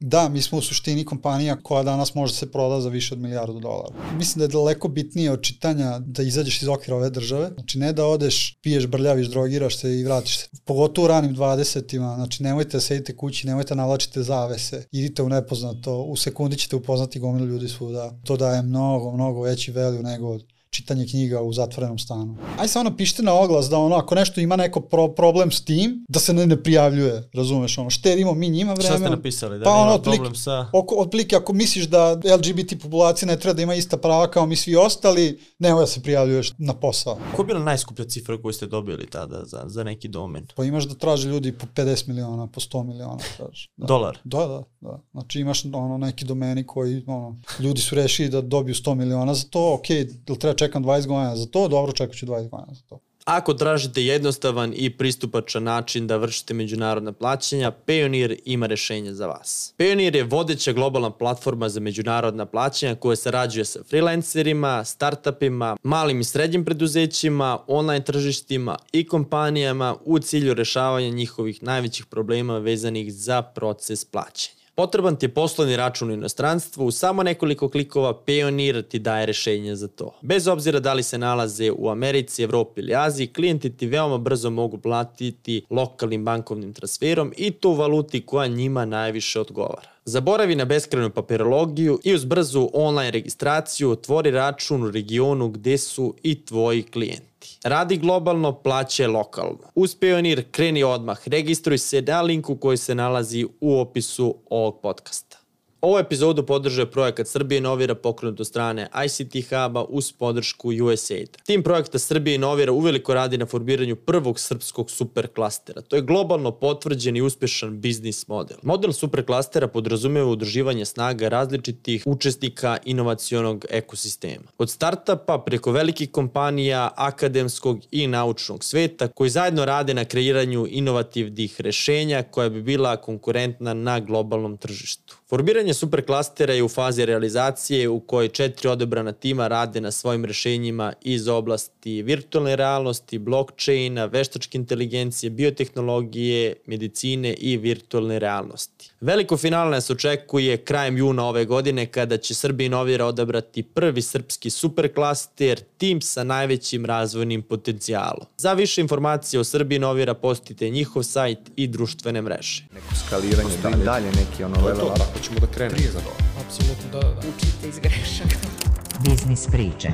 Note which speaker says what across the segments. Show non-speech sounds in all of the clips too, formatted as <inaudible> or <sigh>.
Speaker 1: Da, mi smo u suštini kompanija koja danas može da se proda za više od milijardu dolara. Mislim da je daleko bitnije od čitanja da izađeš iz okvira ove države. Znači ne da odeš, piješ, brljaviš, drogiraš se i vratiš se. Pogotovo u ranim 20-ima. Znači nemojte da sedite kući, nemojte da navlačite zavese. Idite u nepoznato. U sekundi ćete upoznati gomilu ljudi svuda. To daje mnogo, mnogo veći value nego čitanje knjiga u zatvorenom stanu. Aj samo napišite na oglas da ono, ako nešto ima neko pro, problem s tim, da se ne, ne prijavljuje, razumeš, ono, štedimo mi njima vreme.
Speaker 2: Šta ste napisali, da
Speaker 1: pa,
Speaker 2: nema
Speaker 1: ono,
Speaker 2: problem sa...
Speaker 1: Oko, otplike, ako misliš da LGBT populacija ne treba da ima ista prava kao mi svi ostali, nemoj da se prijavljuješ na posao.
Speaker 2: Koja je bila najskuplja cifra koju ste dobili tada za, za neki domen?
Speaker 1: Pa imaš da traže ljudi po 50 miliona, po 100 miliona, traže. Da.
Speaker 2: Dolar?
Speaker 1: Da, da, da. Znači imaš ono, neki domeni koji, ono, ljudi su rešili da dobiju 100 miliona za to, ok, ili treba čekam 20 godina za to, dobro, čekat ću 20 godina za to.
Speaker 2: Ako tražite jednostavan i pristupačan način da vršite međunarodna plaćanja, Payoneer ima rešenje za vas. Payoneer je vodeća globalna platforma za međunarodna plaćanja koja sarađuje sa freelancerima, startupima, malim i srednjim preduzećima, online tržištima i kompanijama u cilju rešavanja njihovih najvećih problema vezanih za proces plaćanja. Potreban ti je poslovni račun u inostranstvu, u samo nekoliko klikova Payoneer ti daje rešenje za to. Bez obzira da li se nalaze u Americi, Evropi ili Aziji, klijenti ti veoma brzo mogu platiti lokalnim bankovnim transferom i to u valuti koja njima najviše odgovara. Zaboravi na beskrajnu papirologiju i uz brzu online registraciju otvori račun u regionu gde su i tvoji klijenti. Radi globalno, plaće lokalno. Uz Payoneer kreni odmah, registruj se na linku koji se nalazi u opisu ovog podcasta. Ovu epizodu podržuje projekat Srbije Inovira pokrenut od strane ICT Huba uz podršku USAID. Tim projekta Srbije Inovira uveliko radi na formiranju prvog srpskog superklastera. To je globalno potvrđen i uspešan biznis model. Model superklastera podrazumeva udruživanje snaga različitih učesnika inovacionog ekosistema. Od startupa preko velikih kompanija, akademskog i naučnog sveta koji zajedno rade na kreiranju inovativnih rešenja koja bi bila konkurentna na globalnom tržištu. Formiranje superklastera je u fazi realizacije u kojoj četiri odebrana tima rade na svojim rešenjima iz oblasti virtualne realnosti, blockchaina, veštačke inteligencije, biotehnologije, medicine i virtualne realnosti. Veliko finale nas očekuje krajem juna ove godine kada će Srbija Inovira odabrati prvi srpski superklaster, tim sa najvećim razvojnim potencijalom. Za više informacije o Srbiji Inovira postite njihov sajt i društvene mreže.
Speaker 3: Neko skaliranje, dalje neki ono level
Speaker 4: Ako ćemo da krenemo za to.
Speaker 5: Apsolutno, da, da, da.
Speaker 6: Učite iz grešaka.
Speaker 7: Biznis priče.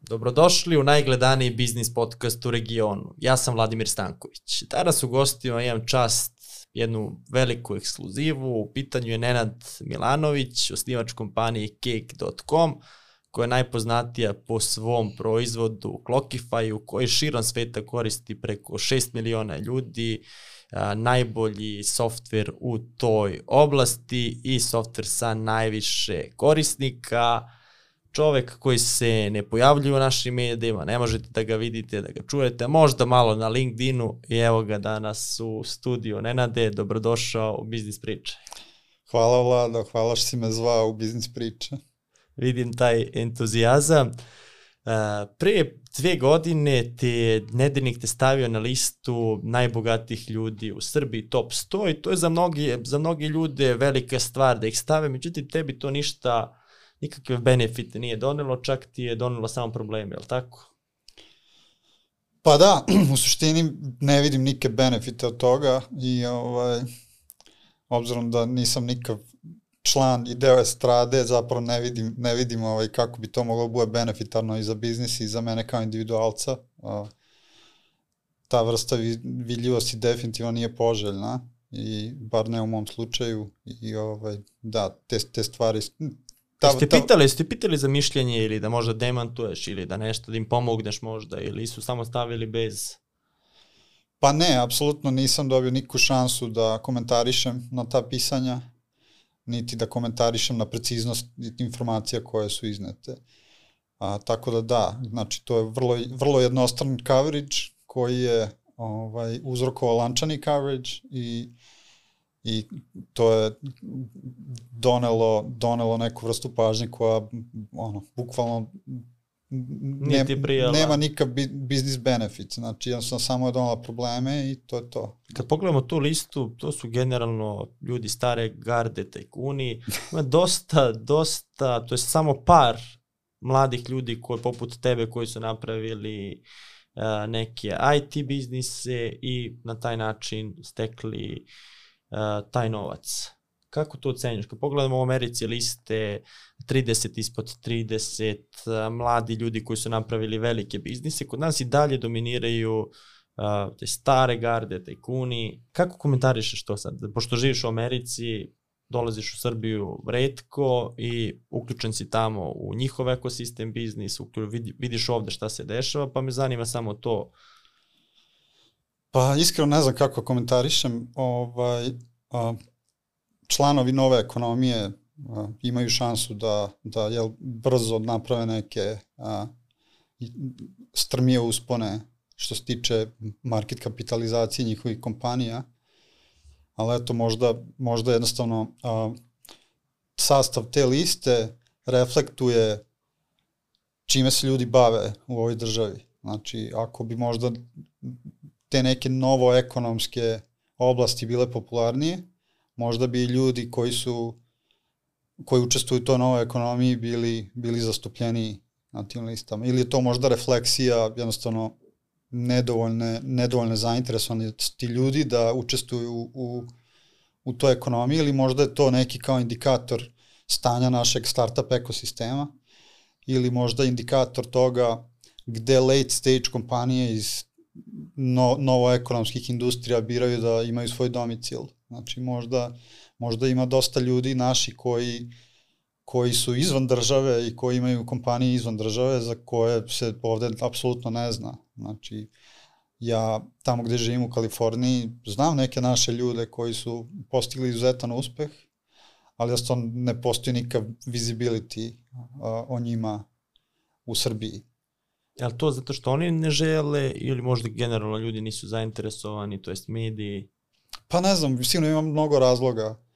Speaker 2: Dobrodošli u najgledaniji biznis podcast u regionu. Ja sam Vladimir Stanković. Danas u gostima imam čast jednu veliku ekskluzivu. U pitanju je Nenad Milanović, osnivač kompanije Cake.com, koja je najpoznatija po svom proizvodu Clockify, koji širom sveta koristi preko 6 miliona ljudi, najbolji softver u toj oblasti i softver sa najviše korisnika, čovek koji se ne pojavljuje u našim medijima, ne možete da ga vidite, da ga čujete, možda malo na LinkedInu i evo ga danas u studiju Nenade, dobrodošao u Biznis priče.
Speaker 1: Hvala Vlado, hvala što si me zvao u biznis priče.
Speaker 2: Vidim taj entuzijazam. Uh, pre dve godine te nedeljnik te stavio na listu najbogatijih ljudi u Srbiji, top 100 i to je za mnogi, za mnogi ljude velika stvar da ih stave, međutim tebi to ništa nikakve benefite nije donelo, čak ti je donelo samo probleme, je li tako?
Speaker 1: Pa da, <clears throat> u suštini ne vidim nike benefite od toga i ovaj, obzirom da nisam nikav član i deo estrade, zapravo ne vidim, ne vidim ovaj, kako bi to moglo da bude benefitarno i za biznis i za mene kao individualca. Ta vrsta vidljivosti definitivno nije poželjna i bar ne u mom slučaju i ovaj, da, te, te stvari
Speaker 2: Ta, ste pitali, ste pitali za mišljenje ili da možda demantuješ ili da nešto da im pomogneš možda ili su samo stavili bez?
Speaker 1: Pa ne, apsolutno nisam dobio niku šansu da komentarišem na ta pisanja, niti da komentarišem na preciznost informacija koje su iznete. A, tako da da, znači to je vrlo, vrlo jednostran coverage koji je ovaj, uzrokovao lančani coverage i i to je donelo, donelo neku vrstu pažnje koja ono, bukvalno ne, nema nikakav bi, business benefit, znači jednostavno samo je donala probleme i to je to.
Speaker 2: Kad pogledamo tu listu, to su generalno ljudi stare garde, tajkuni, ima dosta, dosta, to je samo par mladih ljudi koji poput tebe koji su napravili uh, neke IT biznise i na taj način stekli uh, taj novac. Kako to ocenjuješ? Kad pogledamo u Americi liste 30 ispod 30, uh, mladi ljudi koji su napravili velike biznise, kod nas i dalje dominiraju te stare garde, tajkuni. Kako komentarišeš to sad? Pošto živiš u Americi, dolaziš u Srbiju redko i uključen si tamo u njihov ekosistem biznis, vidi, vidiš ovde šta se dešava, pa me zanima samo to.
Speaker 1: Pa iskreno ne znam kako komentarišem. Ovaj, a, članovi nove ekonomije a, imaju šansu da, da jel, brzo naprave neke a, strmije uspone što se tiče market kapitalizacije njihovih kompanija ali eto možda, možda jednostavno a, sastav te liste reflektuje čime se ljudi bave u ovoj državi. Znači, ako bi možda te neke novo ekonomske oblasti bile popularnije, možda bi ljudi koji su koji učestvuju u toj novoj ekonomiji bili, bili zastupljeni na tim listama. Ili je to možda refleksija jednostavno nedovoljne, nedovoljne zainteresovanosti ljudi da učestvuju u, u, u toj ekonomiji ili možda je to neki kao indikator stanja našeg startup ekosistema ili možda indikator toga gde late stage kompanije iz no, novoekonomskih industrija biraju da imaju svoj domicil. Znači možda, možda ima dosta ljudi naši koji koji su izvan države i koji imaju kompanije izvan države za koje se ovde apsolutno ne zna. Znači, ja tamo gde živim u Kaliforniji znam neke naše ljude koji su postigli izuzetan uspeh, ali da ne postoji nikav visibility uh, o njima u Srbiji.
Speaker 2: Je li to zato što oni ne žele ili možda generalno ljudi nisu zainteresovani, to jest mediji?
Speaker 1: Pa ne znam, sigurno imam mnogo razloga.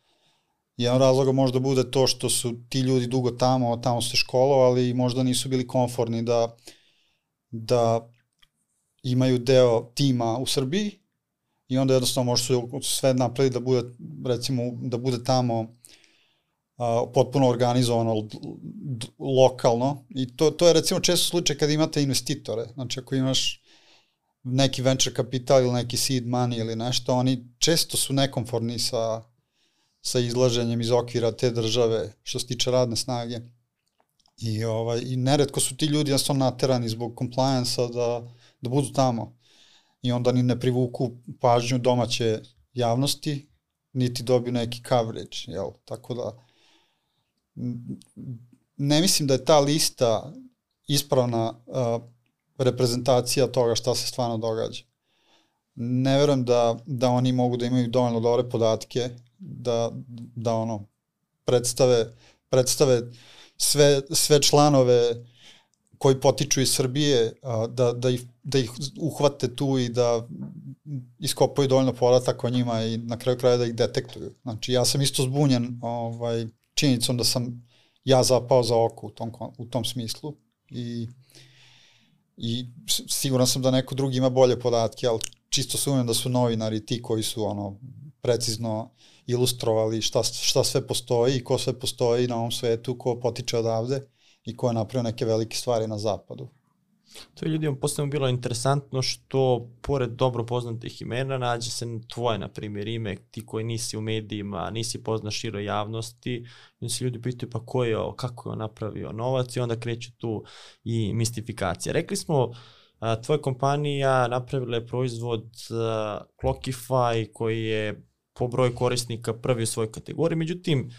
Speaker 1: Jedan razloga možda bude to što su ti ljudi dugo tamo, tamo se školovali i možda nisu bili konforni da, da imaju deo tima u Srbiji i onda jednostavno može se sve napraviti da bude, recimo, da bude tamo a, potpuno organizovano lokalno i to, to je recimo često slučaj kad imate investitore, znači ako imaš neki venture kapital ili neki seed money ili nešto, oni često su nekomforni sa, sa izlaženjem iz okvira te države što se tiče radne snage. I, ovaj, i neretko su ti ljudi jednostavno naterani zbog compliance-a da, da budu tamo. I onda ni ne privuku pažnju domaće javnosti, niti dobiju neki coverage, jel? Tako da, ne mislim da je ta lista ispravna uh, reprezentacija toga šta se stvarno događa. Ne verujem da, da oni mogu da imaju dovoljno dobre podatke da, da ono predstave, predstave sve, sve članove koji potiču iz Srbije, a, da, da, ih, da ih uhvate tu i da iskopaju dovoljno podataka o njima i na kraju kraja da ih detektuju. Znači, ja sam isto zbunjen ovaj, činjenicom da sam ja zapao za oko u tom, u tom smislu i, i siguran sam da neko drugi ima bolje podatke, ali čisto sumnjam da su novinari ti koji su ono precizno ilustrovali šta, šta sve postoji i ko sve postoji na ovom svetu, ko potiče odavde i ko je napravio neke velike stvari na zapadu.
Speaker 2: To je ljudima posebno bilo interesantno što pored dobro poznatih imena nađe se tvoje, na primjer, ime, ti koji nisi u medijima, nisi pozna široj javnosti, i se ljudi pitaju pa ko je kako je on napravio novac i onda kreće tu i mistifikacija. Rekli smo, tvoja kompanija napravila je proizvod Clockify koji je po broju korisnika prvi u svojoj kategoriji, međutim,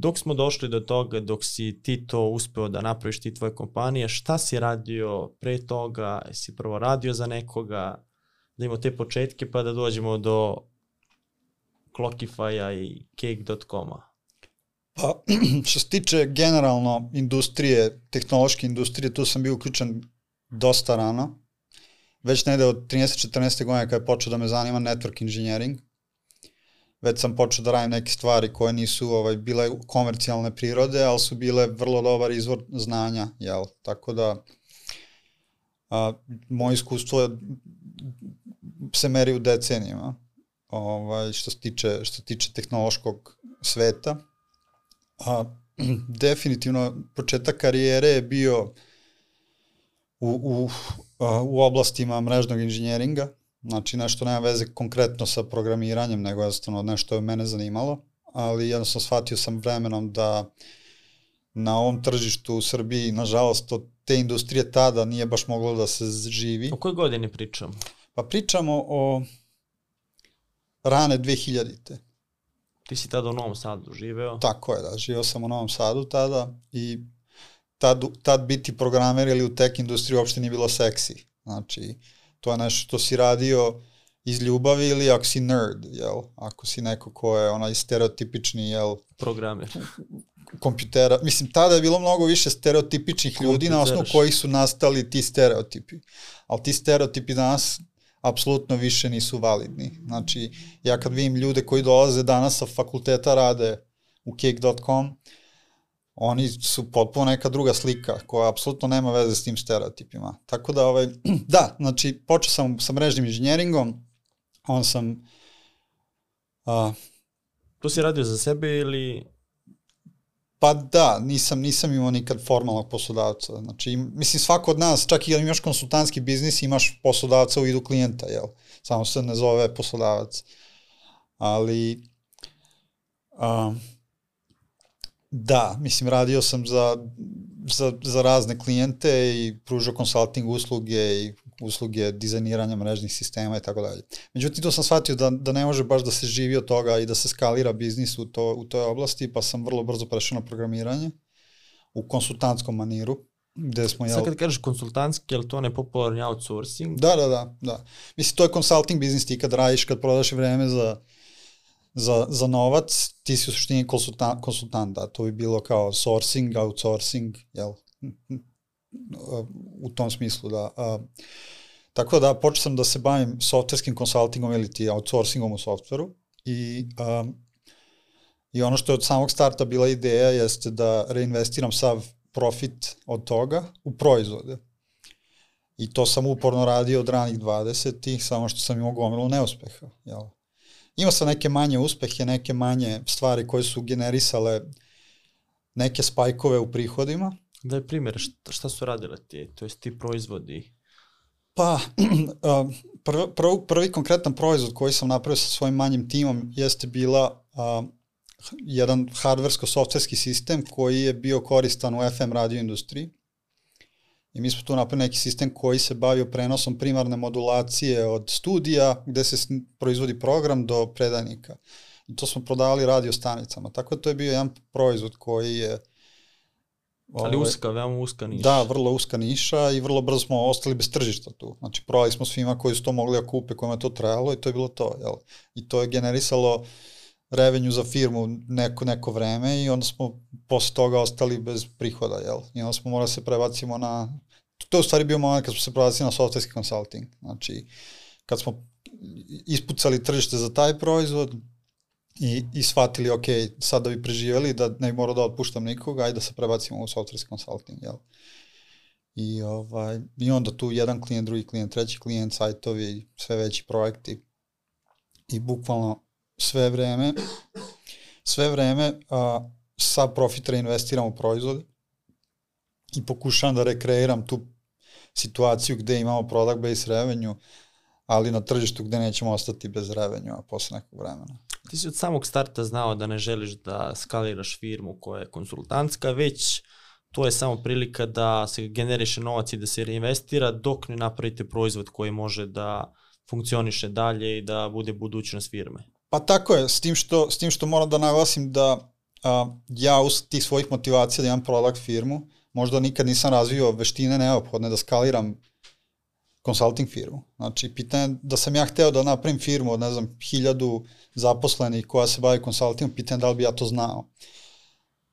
Speaker 2: Dok smo došli do toga, dok si ti to uspeo da napraviš ti tvoje kompanije, šta si radio pre toga, si prvo radio za nekoga, da imamo te početke pa da dođemo do Clockify-a i Cake.com-a?
Speaker 1: Pa, <clears throat> što se tiče generalno industrije, tehnološke industrije, tu sam bio uključen dosta rano. Već negde od 13-14. godine kada je počeo da me zanima network engineering, već sam počeo da radim neke stvari koje nisu ovaj, bile komercijalne prirode, ali su bile vrlo dobar izvor znanja, jel? Tako da A, moje iskustvo je, se meri u decenijama ovaj, što, se tiče, što se tiče tehnološkog sveta. A, <clears throat> definitivno početak karijere je bio u, u, u oblastima mrežnog inženjeringa, znači nešto nema veze konkretno sa programiranjem, nego jednostavno nešto je mene zanimalo, ali jednostavno shvatio sam vremenom da na ovom tržištu u Srbiji, nažalost, od te industrije tada nije baš moglo da se živi.
Speaker 2: O kojoj godini pričamo?
Speaker 1: Pa pričamo o rane 2000-te.
Speaker 2: Ti si tada u Novom Sadu živeo?
Speaker 1: Tako je, da, živeo sam u Novom Sadu tada i tad, tad biti programer ili u tech industriji uopšte nije bilo seksi. Znači, to je nešto što si radio iz ljubavi ili ako si nerd, jel? Ako si neko ko je onaj stereotipični, jel?
Speaker 2: Programer.
Speaker 1: kompjutera. Mislim, tada je bilo mnogo više stereotipičnih ljudi na osnovu kojih su nastali ti stereotipi. Ali ti stereotipi danas apsolutno više nisu validni. Znači, ja kad vidim ljude koji dolaze danas sa fakulteta rade u cake.com, oni su potpuno neka druga slika koja apsolutno nema veze s tim stereotipima. Tako da, ovaj, <clears throat> da, znači, počeo sam sa mrežnim inženjeringom, on sam...
Speaker 2: A, to si radio za sebe ili...
Speaker 1: Pa da, nisam, nisam imao nikad formalnog poslodavca. Znači, mislim, svako od nas, čak i kad imaš konsultantski biznis, imaš poslodavca u vidu klijenta, jel? Samo se ne zove poslodavac. Ali, a, da, mislim, radio sam za, za, za razne klijente i pružao konsulting usluge i usluge dizajniranja mrežnih sistema i tako dalje. Međutim, to sam shvatio da, da ne može baš da se živi od toga i da se skalira biznis u, to, u toj oblasti, pa sam vrlo brzo prešao na programiranje u konsultantskom maniru, gde smo...
Speaker 2: Sad kad kažeš konsultantski, je li to nepopularni outsourcing?
Speaker 1: Da, da, da, da. Mislim, to je consulting biznis, ti kad radiš, kad prodaš vreme za, za, za novac, ti si u suštini konsultant, konsultant, da, to bi bilo kao sourcing, outsourcing, jel, u tom smislu, da. A, tako da počeo sam da se bavim softverskim konsultingom ili ti outsourcingom u softveru i, a, i ono što je od samog starta bila ideja jeste da reinvestiram sav profit od toga u proizvode. I to sam uporno radio od ranih 20-ih, samo što sam imao gomilu neuspeha. Jel? Imao sam neke manje uspehe, neke manje stvari koje su generisale neke spajkove u prihodima,
Speaker 2: Da je primjer, šta, šta su radile ti, to jest ti proizvodi?
Speaker 1: Pa, <clears throat> prvi, prvi, prvi konkretan proizvod koji sam napravio sa svojim manjim timom jeste bila uh, jedan hardversko-softverski sistem koji je bio koristan u FM radio industriji. I mi smo tu napravili neki sistem koji se bavio prenosom primarne modulacije od studija gde se proizvodi program do predajnika. I to smo prodavali radio stanicama. Tako da to je bio jedan proizvod koji je
Speaker 2: Ali ovaj, uska, veoma uska niša.
Speaker 1: Da, vrlo uska niša i vrlo brzo smo ostali bez tržišta tu. Znači, prodali smo svima koji su to mogli da kupe, kojima je to trebalo i to je bilo to. Jel? I to je generisalo revenju za firmu neko, neko vreme i onda smo posle toga ostali bez prihoda, jel? I onda smo morali da se prebacimo na... To je u stvari bio moment kad smo se prebacili na softwareski consulting. Znači, kad smo ispucali tržište za taj proizvod, i, i shvatili, ok, sad da bi preživjeli, da ne morao da otpuštam nikoga, ajde da se prebacimo u software consulting, jel? I, ovaj, I onda tu jedan klijent, drugi klijent, treći klijent, sajtovi, sve veći projekti. I bukvalno sve vreme, sve vreme a, sa profit reinvestiram u proizvode i pokušavam da rekreiram tu situaciju gde imamo product based revenue, ali na tržištu gde nećemo ostati bez revenue a posle nekog vremena.
Speaker 2: Ti si od samog starta znao da ne želiš da skaliraš firmu koja je konsultantska, već to je samo prilika da se generiše novac i da se reinvestira dok ne napravite proizvod koji može da funkcioniše dalje i da bude budućnost firme.
Speaker 1: Pa tako je, s tim što, s tim što moram da naglasim da a, ja uz tih svojih motivacija da imam product firmu, možda nikad nisam razvio veštine neophodne da skaliram consulting firmu. Znači, pitanje da sam ja hteo da napravim firmu od, ne znam, hiljadu zaposlenih koja se bavi konsultingom, pitanje da li bi ja to znao.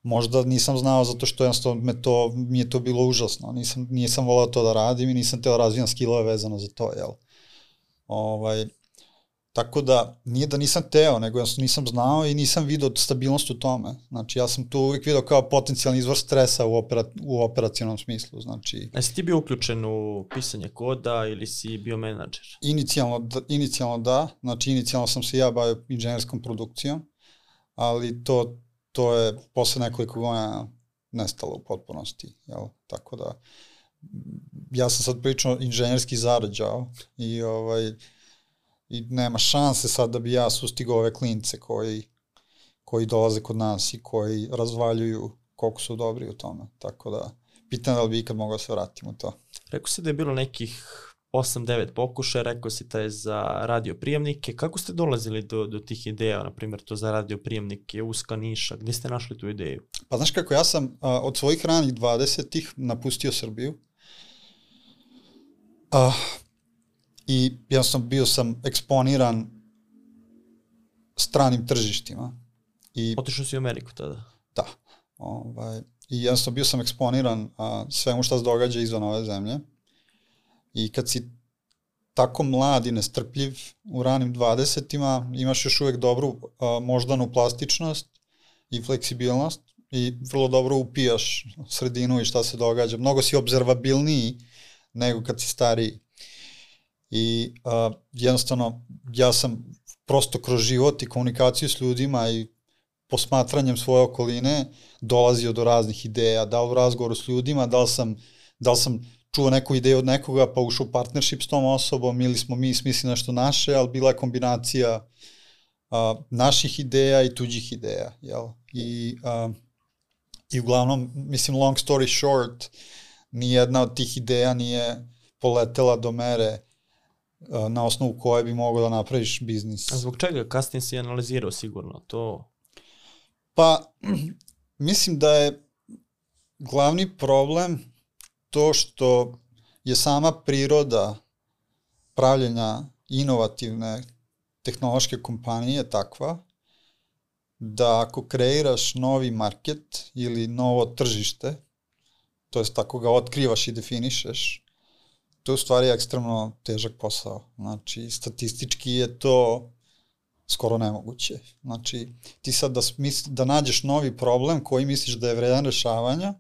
Speaker 1: Možda nisam znao zato što jednostavno me to, mi je to bilo užasno. Nisam, nisam volao to da radim i nisam teo da razvijam skillove vezano za to, jel? Ovaj, Tako da, nije da nisam teo, nego ja nisam znao i nisam video stabilnost u tome. Znači, ja sam tu uvijek video kao potencijalni izvor stresa u, opera, u operacionalnom smislu. Znači,
Speaker 2: Jesi ti bio uključen u pisanje koda ili si bio menadžer?
Speaker 1: inicijalno, da- inicijalno da, znači inicijalno sam se ja bavio inženjerskom produkcijom, ali to, to je posle nekoliko godina nestalo u potpunosti, jel? Tako da, ja sam sad pričao inženjerski zarađao i ovaj, i nema šanse sad da bi ja sustigao ove klince koji, koji dolaze kod nas i koji razvaljuju koliko su dobri u tome. Tako da, pitan da li bi ikad mogao da se vratim u to.
Speaker 2: Rekao si da je bilo nekih 8-9 pokušaja, rekao si da je za radio prijemnike. Kako ste dolazili do, do tih ideja, na primjer to za radio prijemnike, uska niša, gde ste našli tu ideju?
Speaker 1: Pa znaš kako, ja sam a, od svojih ranih 20-ih napustio Srbiju. A, I jednostavno bio sam eksponiran stranim tržištima. I
Speaker 2: Otišao si u Ameriku tada.
Speaker 1: da, ovaj, i jednostavno bio sam eksponiran a, svemu šta se događa izvan ove zemlje. I kad si tako mlad i nestrpljiv u ranim 20-ima, imaš još uvek dobru a, moždanu plastičnost i fleksibilnost i vrlo dobro upijaš sredinu i šta se događa. Mnogo si obzervabilniji nego kad si stariji. I a, jednostavno ja sam prosto kroz život i komunikaciju s ljudima i posmatranjem svoje okoline dolazio do raznih ideja, da li u razgovoru s ljudima, da li sam, da li sam čuo neku ideju od nekoga pa ušao u partnership s tom osobom ili smo mi smislili nešto naše, ali bila je kombinacija a, naših ideja i tuđih ideja. Jel? I, a, I uglavnom, mislim, long story short, nijedna od tih ideja nije poletela do mere na osnovu koje bi mogao da napraviš biznis.
Speaker 2: A zbog čega? Kasnije si analizirao sigurno to.
Speaker 1: Pa, <clears throat> mislim da je glavni problem to što je sama priroda pravljenja inovativne tehnološke kompanije takva da ako kreiraš novi market ili novo tržište, to jest ako ga otkrivaš i definišeš, to je u stvari ekstremno težak posao. Znači, statistički je to skoro nemoguće. Znači, ti sad da, smisli, da nađeš novi problem koji misliš da je vredan rešavanja,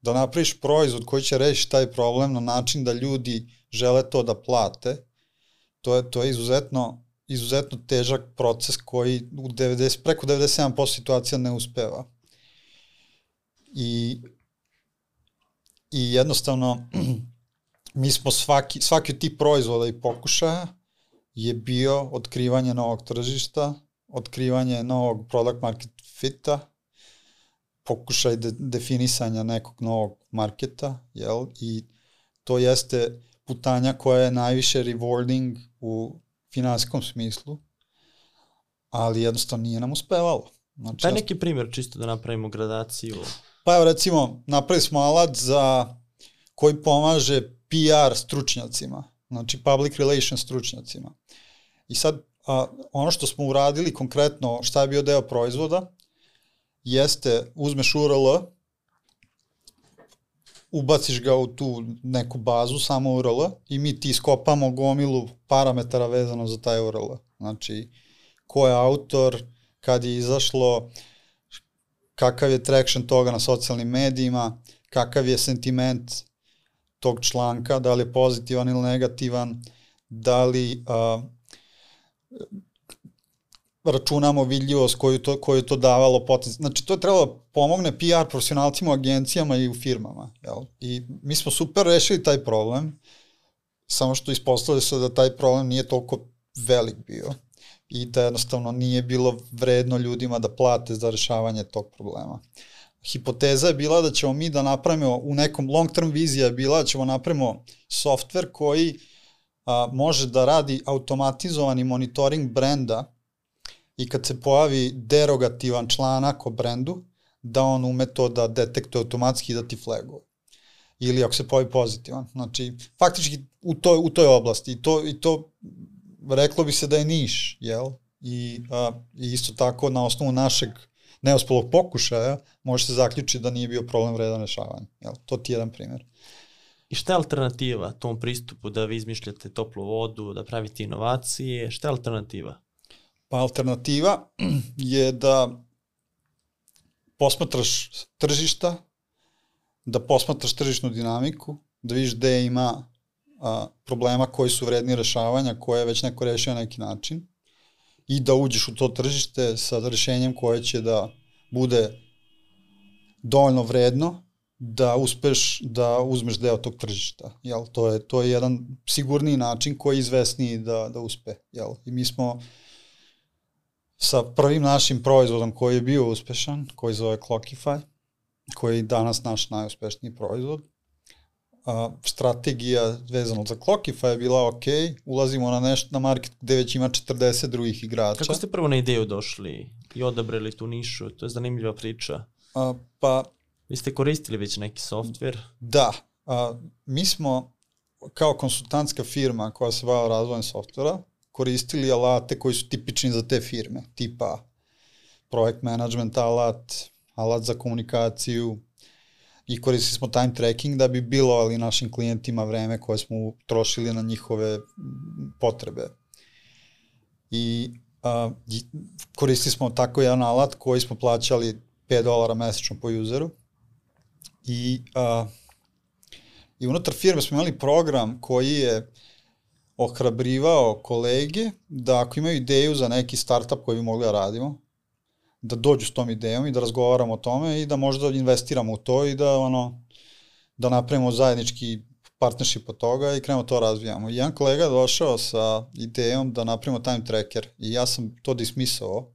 Speaker 1: da napraviš proizvod koji će rešiti taj problem na način da ljudi žele to da plate, to je, to je izuzetno, izuzetno težak proces koji u 90, preko 97% situacija ne uspeva. I, i jednostavno, <clears throat> mi smo svaki, svaki od tih proizvoda i pokušaja je bio otkrivanje novog tržišta, otkrivanje novog product market fita, pokušaj de, definisanja nekog novog marketa, jel? I to jeste putanja koja je najviše rewarding u finansijskom smislu, ali jednostavno nije nam uspevalo. Znači,
Speaker 2: Daj neki primjer čisto da napravimo gradaciju.
Speaker 1: Pa evo recimo, napravili smo alat za koji pomaže PR stručnjacima, znači public relations stručnjacima. I sad, a, ono što smo uradili konkretno, šta je bio deo proizvoda, jeste uzmeš URL, ubaciš ga u tu neku bazu, samo URL, i mi ti iskopamo gomilu parametara vezano za taj URL. Znači, ko je autor, kad je izašlo, kakav je traction toga na socijalnim medijima, kakav je sentiment tog članka, da li je pozitivan ili negativan, da li a, računamo vidljivost koju to, koju to davalo potencijal. Znači, to je trebalo da pomogne PR profesionalcima u agencijama i u firmama. Jel? I mi smo super rešili taj problem, samo što ispostavili se da taj problem nije toliko velik bio i da jednostavno nije bilo vredno ljudima da plate za rešavanje tog problema. Hipoteza je bila da ćemo mi da napravimo, u nekom long term vizija je bila da ćemo napravimo software koji a, može da radi automatizovani monitoring brenda i kad se pojavi derogativan članak o brendu, da on ume to da detektuje automatski i da ti flaguje. Ili ako se pojavi pozitivan. Znači, faktički u toj, u toj oblasti. I to, I to reklo bi se da je niš, jel? I, a, I isto tako na osnovu našeg neuspelog pokušaja može se zaključiti da nije bio problem vredan rešavanja. Jel? To ti je jedan primjer.
Speaker 2: I šta je alternativa tom pristupu da vi izmišljate toplu vodu, da pravite inovacije? Šta je alternativa?
Speaker 1: Pa alternativa <clears throat> je da posmatraš tržišta, da posmatraš tržišnu dinamiku, da vidiš gde ima a, problema koji su vredni rešavanja, koje je već neko rešio na neki način i da uđeš u to tržište sa rešenjem koje će da bude dovoljno vredno da uspeš da uzmeš deo tog tržišta. Jel? To, je, to je jedan sigurniji način koji je izvesniji da, da uspe. Jel? I mi smo sa prvim našim proizvodom koji je bio uspešan, koji zove Clockify, koji je danas naš najuspešniji proizvod, a, strategija vezano za Clockify je bila ok, ulazimo na nešto na market gde već ima 40 drugih igrača.
Speaker 2: Kako ste prvo na ideju došli i odabrali tu nišu? To je zanimljiva priča.
Speaker 1: A, pa...
Speaker 2: Vi ste koristili već neki softver?
Speaker 1: Da. A, mi smo kao konsultantska firma koja se bava razvojem softvera koristili alate koji su tipični za te firme, tipa projekt management alat, alat za komunikaciju, i koristili smo time tracking da bi bilo ali našim klijentima vreme koje smo trošili na njihove potrebe. I a, koristili smo tako jedan alat koji smo plaćali 5 dolara mesečno po useru i, a, i unutar firme smo imali program koji je ohrabrivao kolege da ako imaju ideju za neki startup koji bi mogli da radimo, da dođu s tom idejom i da razgovaramo o tome i da možda investiramo u to i da ono da napravimo zajednički partnership od toga i krenemo to razvijamo. I jedan kolega došao sa idejom da napravimo time tracker i ja sam to dismisao,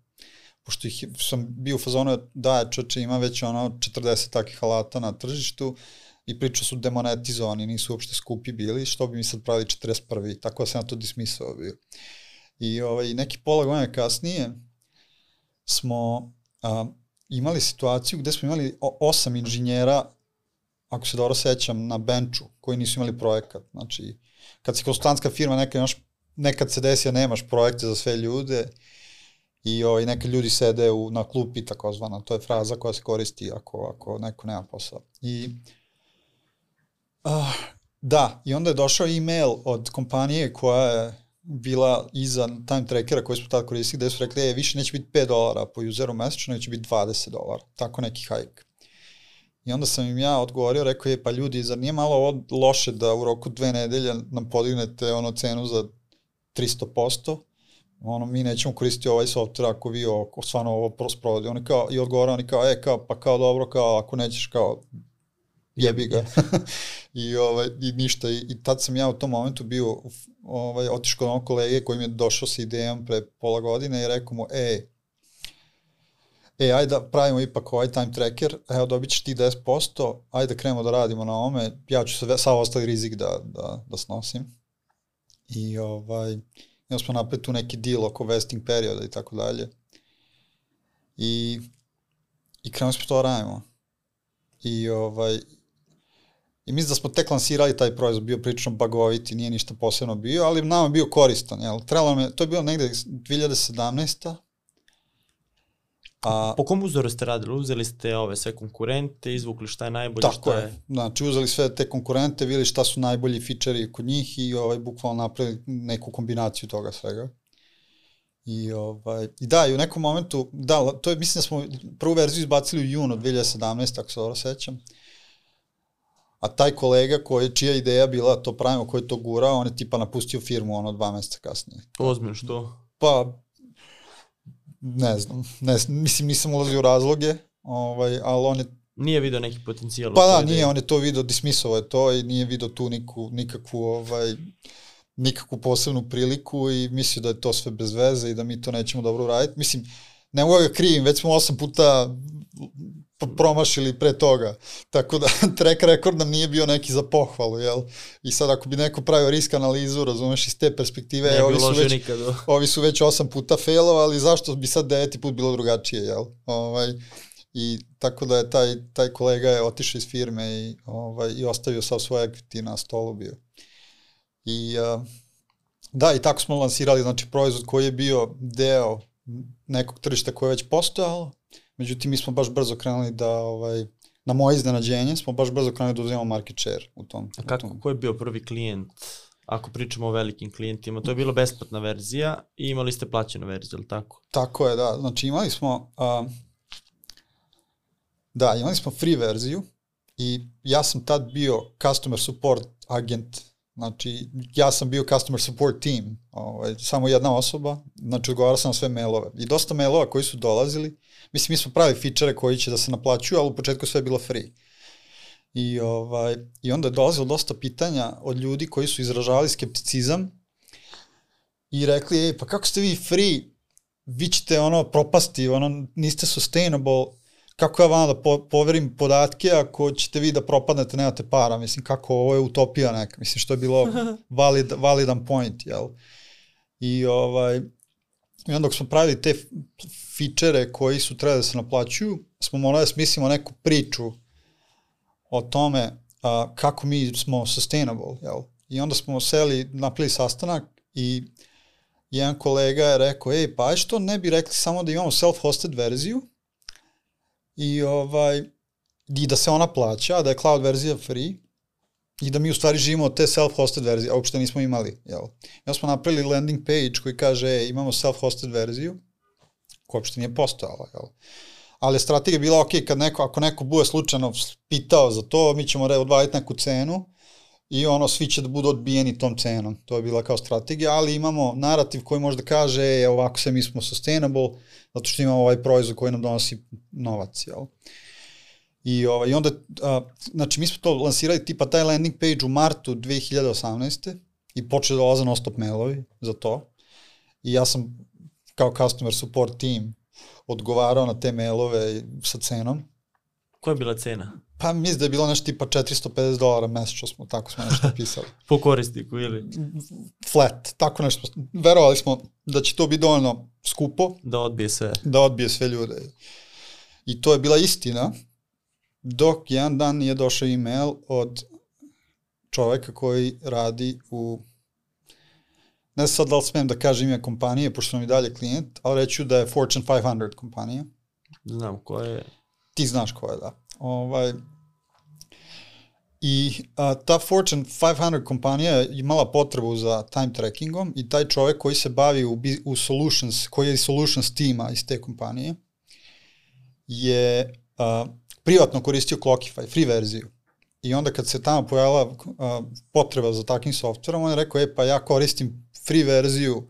Speaker 1: pošto ih, sam bio u fazonu da je čoče ima već ono 40 takih alata na tržištu i priča su demonetizovani, nisu uopšte skupi bili, što bi mi sad pravili 41. Tako da sam ja to dismisao bio. I ovaj, neki pola godine kasnije, smo a, imali situaciju gde smo imali osam inženjera, ako se dobro sećam, na benču, koji nisu imali projekat. Znači, kad si konsultantska firma, nekad, imaš, nekad se desi da nemaš projekte za sve ljude i ovaj, neke ljudi sede u, na klupi, takozvana. To je fraza koja se koristi ako, ako neko nema posao. I uh, da, i onda je došao e-mail od kompanije koja je bila iza time trackera koji smo tada koristili, gde su rekli, e, više neće biti 5 dolara po useru mesečno, neće biti 20 dolara. Tako neki hajk. I onda sam im ja odgovorio, rekao je, pa ljudi, zar nije malo ovo loše da u roku dve nedelje nam podignete ono cenu za 300%, ono, mi nećemo koristiti ovaj software ako vi ovo, stvarno ovo sprovodi. Oni kao, I odgovara oni kao, e, kao, pa kao dobro, kao, ako nećeš, kao, jebi ga. <laughs> I, ovaj, I ništa. I, I tad sam ja u tom momentu bio, ovaj, otišao onog kolege koji mi je došao sa idejom pre pola godine i rekao mu, ej, e, ajde da pravimo ipak ovaj time tracker, evo dobit ćeš ti 10%, ajde da krenemo da radimo na ome, ja ću sve, sav ostali rizik da, da, da snosim. I ovaj, imamo smo napred tu neki deal oko vesting perioda i tako dalje. I, i krenemo smo to da radimo. I ovaj, I mislim da smo tek lansirali taj proizvod, bio prilično bagoviti, nije ništa posebno bio, ali nam je bio koristan. Jel? Trebalo me, to je bilo negde 2017.
Speaker 2: A, po kom uzoru ste radili? Uzeli ste ove sve konkurente, izvukli šta je najbolje,
Speaker 1: tako
Speaker 2: šta je...
Speaker 1: je. Znači, uzeli sve te konkurente, videli šta su najbolji fičeri kod njih i ovaj, bukvalno napravili neku kombinaciju toga svega. I, ovaj, I da, i u nekom momentu, da, to je, mislim da smo prvu verziju izbacili u junu 2017, ako se dobro sećam a taj kolega koji, čija ideja bila to pravimo, koji to gurao, on je tipa napustio firmu ono dva meseca kasnije.
Speaker 2: Ozbiljno, što?
Speaker 1: Pa, ne znam, ne, mislim nisam ulazio u razloge, ovaj, ali on je
Speaker 2: Nije video neki potencijal.
Speaker 1: Pa da, nije, on je to video, dismisao je to i nije video tu niku, nikakvu, ovaj, nikakvu posebnu priliku i mislio da je to sve bez veze i da mi to nećemo dobro uraditi. Mislim, ne mogu da ga krivim, već smo osam puta promašili pre toga. Tako da <laughs> track record nam nije bio neki za pohvalu, jel? I sad ako bi neko pravio risk analizu, razumeš, iz te perspektive,
Speaker 2: ne
Speaker 1: ovi, su već, ovi su već osam puta failovali, zašto bi sad deveti put bilo drugačije, jel? Ovaj, I tako da je taj, taj kolega je otišao iz firme i, ovaj, i ostavio sav svoj equity na stolu bio. I uh, da, i tako smo lansirali znači, proizvod koji je bio deo nekog tržišta koje je već postojalo, Međutim, mi smo baš brzo krenuli da, ovaj, na moje iznenađenje smo baš brzo krenuli da uzimamo market share u tom.
Speaker 2: A
Speaker 1: u
Speaker 2: kako,
Speaker 1: tom.
Speaker 2: ko je bio prvi klijent? Ako pričamo o velikim klijentima, to je bila besplatna verzija i imali ste plaćenu verziju, ili tako?
Speaker 1: Tako je, da. Znači imali smo, uh, da, imali smo free verziju i ja sam tad bio customer support agent, znači ja sam bio customer support team, ovaj, samo jedna osoba, znači odgovarao sam na sve mailove. I dosta mailova koji su dolazili, mislim mi smo pravili fičere koji će da se naplaćuju, ali u početku sve je bilo free. I, ovaj, I onda je dolazilo dosta pitanja od ljudi koji su izražavali skepticizam i rekli, ej, pa kako ste vi free, vi ćete ono propasti, ono niste sustainable, kako ja vama da po, poverim podatke ako ćete vi da propadnete, nemate para, mislim kako ovo je utopija neka, mislim što je bilo <laughs> valid, validan point, jel? I ovaj, i onda dok smo pravili te fičere koji su trebali da se naplaćuju, smo morali da smislimo neku priču o tome a, kako mi smo sustainable, jel? I onda smo seli, napravili sastanak i jedan kolega je rekao, ej, pa što ne bi rekli samo da imamo self-hosted verziju i, ovaj, i da se ona plaća, da je cloud verzija free i da mi u stvari živimo od te self-hosted verzije, a uopšte nismo imali, jel? Ja smo napravili landing page koji kaže, ej, imamo self-hosted verziju, koja uopšte nije postojala, jel? ali strategija je bila ok, kad neko, ako neko bude slučajno pitao za to, mi ćemo odvajati neku cenu i ono, svi će da budu odbijeni tom cenom. To je bila kao strategija, ali imamo narativ koji može da kaže, e, ovako se mi smo sustainable, zato što imamo ovaj proizvod koji nam donosi novac, jel? I, ovaj, I onda, a, znači mi smo to lansirali tipa taj landing page u martu 2018. i počeli da dolaze non stop mailovi za to. I ja sam kao customer support team odgovarao na te mailove sa cenom.
Speaker 2: Koja je bila cena?
Speaker 1: Pa mislim da je bilo nešto tipa 450 dolara mesečno smo, tako smo nešto pisali. <laughs>
Speaker 2: po korisniku ili?
Speaker 1: Flat, tako nešto. Verovali smo da će to biti dovoljno skupo.
Speaker 2: Da odbije sve.
Speaker 1: Da odbije sve ljude. I to je bila istina, dok jedan dan nije došao email od čoveka koji radi u ne sad da li smem da kažem ime kompanije, pošto sam i dalje klijent, ali reću da je Fortune 500 kompanija.
Speaker 2: Znam ko je.
Speaker 1: Ti znaš ko je, da. Ovaj, I a, ta Fortune 500 kompanija je imala potrebu za time trackingom i taj čovek koji se bavi u, u solutions, koji je solutions tima iz te kompanije, je a, privatno koristio Clockify, free verziju. I onda kad se tamo pojavila a, potreba za takvim softverom, on je rekao, e pa ja koristim free verziju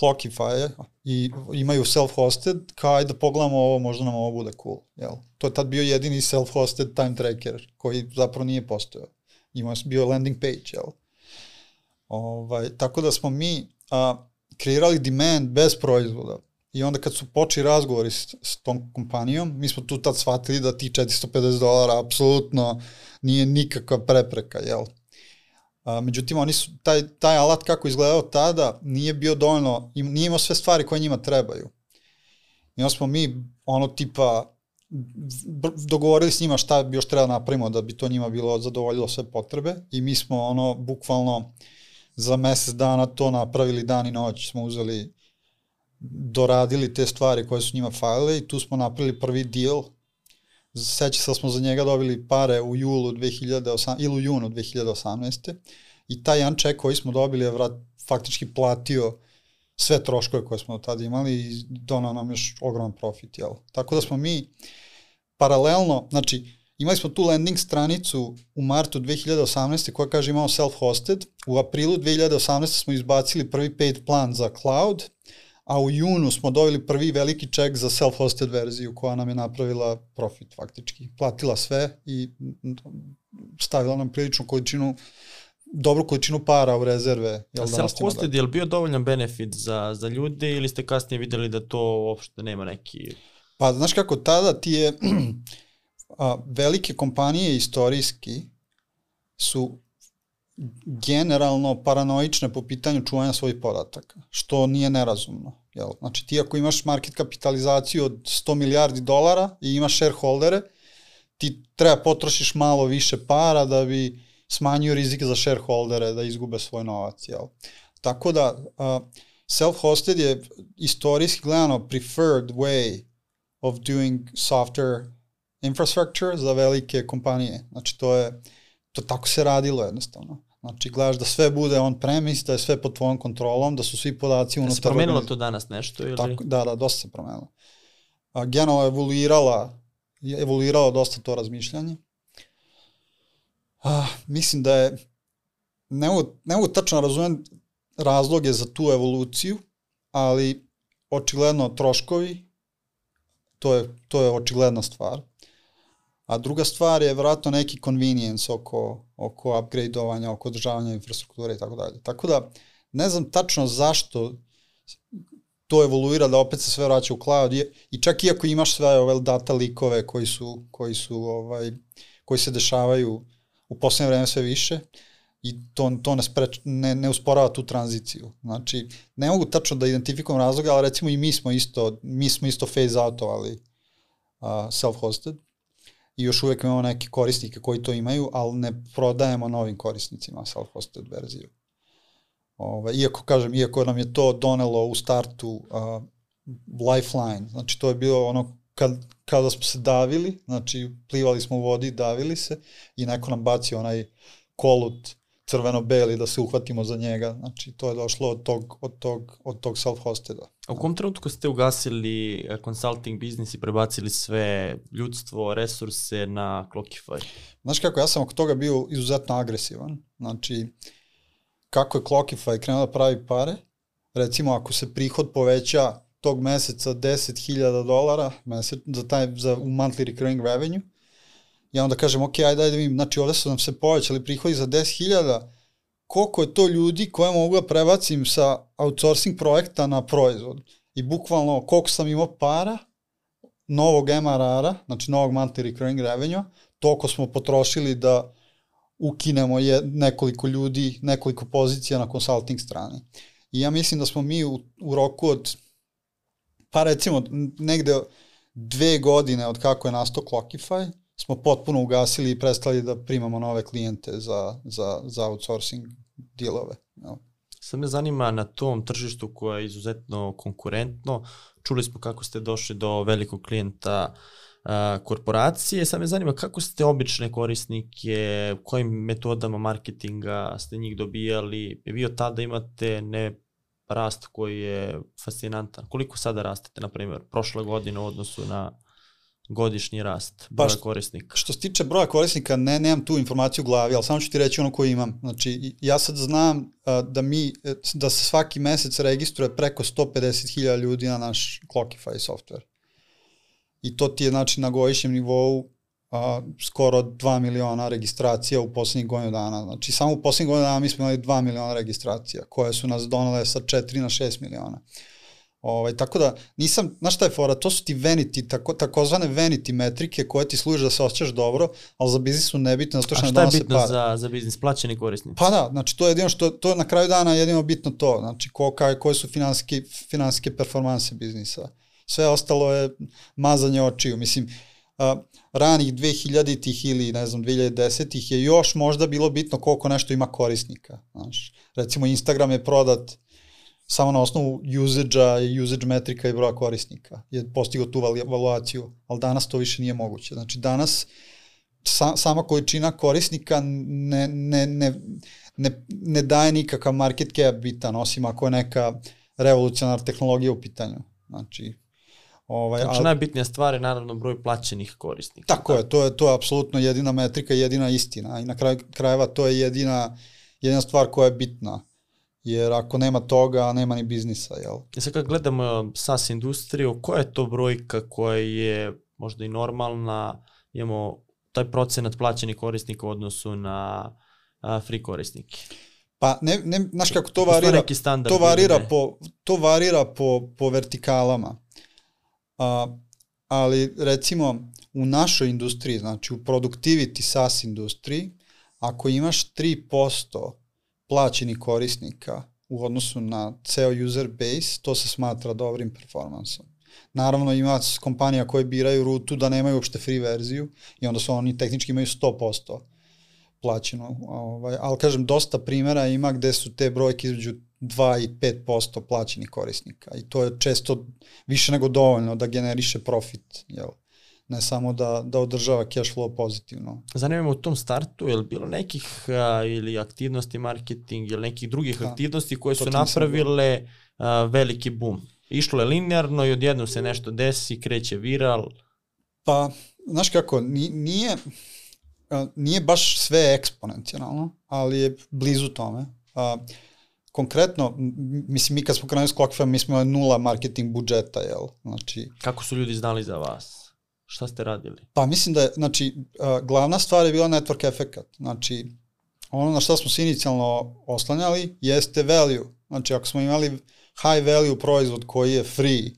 Speaker 1: Clockify i imaju self-hosted, kao da pogledamo ovo, možda nam ovo bude cool. Jel? To je tad bio jedini self-hosted time tracker koji zapravo nije postojao. Imao bio landing page, jel? Ovaj, tako da smo mi a, kreirali demand bez proizvoda. I onda kad su počeli razgovori s, s tom kompanijom, mi smo tu tad shvatili da ti 450 dolara apsolutno nije nikakva prepreka, jel? A, međutim, oni su, taj, taj alat kako izgledao tada nije bio dovoljno, im, nije imao sve stvari koje njima trebaju. I onda smo mi, ono tipa, dogovorili s njima šta bi još treba napravimo da bi to njima bilo zadovoljilo sve potrebe i mi smo ono bukvalno za mesec dana to napravili dan i noć smo uzeli doradili te stvari koje su njima falile i tu smo napravili prvi deal seća se da smo za njega dobili pare u julu 2018, ili u junu 2018. I taj jedan ček koji smo dobili je vrat, faktički platio sve troškove koje smo tada imali i donao nam još ogroman profit, jel? Tako da smo mi paralelno, znači, imali smo tu landing stranicu u martu 2018. koja kaže imamo self-hosted, u aprilu 2018. smo izbacili prvi paid plan za cloud, a u junu smo dobili prvi veliki ček za self-hosted verziju koja nam je napravila profit faktički. Platila sve i stavila nam priličnu količinu dobru količinu para u rezerve.
Speaker 2: Jel a da self-hosted je li bio dovoljan benefit za, za ljude ili ste kasnije videli da to uopšte nema neki...
Speaker 1: Pa znaš kako, tada ti je <clears throat> a, velike kompanije istorijski su generalno paranoične po pitanju čuvanja svojih podataka, što nije nerazumno. Jel? Znači ti ako imaš market kapitalizaciju od 100 milijardi dolara i imaš shareholdere, ti treba potrošiš malo više para da bi smanjio rizik za shareholdere da izgube svoj novac. Jel? Tako da uh, self-hosted je istorijski gledano preferred way of doing software infrastructure za velike kompanije. Znači to je, to tako se radilo jednostavno. Znači gledaš da sve bude on premise, da je sve pod tvojom kontrolom, da su svi podaci unutar...
Speaker 2: Se promenilo to danas nešto ili?
Speaker 1: Tako, da, da, dosta se promenilo. A, je evoluirala, je evoluiralo dosta to razmišljanje. A, mislim da je, ne mogu, ne mogu tačno razumem razloge za tu evoluciju, ali očigledno troškovi, to je, to je očigledna stvar. A druga stvar je vratno neki convenience oko, oko upgradeovanja, oko održavanja infrastrukture i tako dalje. Tako da, ne znam tačno zašto to evoluira da opet se sve vraća u cloud i čak i ako imaš sve ove data likove koji su, koji su ovaj, koji se dešavaju u poslednje vreme sve više i to, to ne, spreč, ne, ne usporava tu tranziciju. Znači, ne mogu tačno da identifikujem razloga, ali recimo i mi smo isto, mi smo isto phase outovali uh, self-hosted i još uvek imamo neke korisnike koji to imaju, ali ne prodajemo novim korisnicima self-hosted verziju. Ove, ovaj, iako, kažem, iako nam je to donelo u startu uh, lifeline, znači to je bilo ono kad, kada smo se davili, znači plivali smo u vodi, davili se i neko nam baci onaj kolut crveno-beli da se uhvatimo za njega. Znači, to je došlo od tog, od tog, od tog self-hosteda.
Speaker 2: A u kom trenutku ste ugasili eh, consulting biznis i prebacili sve ljudstvo, resurse na Clockify?
Speaker 1: Znaš kako, ja sam oko toga bio izuzetno agresivan. Znači, kako je Clockify krenuo da pravi pare, recimo ako se prihod poveća tog meseca 10.000 dolara mesec, za, taj, za monthly recurring revenue, ja onda kažem, ok, ajde, ajde, vidim, znači ovde su nam se povećali prihodi za 10.000, koliko je to ljudi koje mogu da prebacim sa outsourcing projekta na proizvod. I bukvalno koliko sam imao para, novog MRR-a, znači novog monthly recurring revenue, toliko smo potrošili da ukinemo je nekoliko ljudi, nekoliko pozicija na consulting strani. I ja mislim da smo mi u, u roku od, pa recimo negde dve godine od kako je nastao Clockify, smo potpuno ugasili i prestali da primamo nove klijente za, za, za outsourcing dealove. Ja.
Speaker 2: Sad me zanima na tom tržištu koje je izuzetno konkurentno, čuli smo kako ste došli do velikog klijenta a, korporacije, sad me zanima kako ste obične korisnike, kojim metodama marketinga ste njih dobijali, vi od tada imate ne rast koji je fascinantan. Koliko sada rastete, na primjer, prošle godine u odnosu na godišnji rast broja pa korisnika?
Speaker 1: Što se tiče broja korisnika, ne, nemam tu informaciju u glavi, ali samo ću ti reći ono koju imam. Znači, ja sad znam uh, da mi, e, da se svaki mesec registruje preko 150.000 ljudi na naš Clockify software. I to ti je, znači, na godišnjem nivou a, skoro 2 miliona registracija u poslednjih godinu dana. Znači, samo u poslednjih godinu dana mi smo imali 2 miliona registracija, koje su nas donale sa 4 na 6 miliona. Uh, Ovaj, tako da, nisam, znaš šta je fora, to su ti vanity, tako, takozvane vanity metrike koje ti služe da se osjećaš dobro, ali za biznis su nebitne, zato što
Speaker 2: ne
Speaker 1: donose
Speaker 2: para. A šta je bitno za, za biznis, plaćeni korisnici?
Speaker 1: Pa da, znači to je jedino što, to je na kraju dana jedino bitno to, znači ko, kaj, koje su finansijske, finansijske performanse biznisa. Sve ostalo je mazanje očiju, mislim, uh, ranih 2000-ih ili ne znam 2010-ih je još možda bilo bitno koliko nešto ima korisnika. Znaš. Recimo Instagram je prodat samo na osnovu usage-a i usage metrika i broja korisnika je postigao tu evaluaciju, ali danas to više nije moguće. Znači danas sa, sama količina korisnika ne, ne, ne, ne, ne daje nikakav market cap bitan, osim ako je neka revolucionarna tehnologija u pitanju. Znači,
Speaker 2: Ovaj, znači, ali, najbitnija stvar je naravno broj plaćenih korisnika.
Speaker 1: Tako da. je, to je, to je apsolutno jedina metrika, jedina istina. I na kraju krajeva to je jedina, jedina stvar koja je bitna jer ako nema toga, nema ni biznisa, jel?
Speaker 2: I sad kad gledamo SaaS industriju, koja je to brojka koja je možda i normalna, imamo taj procenat plaćenih korisnika u odnosu na a, free korisnike?
Speaker 1: Pa ne, ne, znaš kako to varira, to varira, po, to varira po, po vertikalama. A, ali recimo u našoj industriji, znači u productivity SaaS industriji, ako imaš 3% plaćenih korisnika u odnosu na ceo user base, to se smatra dobrim performansom. Naravno ima kompanija koje biraju rutu da nemaju uopšte free verziju i onda su oni tehnički imaju 100% plaćeno. Ovaj, ali kažem, dosta primera ima gde su te brojke između 2 i 5% plaćenih korisnika i to je često više nego dovoljno da generiše profit. Jel? Ne samo da, da održava cash flow pozitivno.
Speaker 2: Zanima me u tom startu, je li bilo nekih a, ili aktivnosti marketing ili nekih drugih
Speaker 1: Da.
Speaker 2: aktivnosti koje su napravile a, veliki boom? Išlo je linearno i odjednom se nešto desi, kreće viral.
Speaker 1: Pa, znaš kako, ni- nije, nije baš sve eksponencijalno, ali je blizu tome. A, konkretno, mislim, mi kad smo krenuli s Clockify, mi smo nula marketing budžeta, jel? Znači,
Speaker 2: Kako su ljudi znali za vas? Šta ste radili?
Speaker 1: Pa mislim da je, znači, a, glavna stvar je bila network efekat. Znači, ono na što smo se inicijalno oslanjali jeste value. Znači, ako smo imali high value proizvod koji je free,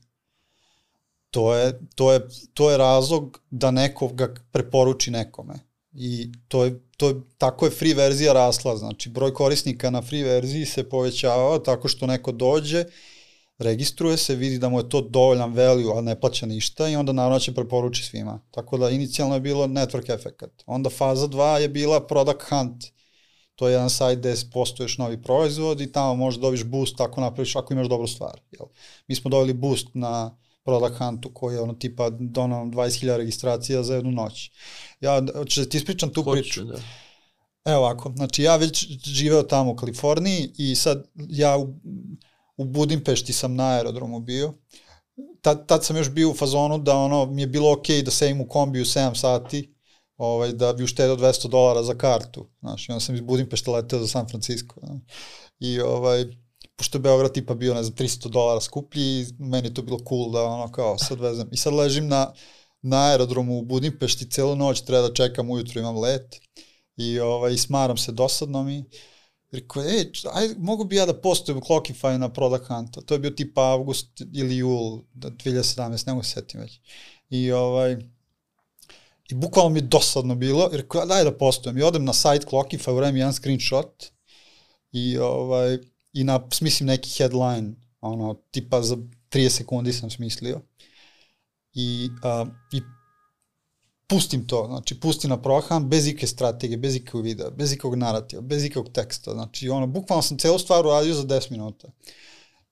Speaker 1: to je, to je, to je razlog da neko ga preporuči nekome. I to je, to je, tako je free verzija rasla. Znači, broj korisnika na free verziji se povećavao tako što neko dođe, registruje se, vidi da mu je to dovoljan value, a ne plaća ništa i onda naravno će preporuči svima. Tako da inicijalno je bilo network efekat. Onda faza 2 je bila product hunt. To je jedan sajt gde postoješ novi proizvod i tamo možeš da dobiš boost ako napraviš, ako imaš dobru stvar. Jel? Mi smo dobili boost na product huntu koji je ono tipa donao 20.000 registracija za jednu noć. Ja, hoćeš da ti ispričam tu priču?
Speaker 2: Hoću, da.
Speaker 1: Evo ovako, znači ja već živeo tamo u Kaliforniji i sad ja u, u Budimpešti sam na aerodromu bio. Tad, tad sam još bio u fazonu da ono mi je bilo okej da sedim u kombiju 7 sati, ovaj, da bi uštedao 200 dolara za kartu. Znaš, i onda sam iz Budimpešte leteo za San Francisco. Znaš. I ovaj, pošto je Beograd tipa bio, ne znam, 300 dolara skuplji, meni je to bilo cool da ono kao sad vezem. I sad ležim na, na aerodromu u Budimpešti celu noć, treba da čekam ujutru, imam let i ovaj, smaram se dosadno mi. Rekao, ej, aj, mogu bi ja da postojem Clockify na Product Hunta. To je bio tipa avgust ili jul da, 2017, ne mogu se setim već. I ovaj, I bukvalno mi je dosadno bilo, jer rekao, daj da postojem. I odem na sajt Clockify, uradim jedan screenshot i, ovaj, i na, smislim neki headline, ono, tipa za 30 sekundi sam smislio. I, a, i pustim to, znači pustim na proham bez ikakve strategije, bez ikakvog videa, bez ikakvog narativa, bez ikakvog teksta, znači ono, bukvalno sam celu stvar uradio za 10 minuta.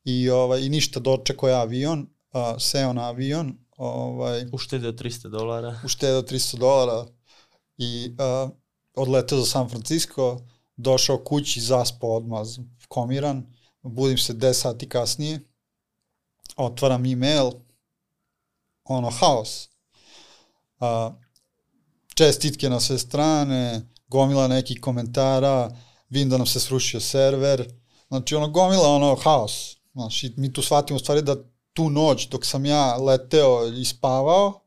Speaker 1: I, ovaj, i ništa, dočekao ja avion, a, seo na avion, ovaj,
Speaker 2: Uštede od 300 dolara.
Speaker 1: uštedao 300 dolara i uh, odletao za San Francisco, došao kući, zaspao odmah, komiran, budim se 10 sati kasnije, otvaram e-mail, ono, haos. Uh, čestitke na sve strane, gomila nekih komentara, vidim da nam se srušio server, znači ono gomila ono haos. I mi tu shvatimo u stvari da tu noć dok sam ja leteo i spavao,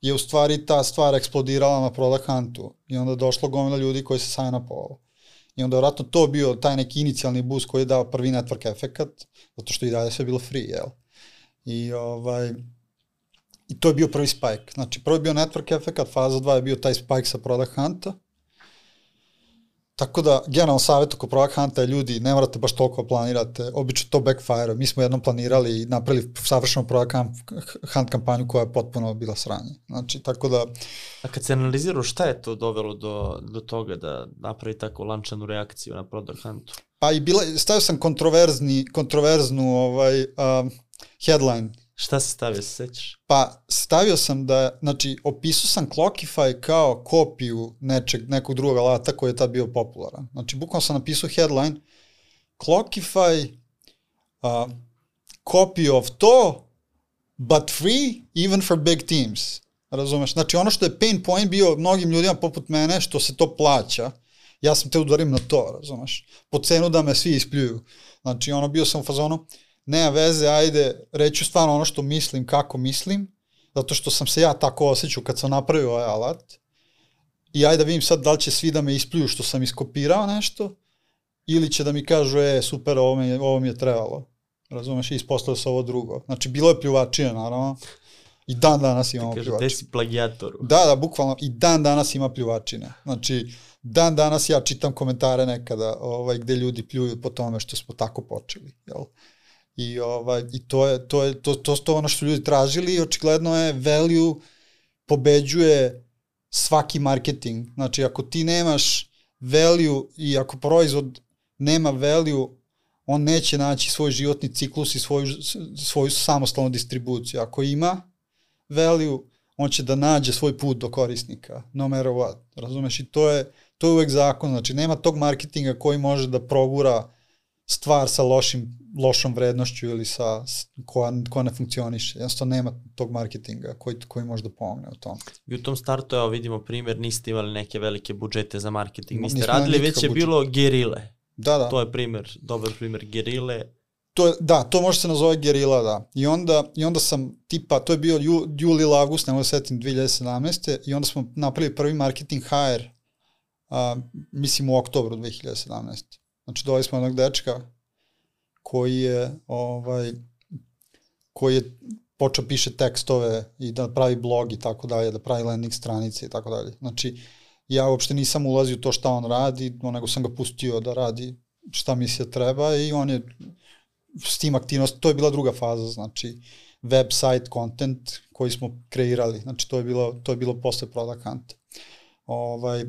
Speaker 1: je u stvari ta stvar eksplodirala na Product Huntu i onda je došlo gomila ljudi koji se sign up ovo. I onda vratno to bio taj neki inicijalni boost koji je dao prvi network efekat, zato što i dalje sve bilo free, jel? I ovaj, I to je bio prvi spike. Znači, prvi je bio network efekat, faza 2 je bio taj spike sa Product Hunta. Tako da, generalno savjet oko Product Hunta je ljudi, ne morate baš toliko da planirate, obično to backfire. Mi smo jednom planirali i napravili savršenu Product Hunt kampanju koja je potpuno bila sranje. Znači, tako da,
Speaker 2: A kad se analizirao šta je to dovelo do, do toga da napravi tako lančanu reakciju na Product Huntu?
Speaker 1: pa i bila, stavio sam kontroverzni, kontroverznu ovaj, um, headline
Speaker 2: Šta se stavio, se sećaš?
Speaker 1: Pa stavio sam da, znači, opisao sam Clockify kao kopiju nečeg, nekog drugog alata koji je tad bio popularan. Znači, bukvalno sam napisao headline Clockify uh, copy of to, but free even for big teams. Razumeš? Znači, ono što je pain point bio mnogim ljudima poput mene, što se to plaća, ja sam te udarim na to, razumeš? Po cenu da me svi ispljuju. Znači, ono, bio sam u fazonu, nema veze, ajde, reću stvarno ono što mislim, kako mislim, zato što sam se ja tako osjećao kad sam napravio ovaj alat. I ajde da vidim sad da li će svi da me ispljuju što sam iskopirao nešto, ili će da mi kažu, e, super, ovo mi je, ovo mi je trebalo. Razumeš, i ispostavio se ovo drugo. Znači, bilo je pljuvačije, naravno. I dan danas imamo
Speaker 2: Kaže,
Speaker 1: pljuvačije.
Speaker 2: gde si plagijatoru?
Speaker 1: Da, da, bukvalno, i dan danas ima pljuvačine. Znači, dan danas ja čitam komentare nekada ovaj, gde ljudi pljuju po tome što smo tako počeli. Jel? I, ovaj, i to, je, to, je, to, to, to ono što ljudi tražili i očigledno je value pobeđuje svaki marketing. Znači, ako ti nemaš value i ako proizvod nema value, on neće naći svoj životni ciklus i svoju, svoju samostalnu distribuciju. Ako ima value, on će da nađe svoj put do korisnika, no matter what, razumeš, i to je, to je uvek zakon, znači nema tog marketinga koji može da progura stvar sa lošim, lošom vrednošću ili sa, koja, koja ne funkcioniše, jednostavno nema tog marketinga koji, koji može da pomogne u tom.
Speaker 2: I u tom startu, evo vidimo primjer, niste imali neke velike budžete za marketing, niste
Speaker 1: Nismo
Speaker 2: radili, već je
Speaker 1: budžet.
Speaker 2: bilo gerile.
Speaker 1: Da, da.
Speaker 2: To je primjer, dobar primjer gerile.
Speaker 1: to je, da, to može se nazove gerila, da. I onda, I onda sam tipa, to je bio ju, jul ili avgust, ne mogu da se setim, 2017. I onda smo napravili prvi marketing hire, a, mislim u oktobru 2017. Znači doveli smo jednog dečka koji je, ovaj, koji je počeo piše tekstove i da pravi blog i tako dalje, da pravi landing stranice i tako dalje. Znači, ja uopšte nisam ulazio to šta on radi, nego sam ga pustio da radi šta mi se treba i on je s tim aktivnost, to je bila druga faza, znači website, content koji smo kreirali, znači to je bilo, to je bilo posle product hunt. Ovaj,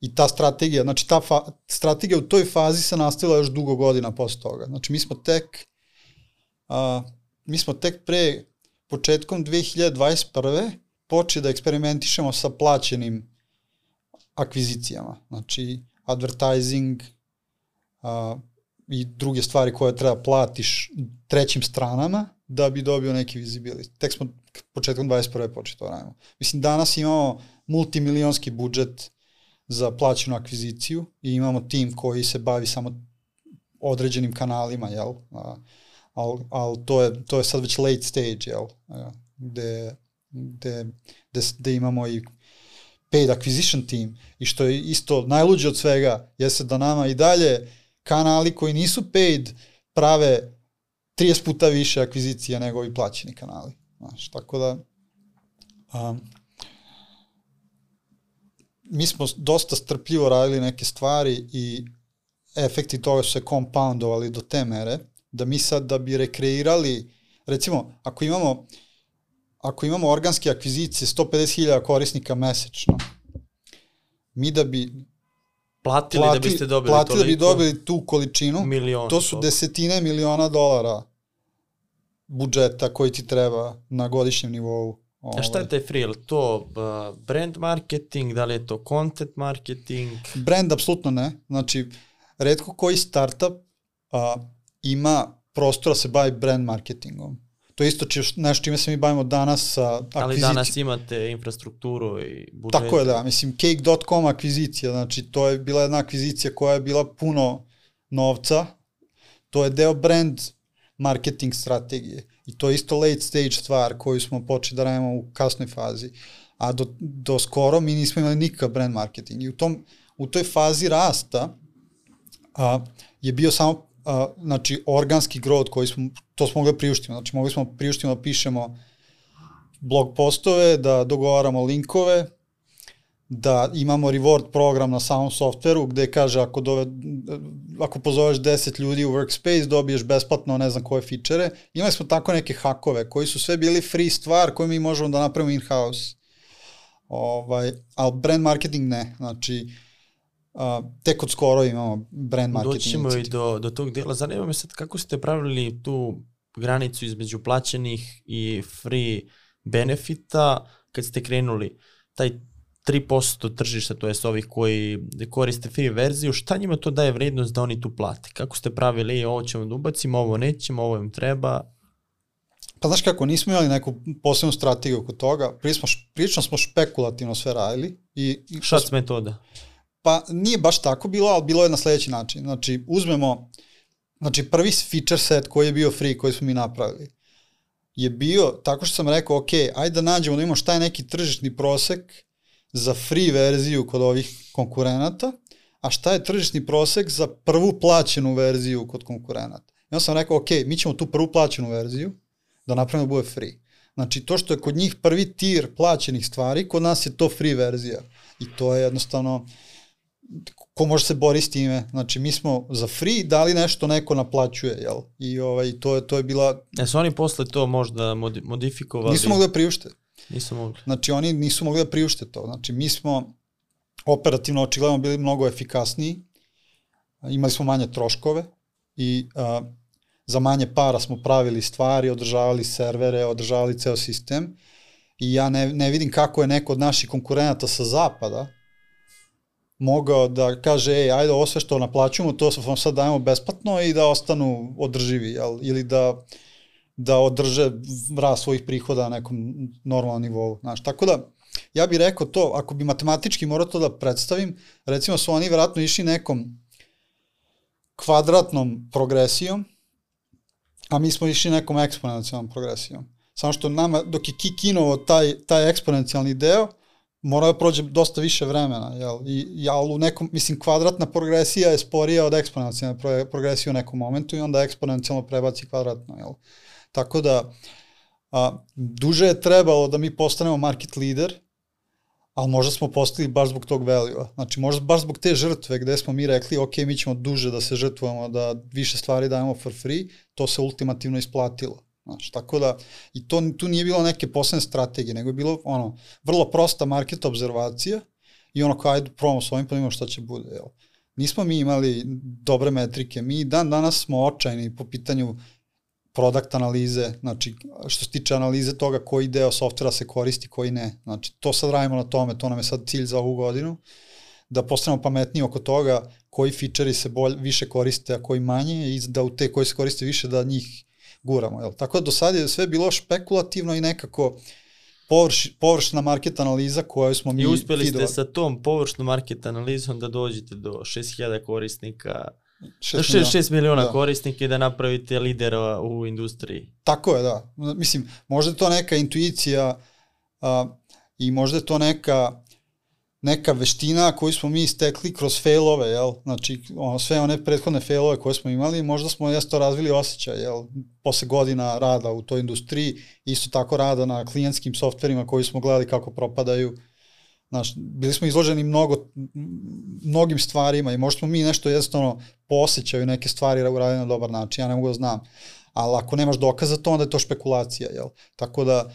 Speaker 1: I ta strategija, znači ta fa, strategija u toj fazi se nastavila još dugo godina posle toga. Znači mi smo tek, a, mi smo tek pre, početkom 2021. počeli da eksperimentišemo sa plaćenim akvizicijama. Znači advertising, a, i druge stvari koje treba platiš trećim stranama da bi dobio neki visibility. Tek smo početkom 21. počeli to radimo. Mislim, danas imamo multimilionski budžet za plaćenu akviziciju i imamo tim koji se bavi samo određenim kanalima, jel? A, al, al to, je, to je sad već late stage, jel? Gde, gde, gde, gde imamo i paid acquisition team i što je isto najluđe od svega jeste da nama i dalje kanali koji nisu paid prave 30 puta više akvizicija nego ovi plaćeni kanali. Znaš, tako da um, mi smo dosta strpljivo radili neke stvari i efekti toga su se compoundovali do te mere da mi sad da bi rekreirali recimo ako imamo ako imamo organske akvizicije 150.000 korisnika mesečno mi da bi
Speaker 2: Platili,
Speaker 1: plati,
Speaker 2: da biste dobili
Speaker 1: platili
Speaker 2: toliko.
Speaker 1: da bi dobili tu količinu,
Speaker 2: Milion.
Speaker 1: to su desetine miliona dolara budžeta koji ti treba na godišnjem nivou.
Speaker 2: A šta je taj free? Je li to uh, brand marketing, da li je to content marketing?
Speaker 1: Brand apsolutno ne. Znači, redko koji startup a, ima prostora da se bavi brand marketingom. To je isto či, nešto čime se mi bavimo danas sa
Speaker 2: Ali
Speaker 1: akvizicijom.
Speaker 2: danas imate infrastrukturu i budžet.
Speaker 1: Tako je da, mislim cake.com akvizicija, znači to je bila jedna akvizicija koja je bila puno novca, to je deo brand marketing strategije i to je isto late stage stvar koju smo počeli da radimo u kasnoj fazi, a do, do skoro mi nismo imali nikakav brand marketing. I u, tom, u toj fazi rasta a, je bio samo a, znači organski growth koji smo, to smo mogli da priuštiti, znači mogli smo priuštiti da pišemo blog postove, da dogovaramo linkove, da imamo reward program na samom softveru gde kaže ako, dove, ako pozoveš 10 ljudi u workspace dobiješ besplatno ne znam koje fičere. Imali smo tako neke hakove koji su sve bili free stvar koju mi možemo da napravimo in-house. Ovaj, ali brand marketing ne. Znači, a, tek od skoro imamo brand marketing.
Speaker 2: Doći ćemo i do, do tog dijela. Zanima me sad kako ste pravili tu granicu između plaćenih i free benefita kad ste krenuli taj 3% tržišta, to jest ovih koji koriste free verziju, šta njima to daje vrednost da oni tu plate? Kako ste pravili, ovo ćemo da ubacimo, ovo nećemo, ovo im treba?
Speaker 1: Pa znaš kako, nismo imali neku posebnu strategiju oko toga, prilično, prilično smo špekulativno sve radili. I, i
Speaker 2: Šac metoda.
Speaker 1: Pa nije baš tako bilo, ali bilo je na sledeći način. Znači, uzmemo, znači prvi feature set koji je bio free, koji smo mi napravili, je bio tako što sam rekao, ok, ajde da nađemo da imamo šta je neki tržišni prosek za free verziju kod ovih konkurenata, a šta je tržišni prosek za prvu plaćenu verziju kod konkurenata. I onda sam rekao, ok, mi ćemo tu prvu plaćenu verziju da napravimo da bude free. Znači, to što je kod njih prvi tir plaćenih stvari, kod nas je to free verzija. I to je jednostavno, ko može se bori s time. Znači, mi smo za free dali nešto neko naplaćuje, jel? I ovaj, to, je, to je bila...
Speaker 2: E su oni posle to možda modi- modifikovali?
Speaker 1: Nisu mogli da priušte.
Speaker 2: Nisu mogli.
Speaker 1: Znači, oni nisu mogli da priušte to. Znači, mi smo operativno očigledno bili mnogo efikasniji, imali smo manje troškove i a, za manje para smo pravili stvari, održavali servere, održavali ceo sistem i ja ne, ne vidim kako je neko od naših konkurenata sa zapada mogao da kaže, ej, ajde ovo sve što naplaćujemo, to vam sad dajemo besplatno i da ostanu održivi, jel? ili da, da održe rast svojih prihoda na nekom normalnom nivou. Znaš, tako da, ja bih rekao to, ako bi matematički morao to da predstavim, recimo su oni vjerojatno išli nekom kvadratnom progresijom, a mi smo išli nekom eksponencijalnom progresijom. Samo što nama, dok je kikinovo taj, taj eksponencijalni deo, mora da prođe dosta više vremena, jel? I, jel, u nekom, mislim, kvadratna progresija je sporija od eksponencijalne progresije u nekom momentu i onda eksponencijalno prebaci kvadratno, jel? Tako da, a, duže je trebalo da mi postanemo market leader, ali možda smo postali baš zbog tog value-a. Znači, možda baš zbog te žrtve gde smo mi rekli, ok, mi ćemo duže da se žrtvujemo, da više stvari dajemo for free, to se ultimativno isplatilo. Znaš, tako da, i to, tu nije bilo neke posebne strategije, nego je bilo ono, vrlo prosta market observacija i ono kao ajde probamo s ovim pa imamo šta će bude. Jel. Nismo mi imali dobre metrike, mi dan danas smo očajni po pitanju product analize, znači što se tiče analize toga koji deo softvera se koristi, koji ne. Znači to sad radimo na tome, to nam je sad cilj za ovu godinu, da postanemo pametniji oko toga koji fičeri se bolj, više koriste, a koji manje i da u te koji se koriste više da njih guramo. Jel? Tako da do sada je sve bilo špekulativno i nekako površ, površna market analiza koju smo mi
Speaker 2: I uspeli ste sa tom površnom market analizom da dođete do 6000 korisnika 6 miliona, 6 miliona da. korisnika i da napravite lidera u industriji.
Speaker 1: Tako je, da. Mislim, možda je to neka intuicija a, i možda je to neka neka veština koju smo mi stekli kroz failove, jel? Znači, ono, sve one prethodne failove koje smo imali, možda smo jesto razvili osjećaj, jel? Posle godina rada u toj industriji, isto tako rada na klijentskim softverima koji smo gledali kako propadaju, Znaš, bili smo izloženi mnogo, mnogim stvarima i možda smo mi nešto jednostavno posjećaju neke stvari uradili na dobar način, ja ne mogu da znam. Ali ako nemaš dokaza to, onda je to špekulacija, jel? Tako da,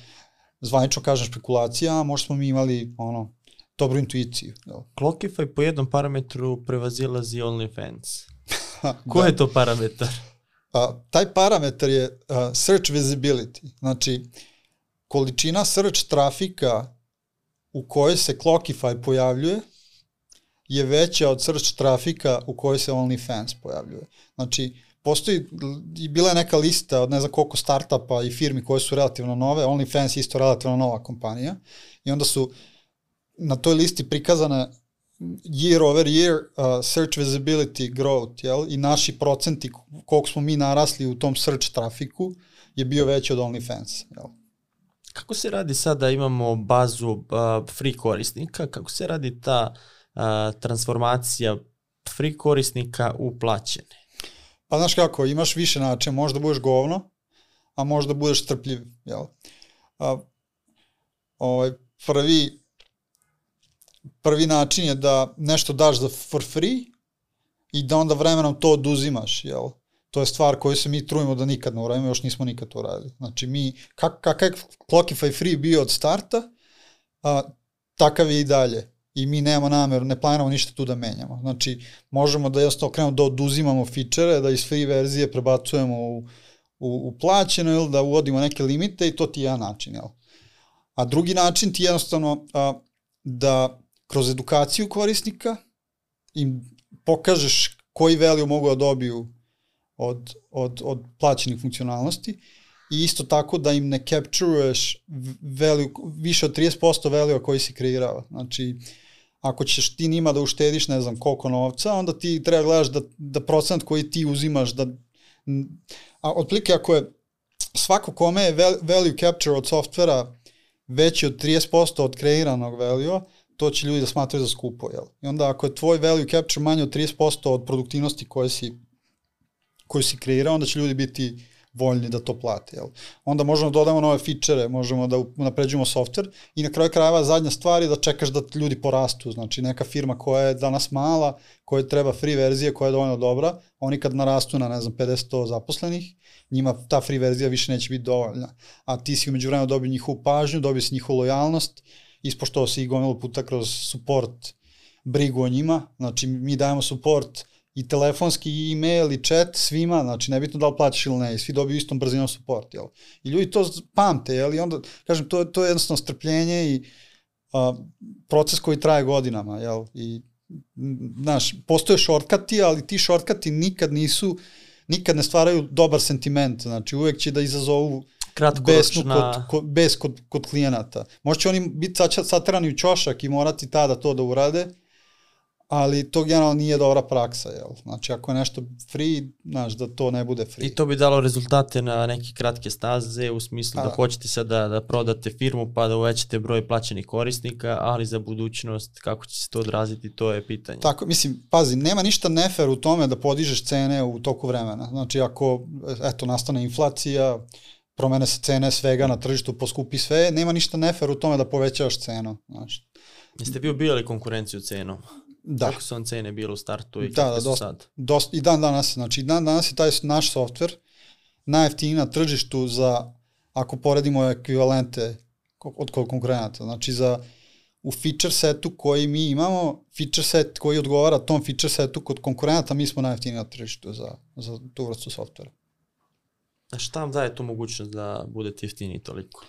Speaker 1: zvanično kažem špekulacija, a možda smo mi imali ono, dobru intuiciju. Jel?
Speaker 2: Clockify po jednom parametru prevazilazi OnlyFans. <laughs> Ko da. je to parametar?
Speaker 1: A, taj parametar je a, search visibility, znači količina search trafika u kojoj se Clockify pojavljuje je veća od search trafika u kojoj se OnlyFans pojavljuje. Znači, postoji, i bila je neka lista od ne znam koliko startupa i firmi koje su relativno nove, OnlyFans je isto relativno nova kompanija, i onda su na toj listi prikazane year over year uh, search visibility growth, jel? I naši procenti, koliko smo mi narasli u tom search trafiku, je bio veći od OnlyFans, jel?
Speaker 2: Kako se radi sada da imamo bazu free korisnika, kako se radi ta transformacija free korisnika u plaćene?
Speaker 1: Pa znaš kako, imaš više načina, možda budeš govno, a možda budeš strpljiv, jel? A, ovaj, prvi, prvi način je da nešto daš za for free i da onda vremenom to oduzimaš, jel? To je stvar koju se mi trujemo da nikad ne uradimo, još nismo nikad to uradili. Znači mi, kak, kakav je Clockify free bio od starta, a, takav je i dalje. I mi nemamo nameru, ne planiramo ništa tu da menjamo. Znači, možemo da jednostavno krenemo da oduzimamo fičere, da iz free verzije prebacujemo u, u, u plaćeno ili da uvodimo neke limite i to ti je jedan način. Jel? A drugi način ti jednostavno a, da kroz edukaciju korisnika im pokažeš koji value mogu da dobiju od, od, od plaćenih funkcionalnosti i isto tako da im ne capturuješ value, više od 30% value koji si kreirao. Znači, ako ćeš ti njima da uštediš ne znam koliko novca, onda ti treba gledaš da, da procent koji ti uzimaš, da, a otplike ako je svako kome je value capture od softvera veći od 30% od kreiranog value-a, to će ljudi da smatraju za skupo, jel? I onda ako je tvoj value capture manje od 30% od produktivnosti koje si, koju si kreirao, onda će ljudi biti voljni da to plate. Jel? Onda možemo da dodamo nove fičere, možemo da napređujemo software i na kraju krajeva zadnja stvar je da čekaš da ljudi porastu. Znači neka firma koja je danas mala, koja treba free verzije, koja je dovoljno dobra, oni kad narastu na ne znam 50 zaposlenih, njima ta free verzija više neće biti dovoljna. A ti si umeđu vremena dobio njihovu pažnju, dobio si njihovu lojalnost, ispoštao si ih gomilu puta kroz support brigu o njima, znači mi dajemo support i telefonski, i e-mail, i chat, svima, znači nebitno da li plaćaš ili ne, svi dobiju istom brzinom support, jel? I ljudi to pamte, jel? I onda, kažem, to, to je jednostavno strpljenje i a, proces koji traje godinama, jel? I, znaš, postoje šortkati, ali ti šortkati nikad nisu, nikad ne stvaraju dobar sentiment, znači uvek će da izazovu besnu kod, kod, bes kod, kod klijenata. Možda će oni biti satrani u čošak i morati tada to da urade, ali to generalno nije dobra praksa, jel? Znači, ako je nešto free, znaš, da to ne bude free.
Speaker 2: I to bi dalo rezultate na neke kratke staze, u smislu da, da hoćete sad da, da prodate firmu pa da uvećate broj plaćenih korisnika, ali za budućnost, kako će se to odraziti, to je pitanje.
Speaker 1: Tako, mislim, pazi, nema ništa nefer u tome da podižeš cene u toku vremena. Znači, ako, eto, nastane inflacija, promene se cene svega na tržištu, poskupi sve, nema ništa nefer u tome da povećavaš cenu, znaš.
Speaker 2: Jeste vi ubijali konkurenciju cenom?
Speaker 1: Da.
Speaker 2: Kako su on cene bile u startu i
Speaker 1: da, da,
Speaker 2: su dosta, sad?
Speaker 1: Dosta, I dan danas, znači i dan danas je taj naš softver najjeftiniji na tržištu za, ako poredimo ekvivalente od konkurenata, znači za u feature setu koji mi imamo, feature set koji odgovara tom feature setu kod konkurenata, mi smo najjeftiniji na tržištu za, za tu vrstu softvera.
Speaker 2: A šta vam daje tu mogućnost da budete jeftiniji toliko?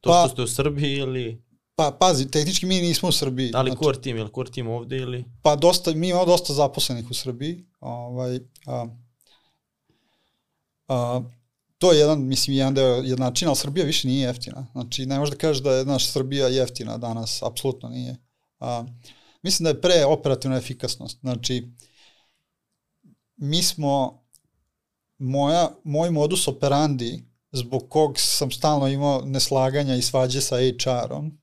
Speaker 2: To pa, što ste u Srbiji ili...
Speaker 1: Pa, pazi, tehnički mi nismo u Srbiji.
Speaker 2: Ali znači, core team, je li core team ovde ili?
Speaker 1: Pa dosta, mi imamo dosta zaposlenih u Srbiji. Ovaj, a, a, to je jedan, mislim, jedan deo jedan način, ali Srbija više nije jeftina. Znači, ne možeš da kažeš da je naša Srbija jeftina danas, apsolutno nije. A, mislim da je pre operativna efikasnost. Znači, mi smo, moja, moj modus operandi, zbog kog sam stalno imao neslaganja i svađe sa HR-om,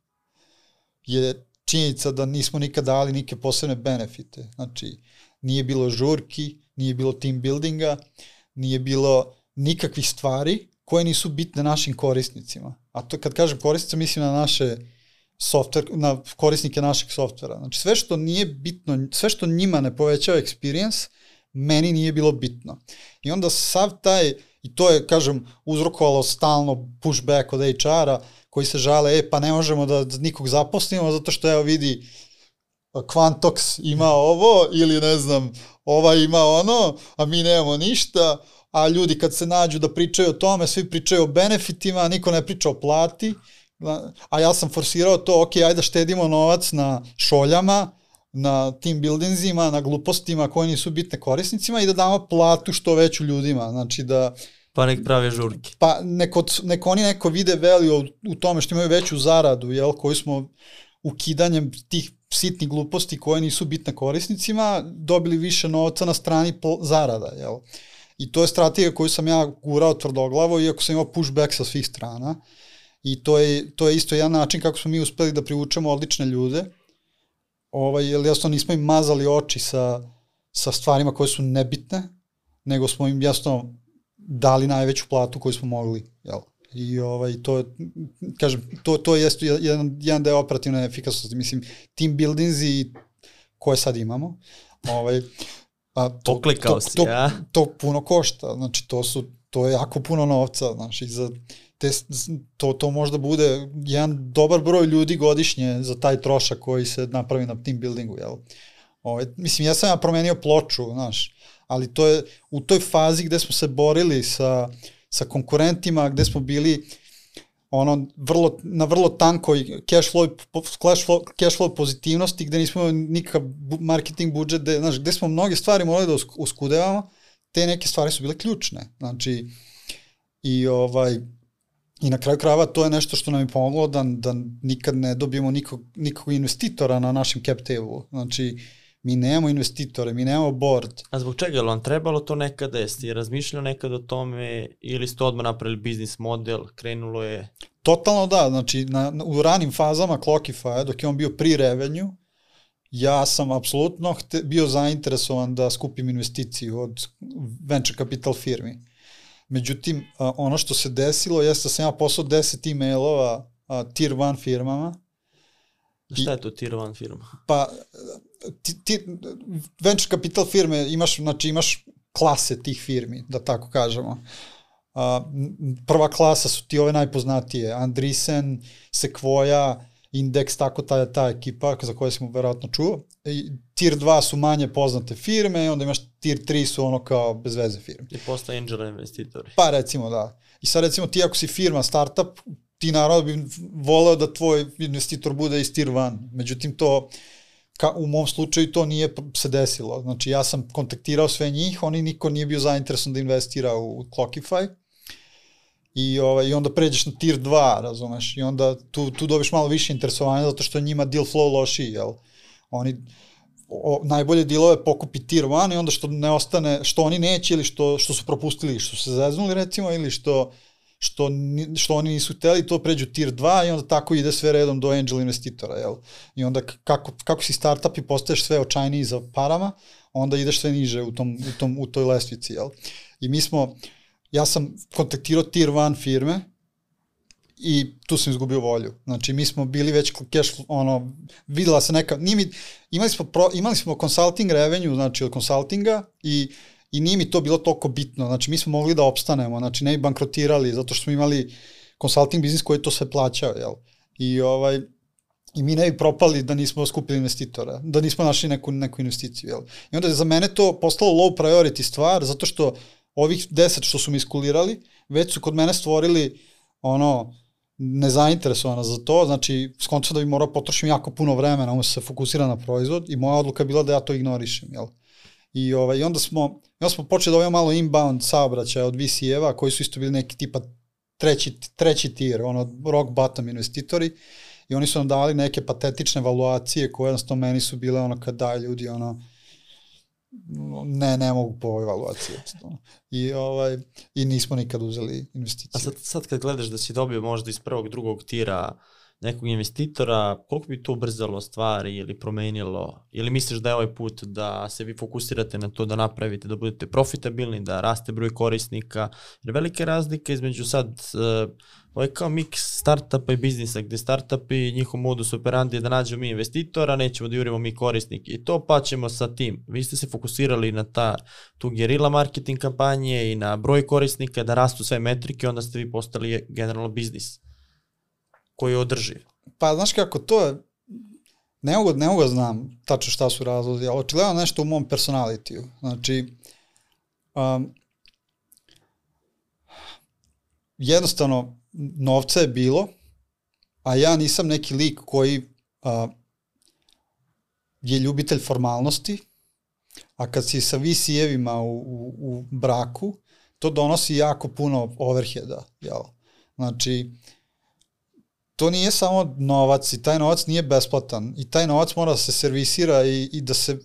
Speaker 1: je činjenica da nismo nikad dali nike posebne benefite. Znači, nije bilo žurki, nije bilo team buildinga, nije bilo nikakvih stvari koje nisu bitne našim korisnicima. A to kad kažem korisnica, mislim na naše software, na korisnike našeg softvera. Znači sve što nije bitno, sve što njima ne povećava experience, meni nije bilo bitno. I onda sav taj, i to je, kažem, uzrokovalo stalno pushback od HR-a, koji se žale, e pa ne možemo da nikog zaposlimo zato što evo vidi Quantox ima ovo ili ne znam, ova ima ono, a mi nemamo ništa, a ljudi kad se nađu da pričaju o tome, svi pričaju o benefitima, niko ne priča o plati, a ja sam forsirao to, ok, ajde da štedimo novac na šoljama, na team buildingsima, na glupostima koje nisu bitne korisnicima i da damo platu što veću ljudima, znači da
Speaker 2: Pa nek prave žurke.
Speaker 1: Pa neko, neko oni neko vide value u, tome što imaju veću zaradu, jel, koju smo ukidanjem tih sitnih gluposti koje nisu bitne korisnicima, dobili više novca na strani zarada, jel. I to je strategija koju sam ja gurao tvrdoglavo, iako sam imao pushback sa svih strana. I to je, to je isto jedan način kako smo mi uspeli da privučemo odlične ljude, ovaj, jer jasno nismo im mazali oči sa, sa stvarima koje su nebitne, nego smo im jasno dali najveću platu koju smo mogli, jel? I ovaj, to, kažem, to, to je jedan, jedan deo operativne efikasnosti. Mislim, team buildings i koje sad imamo, ovaj,
Speaker 2: a to, Poklikao to, si,
Speaker 1: to,
Speaker 2: ja?
Speaker 1: to puno košta, znači to su, to je jako puno novca, znači za te, to, to možda bude jedan dobar broj ljudi godišnje za taj trošak koji se napravi na team buildingu, jel? Ovaj, mislim, ja sam ja promenio ploču, znaš, ali to je u toj fazi gde smo se borili sa, sa konkurentima, gde smo bili ono vrlo, na vrlo tankoj cash flow, cash flow, cash flow pozitivnosti, gde nismo imali nikakav marketing budžet, gde, znaš, gde smo mnoge stvari morali da uskudevamo, te neke stvari su bile ključne. Znači, i ovaj, I na kraju krajeva to je nešto što nam je pomoglo da, da nikad ne dobijemo nikog, nikog investitora na našem cap table. Znači, mi nemamo investitore, mi nemamo board.
Speaker 2: A zbog čega je vam trebalo to nekada? Jeste razmišljali nekad o tome ili ste odmah napravili biznis model, krenulo je?
Speaker 1: Totalno da, znači na, u ranim fazama Clockify, dok je on bio pri revenue, ja sam apsolutno hte, bio zainteresovan da skupim investiciju od venture capital firmi. Međutim, ono što se desilo jeste da sam ja poslao 10 e-mailova tier 1 firmama.
Speaker 2: Šta je to tier 1 firma?
Speaker 1: Pa ti, ti, venture capital firme imaš, znači imaš klase tih firmi, da tako kažemo. Uh, prva klasa su ti ove najpoznatije, Andreessen, Sequoia, Index, tako ta, ta ekipa za koju smo verovatno čuo. I tier 2 su manje poznate firme, onda imaš tier 3 su ono kao bez veze firme.
Speaker 2: I postoje angel investitori.
Speaker 1: Pa recimo da. I sad recimo ti ako si firma, startup, ti naravno bi voleo da tvoj investitor bude iz tier 1. Međutim to ka, u mom slučaju to nije se desilo. Znači ja sam kontaktirao sve njih, oni niko nije bio zainteresovan da investira u Clockify. I, ovaj, I onda pređeš na tier 2, razumeš, i onda tu, tu dobiš malo više interesovanja zato što njima deal flow lošiji, jel? Oni, o, najbolje dilove pokupi tier 1 i onda što ne ostane, što oni neće ili što, što su propustili, što su se zeznuli recimo ili što što, što oni nisu hteli, to pređu tier 2 i onda tako ide sve redom do angel investitora, jel? I onda kako, kako si startup i postaješ sve očajniji za parama, onda ideš sve niže u, tom, u, tom, u toj lestvici, jel? I mi smo, ja sam kontaktirao tier 1 firme i tu sam izgubio volju. Znači, mi smo bili već cash, ono, videla se neka, mi, imali smo, pro, imali smo consulting revenue, znači od consultinga i i nije mi to bilo toliko bitno. Znači, mi smo mogli da opstanemo, znači ne bi bankrotirali, zato što smo imali consulting biznis koji to sve plaćao, jel? I, ovaj, i mi ne bi propali da nismo skupili investitora, da nismo našli neku, neku investiciju, jel? I onda je za mene to postalo low priority stvar, zato što ovih deset što su mi iskulirali, već su kod mene stvorili ono, nezainteresovana za to, znači skonto da bi morao potrošim jako puno vremena, ono se fokusira na proizvod i moja odluka je bila da ja to ignorišem, jel? I, ovaj, onda smo, onda smo počeli da ovaj malo inbound saobraćaja od VC-eva, koji su isto bili neki tipa treći, treći tier, ono, rock bottom investitori, i oni su nam dali neke patetične valuacije koje jednostavno meni su bile ono kad daj ljudi ono ne, ne mogu po ovoj valuaciji. I, ovaj, I nismo nikad uzeli investiciju.
Speaker 2: A sad, sad kad gledaš da si dobio možda iz prvog, drugog tira nekog investitora, koliko bi to ubrzalo stvari ili promenilo? Ili misliš da je ovaj put da se vi fokusirate na to da napravite, da budete profitabilni, da raste broj korisnika? Jer velike razlike između sad, uh, ovo je kao mix startupa i biznisa, gde startupi, njihov modus operandi je da nađemo mi investitora, nećemo da jurimo mi korisnike i to pa ćemo sa tim. Vi ste se fokusirali na ta, tu gerila marketing kampanje i na broj korisnika, da rastu sve metrike, onda ste vi postali generalno biznis koji je održiv?
Speaker 1: Pa, znaš kako, to je, ne mogu, ne mogu znam tačno šta su razlozi, ali očigledno nešto u mom personalitiju. Znači, um, jednostavno, novca je bilo, a ja nisam neki lik koji uh, je ljubitelj formalnosti, a kad si sa VC-evima u, u, u braku, to donosi jako puno overheada, jel? Znači, to nije samo novac i taj novac nije besplatan i taj novac mora da se servisira i, i da se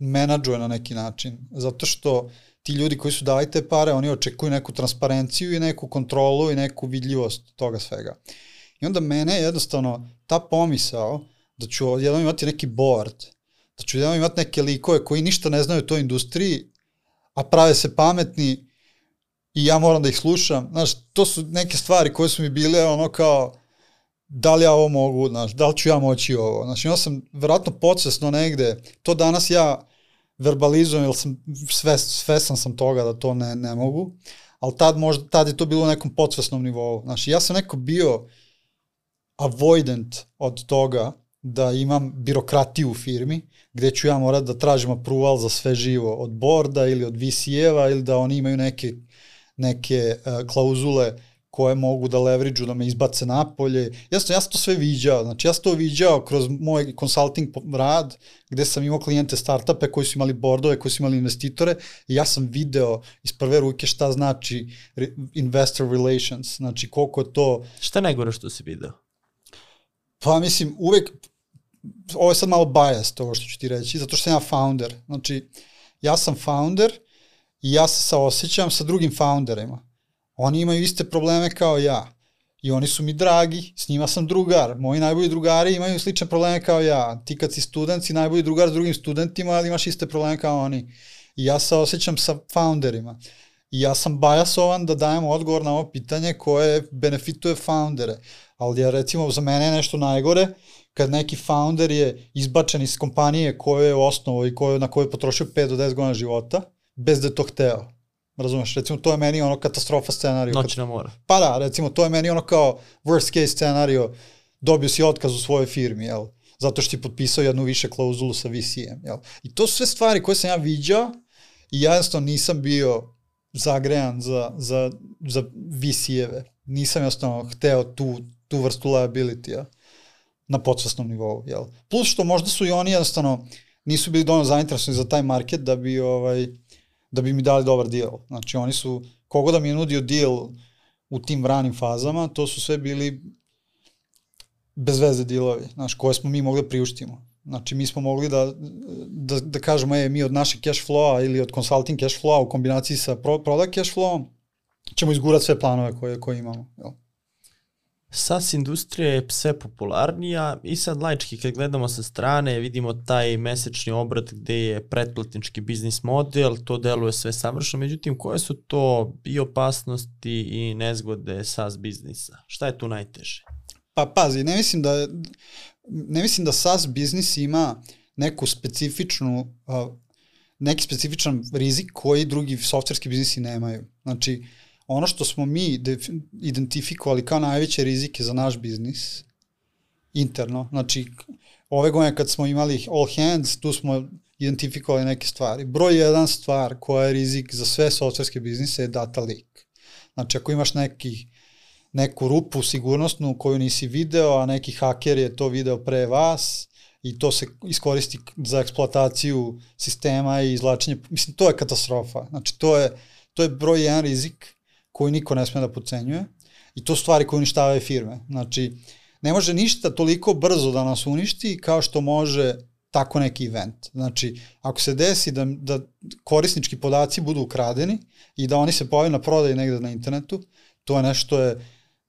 Speaker 1: menadžuje na neki način, zato što ti ljudi koji su dali te pare, oni očekuju neku transparenciju i neku kontrolu i neku vidljivost toga svega. I onda mene jednostavno ta pomisao da ću jednom imati neki board, da ću jednom imati neke likove koji ništa ne znaju o toj industriji, a prave se pametni i ja moram da ih slušam. Znaš, to su neke stvari koje su mi bile ono kao, da li ja ovo mogu, znaš, da li ću ja moći ovo. Znači, ja sam verovatno podsvesno negde, to danas ja verbalizujem, jer sam sve, svesan sam toga da to ne, ne mogu, ali tad, možda, tad je to bilo u nekom podsvesnom nivou. Znači, ja sam neko bio avoidant od toga da imam birokratiju u firmi, gde ću ja morat da tražim approval za sve živo od borda ili od VC-eva ili da oni imaju neke, neke uh, klauzule koje mogu da leverage da me izbace napolje. Ja sam, ja sam to sve viđao, znači ja sam to viđao kroz moj consulting rad, gde sam imao klijente startupe koji su imali bordove, koji su imali investitore i ja sam video iz prve ruke šta znači investor relations, znači koliko je to...
Speaker 2: Šta najgore što si video?
Speaker 1: Pa mislim, uvek, ovo je sad malo biased, ovo što ću ti reći, zato što sam ja founder. Znači, ja sam founder i ja se saosećam sa drugim founderima. Oni imaju iste probleme kao ja. I oni su mi dragi, s njima sam drugar. Moji najbolji drugari imaju slične probleme kao ja. Ti kad si student, si najbolji drugar s drugim studentima, ali imaš iste probleme kao oni. I ja se osjećam sa founderima. I ja sam bajasovan da dajem odgovor na ovo pitanje koje benefituje foundere. Ali ja recimo za mene je nešto najgore kad neki founder je izbačen iz kompanije koje je osnovo i koje, na koju je potrošio 5 do 10 godina života, bez da je to hteo. Razumeš, recimo to je meni ono katastrofa scenariju.
Speaker 2: Noć na mora.
Speaker 1: Pa da, recimo to je meni ono kao worst case scenario. dobio si otkaz u svojoj firmi, jel? Zato što ti potpisao jednu više klauzulu sa VC-em, jel? I to su sve stvari koje sam ja viđao i ja jednostavno nisam bio zagrejan za, za, za VC-eve. Nisam jednostavno hteo tu, tu vrstu liability-a na podsvestnom nivou, jel? Plus što možda su i oni jednostavno nisu bili dovoljno zainteresovani za taj market da bi ovaj da bi mi dali dobar deal. Znači oni su kogo da mi je nudio deal u tim ranim fazama, to su sve bili bez veze dealovi, znaš, koje smo mi mogli da priuštimo. Znači, mi smo mogli da, da, da kažemo, e, mi od našeg cash flowa ili od consulting cash flowa u kombinaciji sa pro, product cash flowom ćemo izgurati sve planove koje, koje imamo. Jel?
Speaker 2: SaaS industrija je sve popularnija i sad laički kad gledamo sa strane vidimo taj mesečni obrat gde je pretplatnički biznis model, to deluje sve savršeno, međutim koje su to i opasnosti i nezgode SaaS biznisa? Šta je tu najteže?
Speaker 1: Pa pazi, ne mislim da ne mislim da SaaS biznis ima neku specifičnu neki specifičan rizik koji drugi softverski biznisi nemaju. Znači, ono što smo mi identifikovali kao najveće rizike za naš biznis interno, znači ove godine kad smo imali all hands, tu smo identifikovali neke stvari. Broj jedan stvar koja je rizik za sve softverske biznise je data leak. Znači ako imaš neki, neku rupu sigurnosnu koju nisi video, a neki haker je to video pre vas i to se iskoristi za eksploataciju sistema i izlačenje, mislim to je katastrofa. Znači to je, to je broj jedan rizik koji niko ne sme da pocenjuje i to stvari koje uništavaju firme. Znači, ne može ništa toliko brzo da nas uništi kao što može tako neki event. Znači, ako se desi da, da korisnički podaci budu ukradeni i da oni se pojavaju na prodaju negde na internetu, to je nešto je,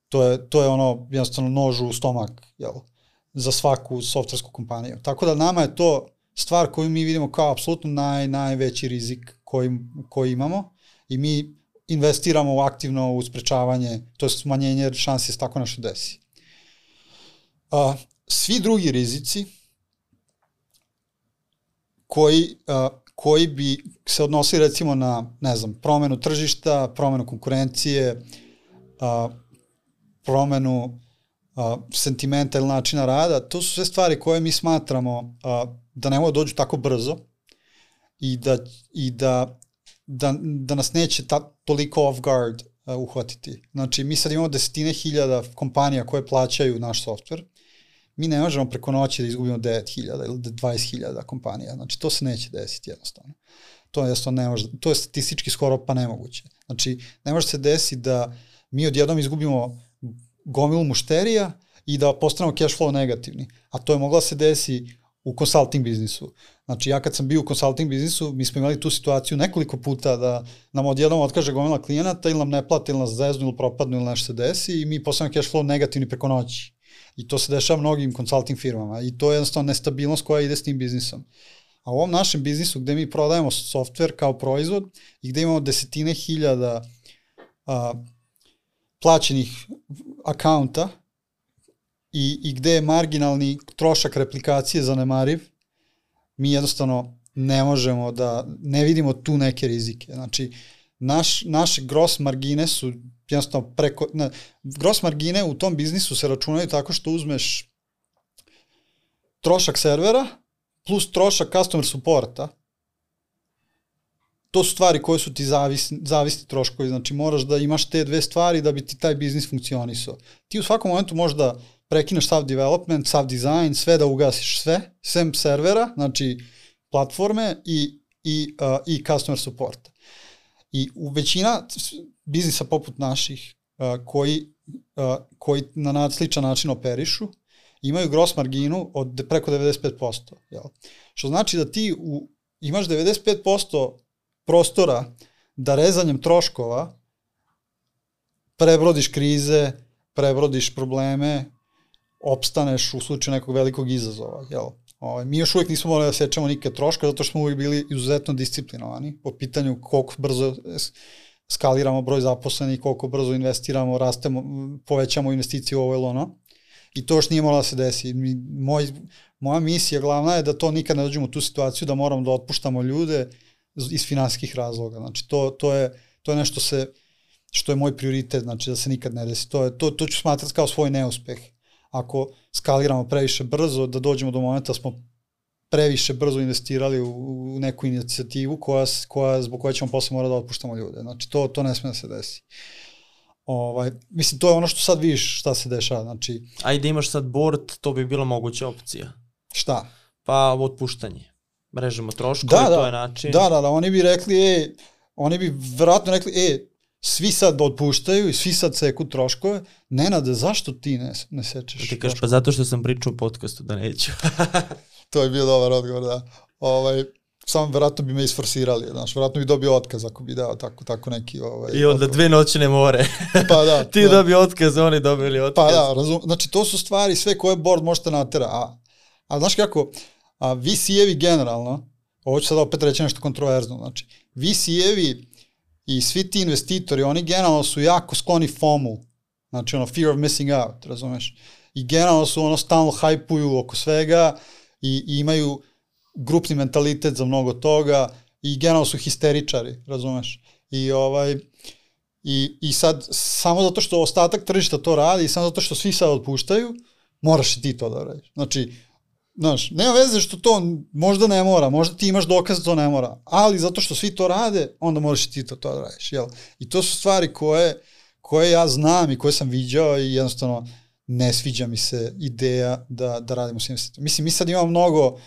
Speaker 1: to je, to je ono jednostavno nož u stomak, jel, za svaku softversku kompaniju. Tako da nama je to stvar koju mi vidimo kao apsolutno naj, najveći rizik koji, koji imamo i mi investiramo aktivno u sprečavanje, to je smanjenje šansi da se tako nešto desi. A, svi drugi rizici koji, a, koji bi se odnosili recimo na, ne znam, promenu tržišta, promenu konkurencije, a, promenu a, sentimenta ili načina rada, to su sve stvari koje mi smatramo a, da ne mogu da dođu tako brzo i da, i da da, da nas neće ta, toliko off guard uh, uhvatiti. Znači, mi sad imamo desetine hiljada kompanija koje plaćaju naš software, mi ne možemo preko noći da izgubimo 9000 ili 20.000 kompanija. Znači, to se neće desiti jednostavno. To je, ne može, to je statistički skoro pa nemoguće. Znači, ne može se desiti da mi odjednom izgubimo gomilu mušterija i da postanemo cash flow negativni. A to je mogla da se desi u consulting biznisu. Znači ja kad sam bio u consulting biznisu, mi smo imali tu situaciju nekoliko puta da nam odjednom otkaže gomila klijenata ili nam ne plate ili nas zeznu ili propadnu ili nešto se desi i mi postavljamo cash flow negativni preko noći. I to se dešava mnogim consulting firmama i to je jednostavno nestabilnost koja ide s tim biznisom. A u ovom našem biznisu gde mi prodajemo software kao proizvod i gde imamo desetine hiljada a, plaćenih akaunta i, i gde je marginalni trošak replikacije zanemariv, mi jednostavno ne možemo da, ne vidimo tu neke rizike. Znači, naš, naše gross margine su jednostavno preko, ne, gross margine u tom biznisu se računaju tako što uzmeš trošak servera plus trošak customer supporta to su stvari koje su ti zavisni, zavisni troškovi, znači moraš da imaš te dve stvari da bi ti taj biznis funkcionisao. Ti u svakom momentu možeš prekineš sav development, sav design, sve da ugasiš sve, sem servera, znači platforme i, i, uh, i customer support. I u većina biznisa poput naših uh, koji, uh, koji na sličan način operišu, imaju gross marginu od preko 95%. Jel? Što znači da ti u, imaš 95% prostora da rezanjem troškova prebrodiš krize, prebrodiš probleme, opstaneš u slučaju nekog velikog izazova. Jel? Ovaj, mi još uvijek nismo mogli da sečemo nikad troška, zato što smo uvijek bili izuzetno disciplinovani po pitanju koliko brzo skaliramo broj zaposlenih, koliko brzo investiramo, rastemo, povećamo investicije u ovo ili ono. I to još nije moralo da se desi. Mi, moj, moja misija glavna je da to nikad ne dođemo u tu situaciju da moramo da otpuštamo ljude iz finansijskih razloga. Znači, to, to, je, to je nešto se, što je moj prioritet, znači da se nikad ne desi. To, je, to, to ću smatrati kao svoj neuspeh ako skaliramo previše brzo, da dođemo do momenta smo previše brzo investirali u, u neku inicijativu koja, koja, zbog koje ćemo posle morati da otpuštamo ljude. Znači, to, to ne sme da se desi. Ovaj, mislim, to je ono što sad vidiš šta se dešava. Znači,
Speaker 2: Ajde imaš sad board, to bi bila moguća opcija.
Speaker 1: šta?
Speaker 2: Pa otpuštanje. Mrežemo troškove,
Speaker 1: Da,
Speaker 2: to
Speaker 1: da,
Speaker 2: je način.
Speaker 1: da, da, da, oni bi rekli, e, oni bi verovatno rekli, e, svi sad otpuštaju i svi sad seku troškove, Nenade, zašto ti ne, ne sečeš?
Speaker 2: Ti kažeš,
Speaker 1: troškove?
Speaker 2: pa zato što sam pričao u podcastu da neću. <laughs>
Speaker 1: To je bio dobar odgovor, da. Ovaj, samo verovatno bi me isforsirali, znaš, verovatno bi dobio otkaz ako bi dao tako, tako neki... Ovaj,
Speaker 2: I onda
Speaker 1: odgovor.
Speaker 2: dve noćne more.
Speaker 1: Pa da. <laughs>
Speaker 2: Ti
Speaker 1: da.
Speaker 2: dobio otkaz, oni dobili otkaz.
Speaker 1: Pa da, razum, znači to su stvari sve koje board možete natera. A, a znaš kako, a VC-evi generalno, ovo ću sad opet reći nešto kontroverzno, znači VC-evi i svi ti investitori, oni generalno su jako skloni FOMU, znači ono fear of missing out, razumeš? I generalno su ono stalno hajpuju oko svega i, i imaju grupni mentalitet za mnogo toga i generalno su histeričari, razumeš? I ovaj, I, I sad, samo zato što ostatak tržišta to radi i samo zato što svi sad otpuštaju, moraš i ti to da radiš. Znači, znaš, nema veze što to možda ne mora, možda ti imaš dokaz da to ne mora, ali zato što svi to rade, onda moraš i ti to, to da radiš, jel? I to su stvari koje, koje ja znam i koje sam viđao i jednostavno ne sviđa mi se ideja da, da radimo s investitorima. Mislim, mi sad imamo mnogo,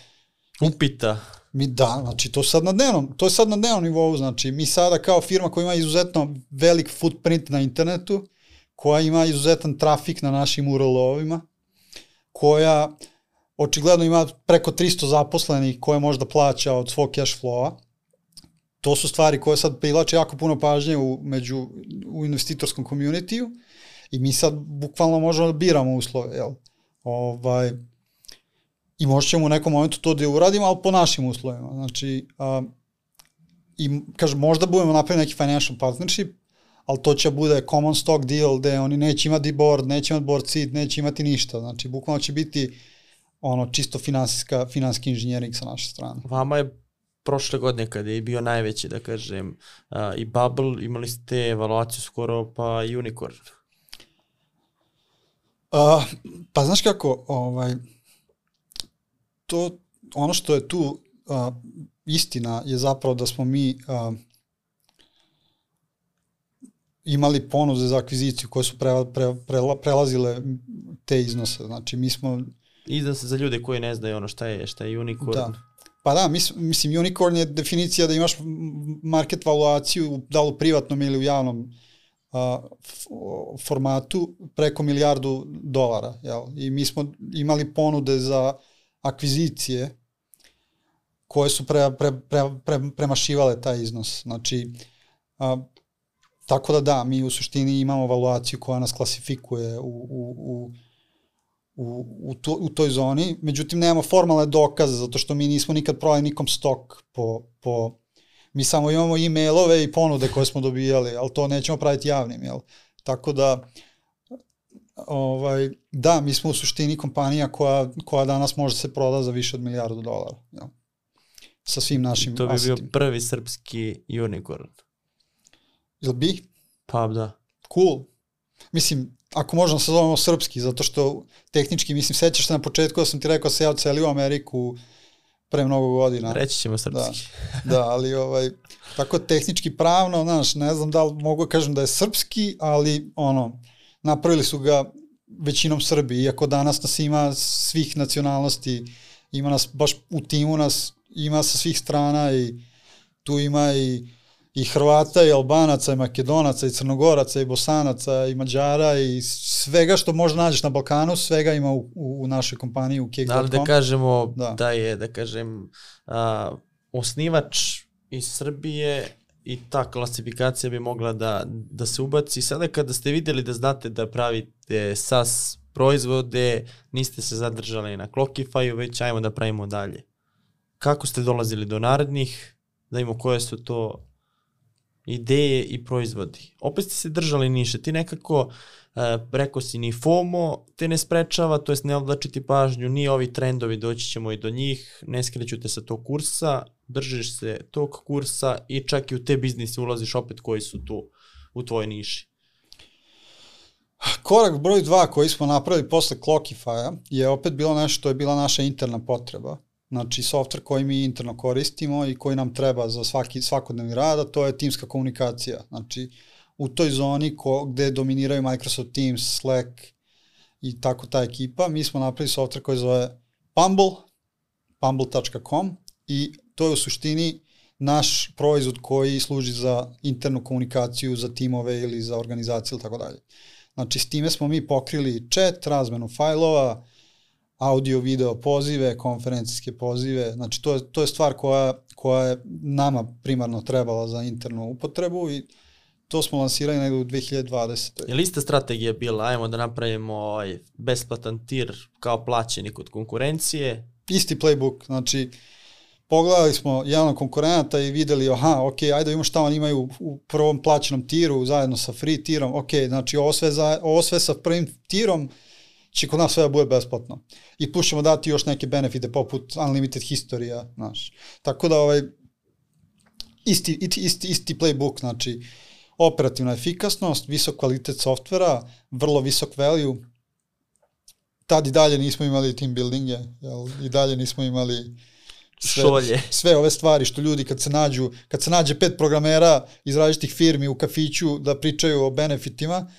Speaker 2: Upita.
Speaker 1: Mi da, znači to sad na dnevnom, to je sad na dnevnom nivou, znači mi sada kao firma koja ima izuzetno velik footprint na internetu, koja ima izuzetan trafik na našim URL-ovima, koja očigledno ima preko 300 zaposlenih koje možda plaća od svog cash flowa, to su stvari koje sad privlače jako puno pažnje u, među, u investitorskom community-u i mi sad bukvalno možemo da biramo uslove, jel? Ovaj, i možda ćemo u nekom momentu to da uradimo, ali po našim uslovima. Znači, a, i kažem, možda budemo napraviti neki financial partnership, ali to će bude common stock deal gde oni neće imati board, neće imati board seat, neće imati ništa. Znači, bukvalno će biti ono čisto finansijska, finansijski inženjering sa naše strane.
Speaker 2: Vama je prošle godine kada je bio najveći, da kažem, uh, i Bubble, imali ste evaluaciju skoro pa Unicorn.
Speaker 1: Uh, pa znaš kako, ovaj, to, ono što je tu uh, istina je zapravo da smo mi uh, imali ponude za akviziciju koje su pre, pre, pre, prelazile te iznose. Znači mi smo
Speaker 2: I za, za ljude koji ne znaju ono šta je, šta je Unicorn.
Speaker 1: Da. Pa da, mis, mislim, unicorn je definicija da imaš market valuaciju, da li u privatnom ili u javnom a, formatu, preko milijardu dolara. Jel? I mi smo imali ponude za akvizicije koje su pre, pre, pre, pre, premašivale taj iznos. Znači, a, tako da da, mi u suštini imamo valuaciju koja nas klasifikuje u, u, u u, u, to, u toj zoni, međutim nemamo formalne dokaze zato što mi nismo nikad prodali nikom stok po, po mi samo imamo e-mailove i ponude koje smo dobijali, ali to nećemo praviti javnim, jel? Tako da ovaj, da, mi smo u suštini kompanija koja, koja danas može se proda za više od milijardu dolara, jel? Sa svim našim
Speaker 2: To bi bio
Speaker 1: asetima.
Speaker 2: prvi srpski Unicorn.
Speaker 1: Jel bi?
Speaker 2: Pa da.
Speaker 1: Cool. Mislim, ako možemo se zovemo srpski, zato što tehnički, mislim, sećaš se na početku da sam ti rekao da se ja ocelio u Ameriku pre mnogo godina.
Speaker 2: Reći ćemo srpski.
Speaker 1: Da, <laughs> da, ali ovaj, tako tehnički pravno, znaš, ne znam da li mogu da kažem da je srpski, ali ono, napravili su ga većinom Srbi, iako danas nas ima svih nacionalnosti, ima nas baš u timu nas ima sa svih strana i tu ima i i Hrvata i Albanaca i Makedonaca i Crnogoraca i Bosanaca i Mađara i svega što možda nađeš na Balkanu, svega ima u, u, u našoj kompaniji u Cake.com.
Speaker 2: Da li da kažemo da.
Speaker 1: Da.
Speaker 2: da je, da kažem, a, osnivač iz Srbije i ta klasifikacija bi mogla da, da se ubaci. Sada kada ste videli da znate da pravite SAS proizvode, niste se zadržali na Clockify-u, već ajmo da pravimo dalje. Kako ste dolazili do narednih, da imamo koje su to ideje i proizvodi. Opet ste se držali niše, ti nekako e, rekao si ni FOMO te ne sprečava, to jest ne odlačiti pažnju, ni ovi trendovi, doći ćemo i do njih, ne skreću te sa tog kursa, držiš se tog kursa i čak i u te biznise ulaziš opet koji su tu u tvojoj niši.
Speaker 1: Korak broj dva koji smo napravili posle Clockify-a je opet bilo nešto što je bila naša interna potreba. Znači, software koji mi interno koristimo i koji nam treba za svaki, svakodnevni rad, a to je timska komunikacija. Znači, u toj zoni ko, gde dominiraju Microsoft Teams, Slack i tako ta ekipa, mi smo napravili software koji zove Pumble, pumble.com i to je u suštini naš proizvod koji služi za internu komunikaciju, za timove ili za organizaciju ili tako dalje. Znači, s time smo mi pokrili chat, razmenu fajlova, audio, video pozive, konferencijske pozive, znači to je, to je stvar koja, koja je nama primarno trebala za internu upotrebu i to smo lansirali negde u 2020.
Speaker 2: Je li ista strategija bila, ajmo da napravimo ovaj besplatan tir kao plaćeni kod konkurencije?
Speaker 1: Isti playbook, znači pogledali smo jedan od konkurenata i videli, aha, ok, ajde da vidimo šta oni imaju u prvom plaćenom tiru zajedno sa free tirom, ok, znači ovo sve, za, ovo sve sa prvim tirom će kod nas sve da bude besplatno. I plus ćemo dati još neke benefite poput unlimited historija, znaš. Tako da ovaj, isti, isti, isti, isti playbook, znači operativna efikasnost, visok kvalitet softvera, vrlo visok value, tad i dalje nismo imali team buildinge, jel? i dalje nismo imali sve,
Speaker 2: Šolje. <laughs>
Speaker 1: sve ove stvari što ljudi kad se nađu, kad se nađe pet programera iz različitih firmi u kafiću da pričaju o benefitima,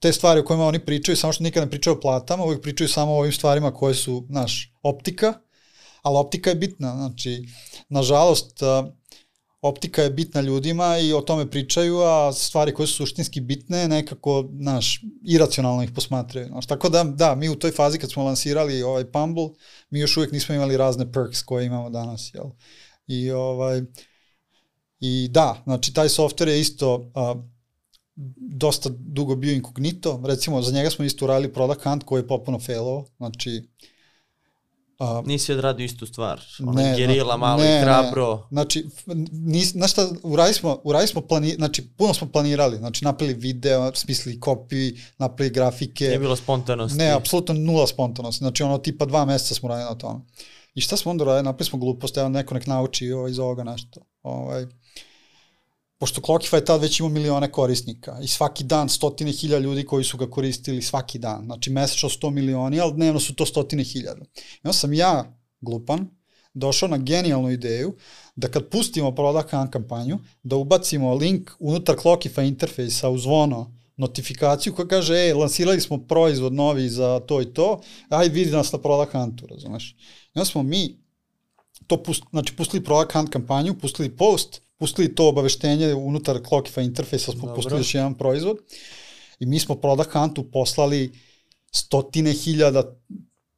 Speaker 1: te stvari o kojima oni pričaju, samo što nikad ne pričaju o platama, uvijek pričaju samo o ovim stvarima koje su, znaš, optika, ali optika je bitna, znači, nažalost, optika je bitna ljudima i o tome pričaju, a stvari koje su suštinski bitne nekako, znaš, iracionalno ih posmatraju. Znaš, tako da, da, mi u toj fazi kad smo lansirali ovaj Pumble, mi još uvijek nismo imali razne perks koje imamo danas, jel? I ovaj, i da, znači taj software je isto a, dosta dugo bio inkognito, recimo za njega smo isto uradili product hunt koji je popuno failovao, znači
Speaker 2: A, Nisi odradio istu stvar. Ona ne, gerila malo ne, i hrabro. Ne.
Speaker 1: Znači, nis, znaš šta, uradili smo, uradili smo plani, znači, puno smo planirali. Znači, napravili video, smislili kopi, napravili grafike.
Speaker 2: Nije bilo spontanosti.
Speaker 1: Ne, apsolutno nula spontanosti. Znači, ono, tipa dva meseca smo radili na tome. I šta smo onda uradili? Napravili smo glupost, evo neko nek nauči ovaj, iz ovoga nešto. Ovaj, pošto Clockify tad već ima milione korisnika i svaki dan stotine hiljada ljudi koji su ga koristili svaki dan, znači mesečno 100 milioni, ali dnevno su to stotine hiljada. I onda sam ja, glupan, došao na genijalnu ideju da kad pustimo hunt kampanju, da ubacimo link unutar Clockify interfejsa u zvono notifikaciju koja kaže, ej, lansirali smo proizvod novi za to i to, aj vidi nas na product huntu, razumeš? I onda smo mi to pust, znači pustili hunt kampanju, pustili post, pustili to obaveštenje unutar Clockify interfejsa, smo Dobro. pustili još jedan proizvod i mi smo Product Huntu poslali stotine hiljada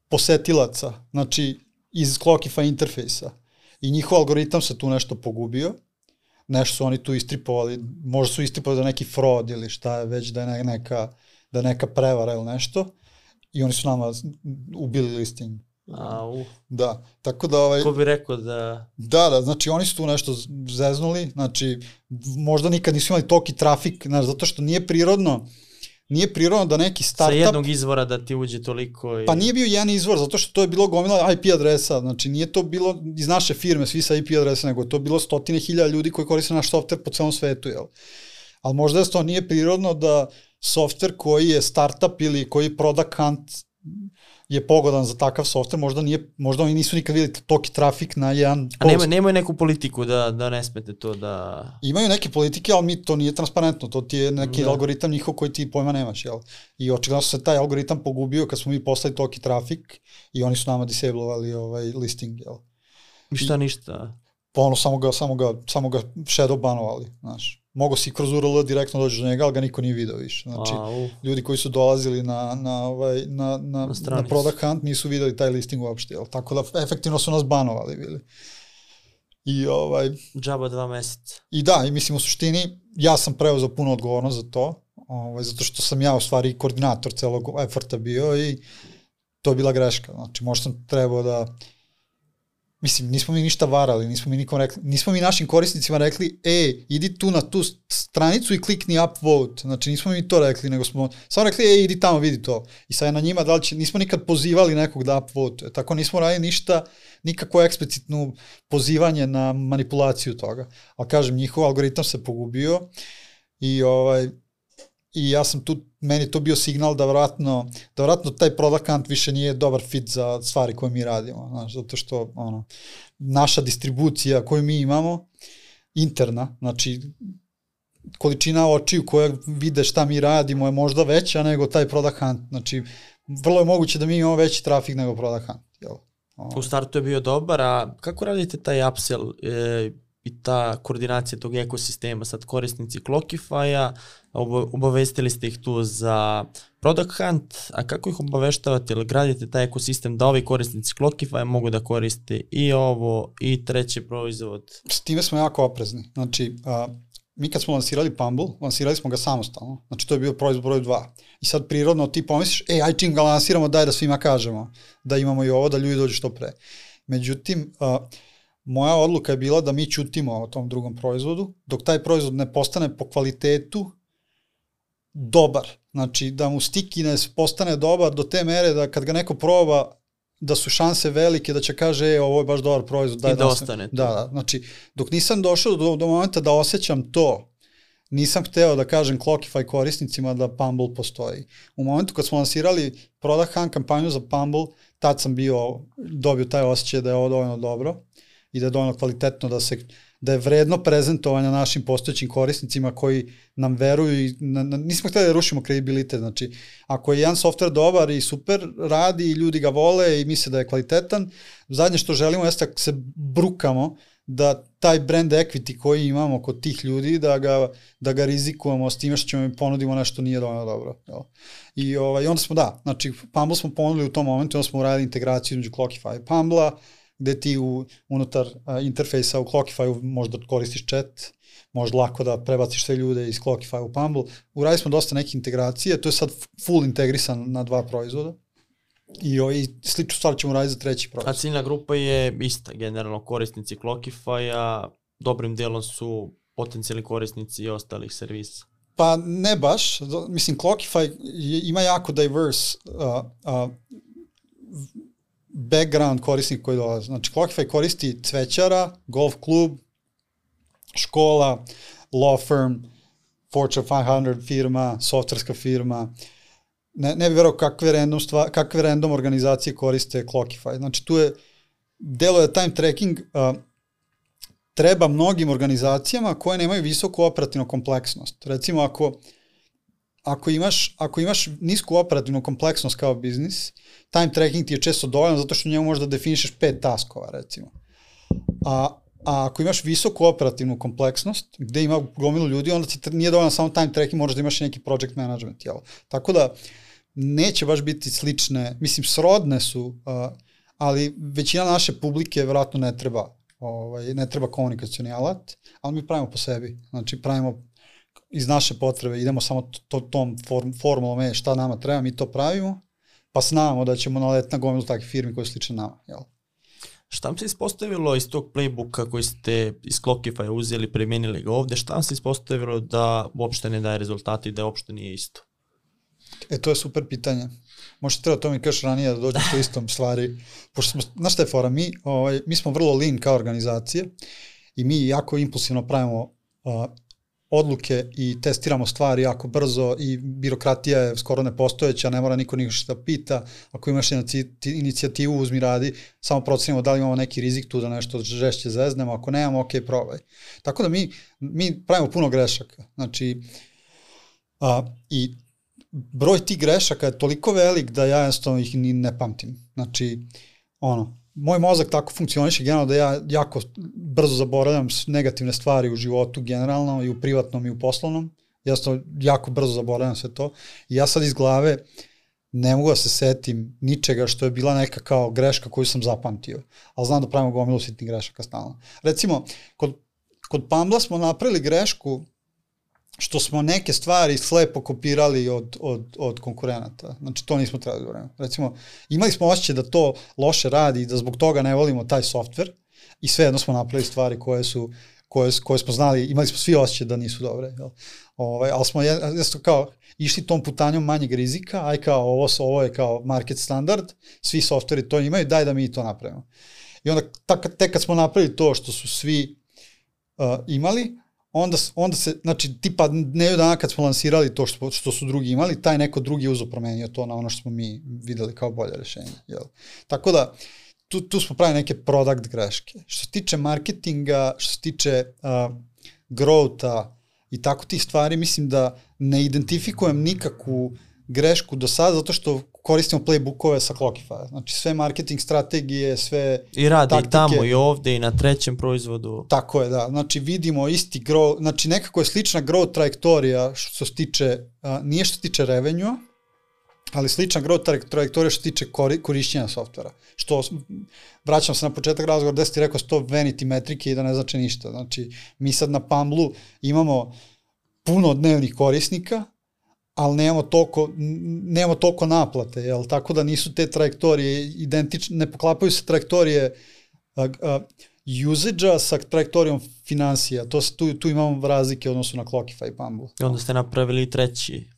Speaker 1: posetilaca, znači iz Clockify interfejsa. I njihov algoritam se tu nešto pogubio, nešto su oni tu istripovali, možda su istripovali da neki fraud ili šta je već, da je neka, da je neka prevara ili nešto, i oni su nama ubili listing.
Speaker 2: Au.
Speaker 1: Da, tako da ovaj...
Speaker 2: Ko bi rekao da...
Speaker 1: Da, da, znači oni su tu nešto zeznuli, znači možda nikad nisu imali toki trafik, znači zato što nije prirodno, nije prirodno da neki startup...
Speaker 2: Sa jednog izvora da ti uđe toliko i...
Speaker 1: Pa nije bio jedan izvor, zato što to je bilo gomila IP adresa, znači nije to bilo iz naše firme, svi sa IP adresa, nego to je bilo stotine hiljada ljudi koji koriste naš software po celom svetu, jel? Ali možda je to nije prirodno da software koji je startup ili koji product hunt je pogodan za takav softver, možda nije, možda oni nisu nikad videli toki trafik na jedan.
Speaker 2: A nema, nemaju neku politiku da, da ne smete to da...
Speaker 1: Imaju neke politike, ali mi to nije transparentno, to ti je neki da. algoritam njihov koji ti pojma nemaš, jel? I očigledno se taj algoritam pogubio kad smo mi poslali toki trafik i oni su nama disablovali ovaj listing, jel?
Speaker 2: I šta ništa?
Speaker 1: Pa ono, samo ga, samo ga, samo ga shadow banovali, znaš mogo si kroz URL direktno dođeš do njega, ali ga niko nije video više. Znači, A, ljudi koji su dolazili na, na, ovaj, na, na, na, na product hunt nisu videli taj listing uopšte, jel? tako da efektivno su nas banovali bili. I ovaj...
Speaker 2: Džaba dva meseca.
Speaker 1: I da, i mislim u suštini, ja sam preuzeo puno odgovornost za to, ovaj, zato što sam ja u stvari koordinator celog eforta bio i to je bila greška. Znači, možda sam trebao da Mislim, nismo mi ništa varali, nismo mi nikom rekli, nismo mi našim korisnicima rekli, e, idi tu na tu stranicu i klikni upvote. Znači, nismo mi to rekli, nego smo samo rekli, e, idi tamo, vidi to. I sad je na njima, da li će, nismo nikad pozivali nekog da upvote. Tako nismo radili ništa, nikako eksplicitnu pozivanje na manipulaciju toga. Ali kažem, njihov algoritam se pogubio i ovaj, i ja sam tu, meni to bio signal da vratno, da vratno taj product hunt više nije dobar fit za stvari koje mi radimo, znaš, zato što ono, naša distribucija koju mi imamo, interna, znači količina očiju koje vide šta mi radimo je možda veća nego taj product hunt, znači vrlo je moguće da mi imamo veći trafik nego product hunt, jel?
Speaker 2: U startu je bio dobar, a kako radite taj upsell e, i ta koordinacija tog ekosistema, sad korisnici Clockify-a, obavestili ste ih tu za Product Hunt, a kako ih obaveštavate ili gradite taj ekosistem da ovi korisnici Clockify mogu da koriste i ovo i treći proizvod?
Speaker 1: S time smo jako oprezni. Znači, a, mi kad smo lansirali Pumble, lansirali smo ga samostalno. Znači, to je bio proizvod broj 2. I sad prirodno ti pomisliš, ej, aj čim ga lansiramo, daj da svima kažemo da imamo i ovo, da ljudi dođu što pre. Međutim, a, moja odluka je bila da mi čutimo o tom drugom proizvodu, dok taj proizvod ne postane po kvalitetu dobar. Znači, da mu stickiness postane dobar do te mere da kad ga neko proba, da su šanse velike da će kaže, e, ovo je baš dobar proizvod.
Speaker 2: Daj, I da, da ostane.
Speaker 1: Da, da, znači, dok nisam došao do, do momenta da osjećam to, nisam hteo da kažem Clockify korisnicima da Pumble postoji. U momentu kad smo lansirali Product Hunt kampanju za Pumble, tad sam bio, dobio taj osjećaj da je ovo dovoljno dobro i da je dovoljno kvalitetno da se da je vredno prezentovanja našim postojećim korisnicima koji nam veruju i na, na, nismo hteli da rušimo kredibilitet, znači ako je jedan softver dobar i super radi i ljudi ga vole i misle da je kvalitetan, zadnje što želimo jeste da se brukamo da taj brand equity koji imamo kod tih ljudi, da ga, da ga rizikujemo s time što ćemo im ponudimo nešto nije dovoljno dobro. Jel? I, ovaj, onda smo, da, znači Pumble smo ponudili u tom momentu, onda smo uradili integraciju između Clockify i Pumble-a, gde ti u, unutar a, interfejsa u Clockify možda koristiš chat, možda lako da prebaciš sve ljude iz Clockify u Pumble. Uradili smo dosta neke integracije, to je sad full integrisan na dva proizvoda. I, ovaj, sličnu stvar ćemo raditi za treći proizvod.
Speaker 2: A ciljna grupa je ista, generalno korisnici Clockify-a, dobrim delom su potencijalni korisnici i ostalih servisa.
Speaker 1: Pa ne baš, mislim Clockify ima jako diverse uh, uh, background korisnik koji dolaze. Znači, Clockify koristi cvećara, golf klub, škola, law firm, Fortune 500 firma, softverska firma. Ne, ne bi verao kakve random, stva, kakve random organizacije koriste Clockify. Znači, tu je, delo je time tracking uh, treba mnogim organizacijama koje nemaju visoku operativnu kompleksnost. Recimo, ako ako imaš, ako imaš nisku operativnu kompleksnost kao biznis, time tracking ti je često dovoljno zato što njemu možda definišeš pet taskova, recimo. A, a ako imaš visoku operativnu kompleksnost, gde ima gomilu ljudi, onda ti nije dovoljno samo time tracking, možeš da imaš neki project management, jel? Tako da, neće baš biti slične, mislim, srodne su, uh, ali većina naše publike vjerojatno ne treba, ovaj, ne treba komunikacioni alat, ali mi pravimo po sebi. Znači, pravimo iz naše potrebe idemo samo to, tom form, formulom e, šta nama treba, mi to pravimo, pa znamo da ćemo naletiti na gomilu takvih firmi koje su slične nama. Jel?
Speaker 2: Šta vam se ispostavilo iz tog playbooka koji ste iz Clockify uzeli, primenili ga ovde, šta vam se ispostavilo da uopšte ne daje rezultati i da uopšte nije isto?
Speaker 1: E, to je super pitanje. Možda treba to mi kažeš ranije da dođeš do istom stvari. <laughs> Pošto smo, znaš šta je fora, mi, ovaj, mi smo vrlo lean kao organizacije i mi jako impulsivno pravimo uh, odluke i testiramo stvari jako brzo i birokratija je skoro nepostojeća, ne mora niko ništa da pita, ako imaš inicijativu uzmi radi, samo procenimo da li imamo neki rizik tu da nešto žešće zeznemo, ako nemamo, ok, probaj. Tako da mi, mi pravimo puno grešaka, znači, a, i broj tih grešaka je toliko velik da ja jednostavno ih ni ne pamtim. Znači, ono, moj mozak tako funkcioniše generalno da ja jako brzo zaboravljam negativne stvari u životu generalno i u privatnom i u poslovnom. Ja sam jako brzo zaboravljam sve to. I ja sad iz glave ne mogu da se setim ničega što je bila neka kao greška koju sam zapamtio. Ali znam da pravimo gomilu sitnih grešaka stalno. Recimo, kod, kod Pambla smo napravili grešku što smo neke stvari slepo kopirali od, od, od konkurenata. Znači, to nismo trebali da. Recimo, imali smo osjećaj da to loše radi i da zbog toga ne volimo taj softver i svejedno smo napravili stvari koje su koje, koje smo znali, imali smo svi osjećaj da nisu dobre. Jel? Ovaj, ali smo jesto kao išli tom putanjom manjeg rizika, aj kao ovo, ovo je kao market standard, svi softveri to imaju, daj da mi to napravimo. I onda tak, tek kad smo napravili to što su svi uh, imali, onda, onda se, znači, tipa neju dana kad smo lansirali to što, što su drugi imali, taj neko drugi je uzo promenio to na ono što smo mi videli kao bolje rešenje. Jel? Tako da, tu, tu smo pravili neke product greške. Što se tiče marketinga, što se tiče uh, growtha i tako tih stvari, mislim da ne identifikujem nikakvu grešku do sada, zato što koristimo playbookove sa Clockify. Znači sve marketing strategije, sve
Speaker 2: I radi
Speaker 1: taktike.
Speaker 2: i tamo i ovde i na trećem proizvodu.
Speaker 1: Tako je, da. Znači vidimo isti grow, znači nekako je slična growth trajektorija što se tiče, a, nije što se tiče revenue, ali slična growth traj- trajektorija što se tiče kori, korišćenja softvera. Što, vraćam se na početak razgovora gde si ti rekao sto vanity metrike i da ne znači ništa. Znači, mi sad na Pamblu imamo puno dnevnih korisnika, ali nemamo toliko, n- nemamo toliko naplate, jel? tako da nisu te trajektorije identične, ne poklapaju se trajektorije a, a, usage-a sa trajektorijom financija. To, se- tu, tu imamo razlike u odnosu na Clockify i Pambu.
Speaker 2: I onda ste napravili treći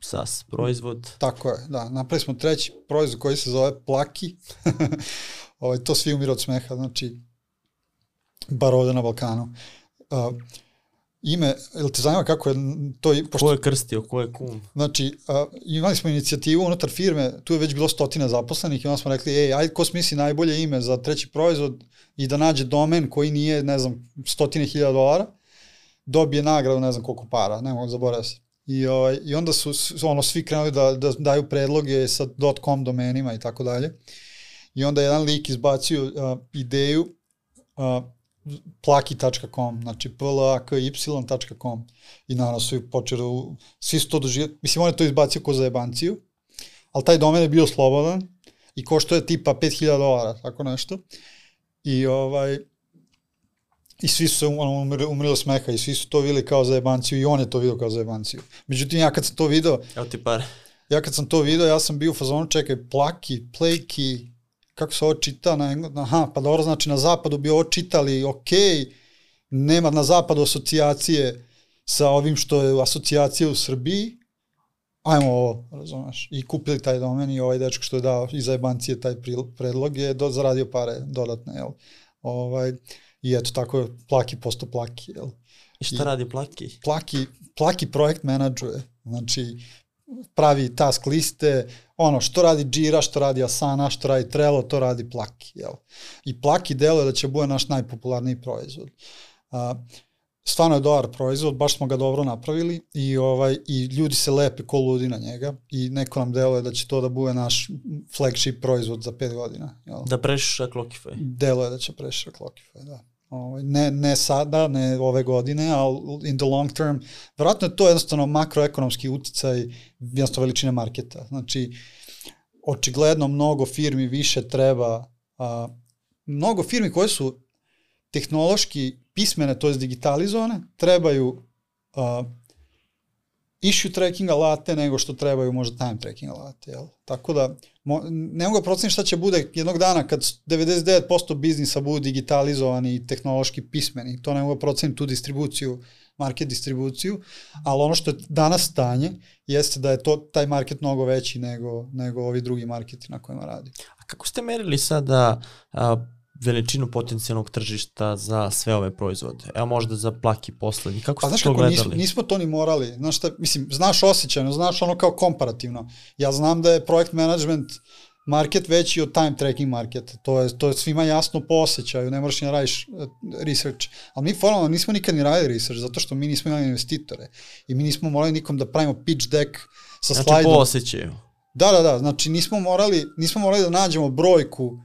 Speaker 2: SaaS proizvod.
Speaker 1: Tako je, da. Napravili smo treći proizvod koji se zove Plaki. <laughs> ovaj, to svi umiru od smeha, znači, bar ovde na Balkanu. Uh, ime, ili te zanima kako je to, pošto
Speaker 2: Ko je krstio, ko je kum?
Speaker 1: Znači, a, imali smo inicijativu unutar firme, tu je već bilo stotina zaposlenih i onda smo rekli, ej, ajde, ko smisli najbolje ime za treći proizvod i da nađe domen koji nije, ne znam, stotine hiljada dolara, dobije nagradu, ne znam koliko para, ne mogu zaboraviti se. I, ovaj, I onda su s- ono, svi krenuli da, da daju predloge sa .com domenima i tako dalje. I onda je jedan lik izbacio uh, ideju uh, plaki.com, znači plaky.com i naravno svi počeli, svi su to doživjeli, mislim on je to izbacio ko za jebanciju, ali taj domen je bio slobodan i košto je tipa 5000 dolara, tako nešto. I ovaj, i svi su ono, umrli, umrli smeha i svi su to videli kao za jebanciju i on je to video kao za jebanciju. Međutim, ja kad sam to video,
Speaker 2: Evo ti pare.
Speaker 1: ja kad sam to video, ja sam bio u fazonu, čekaj, plaki, plejki, kako se ovo čita na engleskom, aha, pa dobro, znači na zapadu bi ovo čitali, ok, nema na zapadu asocijacije sa ovim što je asocijacija u Srbiji, ajmo ovo, razumeš, i kupili taj domen i ovaj dečko što je dao iz jebancije taj predlog je do, zaradio pare dodatne, jel? Ovaj, I eto, tako je plaki posto plaki, jel?
Speaker 2: I šta
Speaker 1: I-
Speaker 2: radi Plaki?
Speaker 1: plaki, plaki projekt menadžuje. Znači, pravi task liste, ono, što radi Jira, što radi Asana, što radi Trello, to radi Plaki, jel? I Plaki deluje da će bude naš najpopularniji proizvod. A, stvarno je dobar proizvod, baš smo ga dobro napravili i ovaj i ljudi se lepe ko ludi na njega i neko nam deluje da će to da bude naš flagship proizvod za 5 godina. Jel?
Speaker 2: Da prešiša Clockify.
Speaker 1: Deluje da će preći Clockify, da. Ovaj, ne, ne sada, ne ove godine, ali in the long term, verovatno je to jednostavno makroekonomski uticaj jednostavno veličine marketa. Znači, očigledno mnogo firmi više treba, a, mnogo firmi koje su tehnološki pismene, to je digitalizovane, trebaju a, issue tracking alate nego što trebaju možda time tracking alate. Jel? Tako da, mo, ne mogu da procenim šta će bude jednog dana kad 99% biznisa budu digitalizovani i tehnološki pismeni. To ne mogu da procenim tu distribuciju, market distribuciju, ali ono što je danas stanje jeste da je to taj market mnogo veći nego, nego ovi drugi marketi na kojima radi.
Speaker 2: A kako ste merili sada a, veličinu potencijalnog tržišta za sve ove proizvode? Evo možda za Plaki poslednji. Kako
Speaker 1: Pa
Speaker 2: ste to gledali?
Speaker 1: nismo, nismo to ni morali. Znaš šta, mislim, znaš osjećajno, znaš ono kao komparativno. Ja znam da je projekt management market veći od time tracking marketa. To je, to je svima jasno po osjećaju, ne moraš ni da radiš eh, research. Ali mi formalno nismo nikad ni radili research, zato što mi nismo imali investitore. I mi nismo morali nikom da pravimo pitch deck sa
Speaker 2: Znači
Speaker 1: slajdom.
Speaker 2: po osjećaju.
Speaker 1: Da, da, da, znači nismo morali, nismo morali da nađemo brojku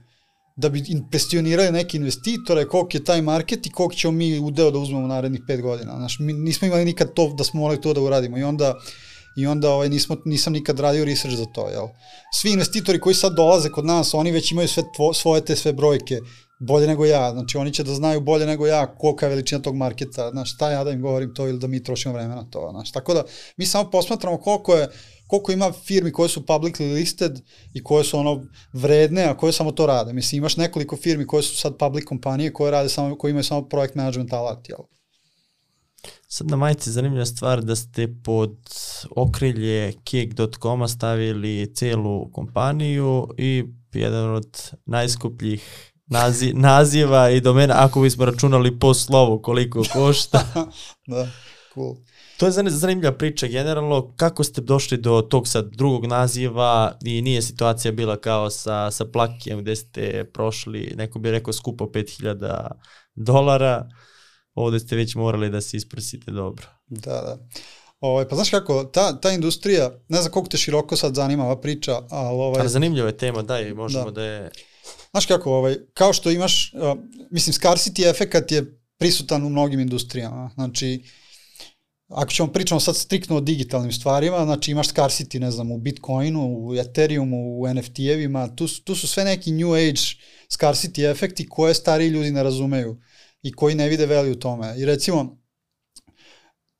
Speaker 1: da bi impresionirali neke investitore, koliko je taj market i koliko ćemo mi udeo da uzmemo u narednih pet godina. Znači, mi nismo imali nikad to da smo morali to da uradimo i onda i onda ovaj, nismo, nisam nikad radio research za to. Jel? Svi investitori koji sad dolaze kod nas, oni već imaju sve tvo, svoje te sve brojke bolje nego ja, znači oni će da znaju bolje nego ja kolika je veličina tog marketa, znaš, šta ja da im govorim to ili da mi trošimo vreme na to, znaš, tako da mi samo posmatramo koliko je koliko ima firmi koje su publicly listed i koje su ono vredne, a koje samo to rade. Mislim, imaš nekoliko firmi koje su sad public kompanije koje rade samo, koje imaju samo projekt management alat, jel?
Speaker 2: Sad na majici zanimljiva stvar da ste pod okrilje Cake.com-a stavili celu kompaniju i jedan od najskupljih nazi, naziva i domena, ako bismo računali po slovu koliko košta. <laughs>
Speaker 1: da, cool.
Speaker 2: To je zan- zanimljiva priča generalno, kako ste došli do tog sad drugog naziva i nije situacija bila kao sa, sa Plakijem gde ste prošli, neko bi rekao skupo 5000 dolara, ovde ste već morali da se isprsite dobro.
Speaker 1: Da, da. Ovaj, pa znaš kako, ta, ta industrija, ne znam koliko te široko sad zanima ova priča, ali ovaj,
Speaker 2: Ali zanimljiva je tema, daj, možemo da,
Speaker 1: Da.
Speaker 2: da je...
Speaker 1: Znaš kako, ovaj, kao što imaš, uh, mislim, scarcity efekat je prisutan u mnogim industrijama. Znači, ako ćemo pričamo sad striktno o digitalnim stvarima, znači imaš scarcity, ne znam, u Bitcoinu, u Ethereumu, u NFT-evima, tu, tu su sve neki new age scarcity efekti koje stariji ljudi ne razumeju i koji ne vide veli u tome. I recimo,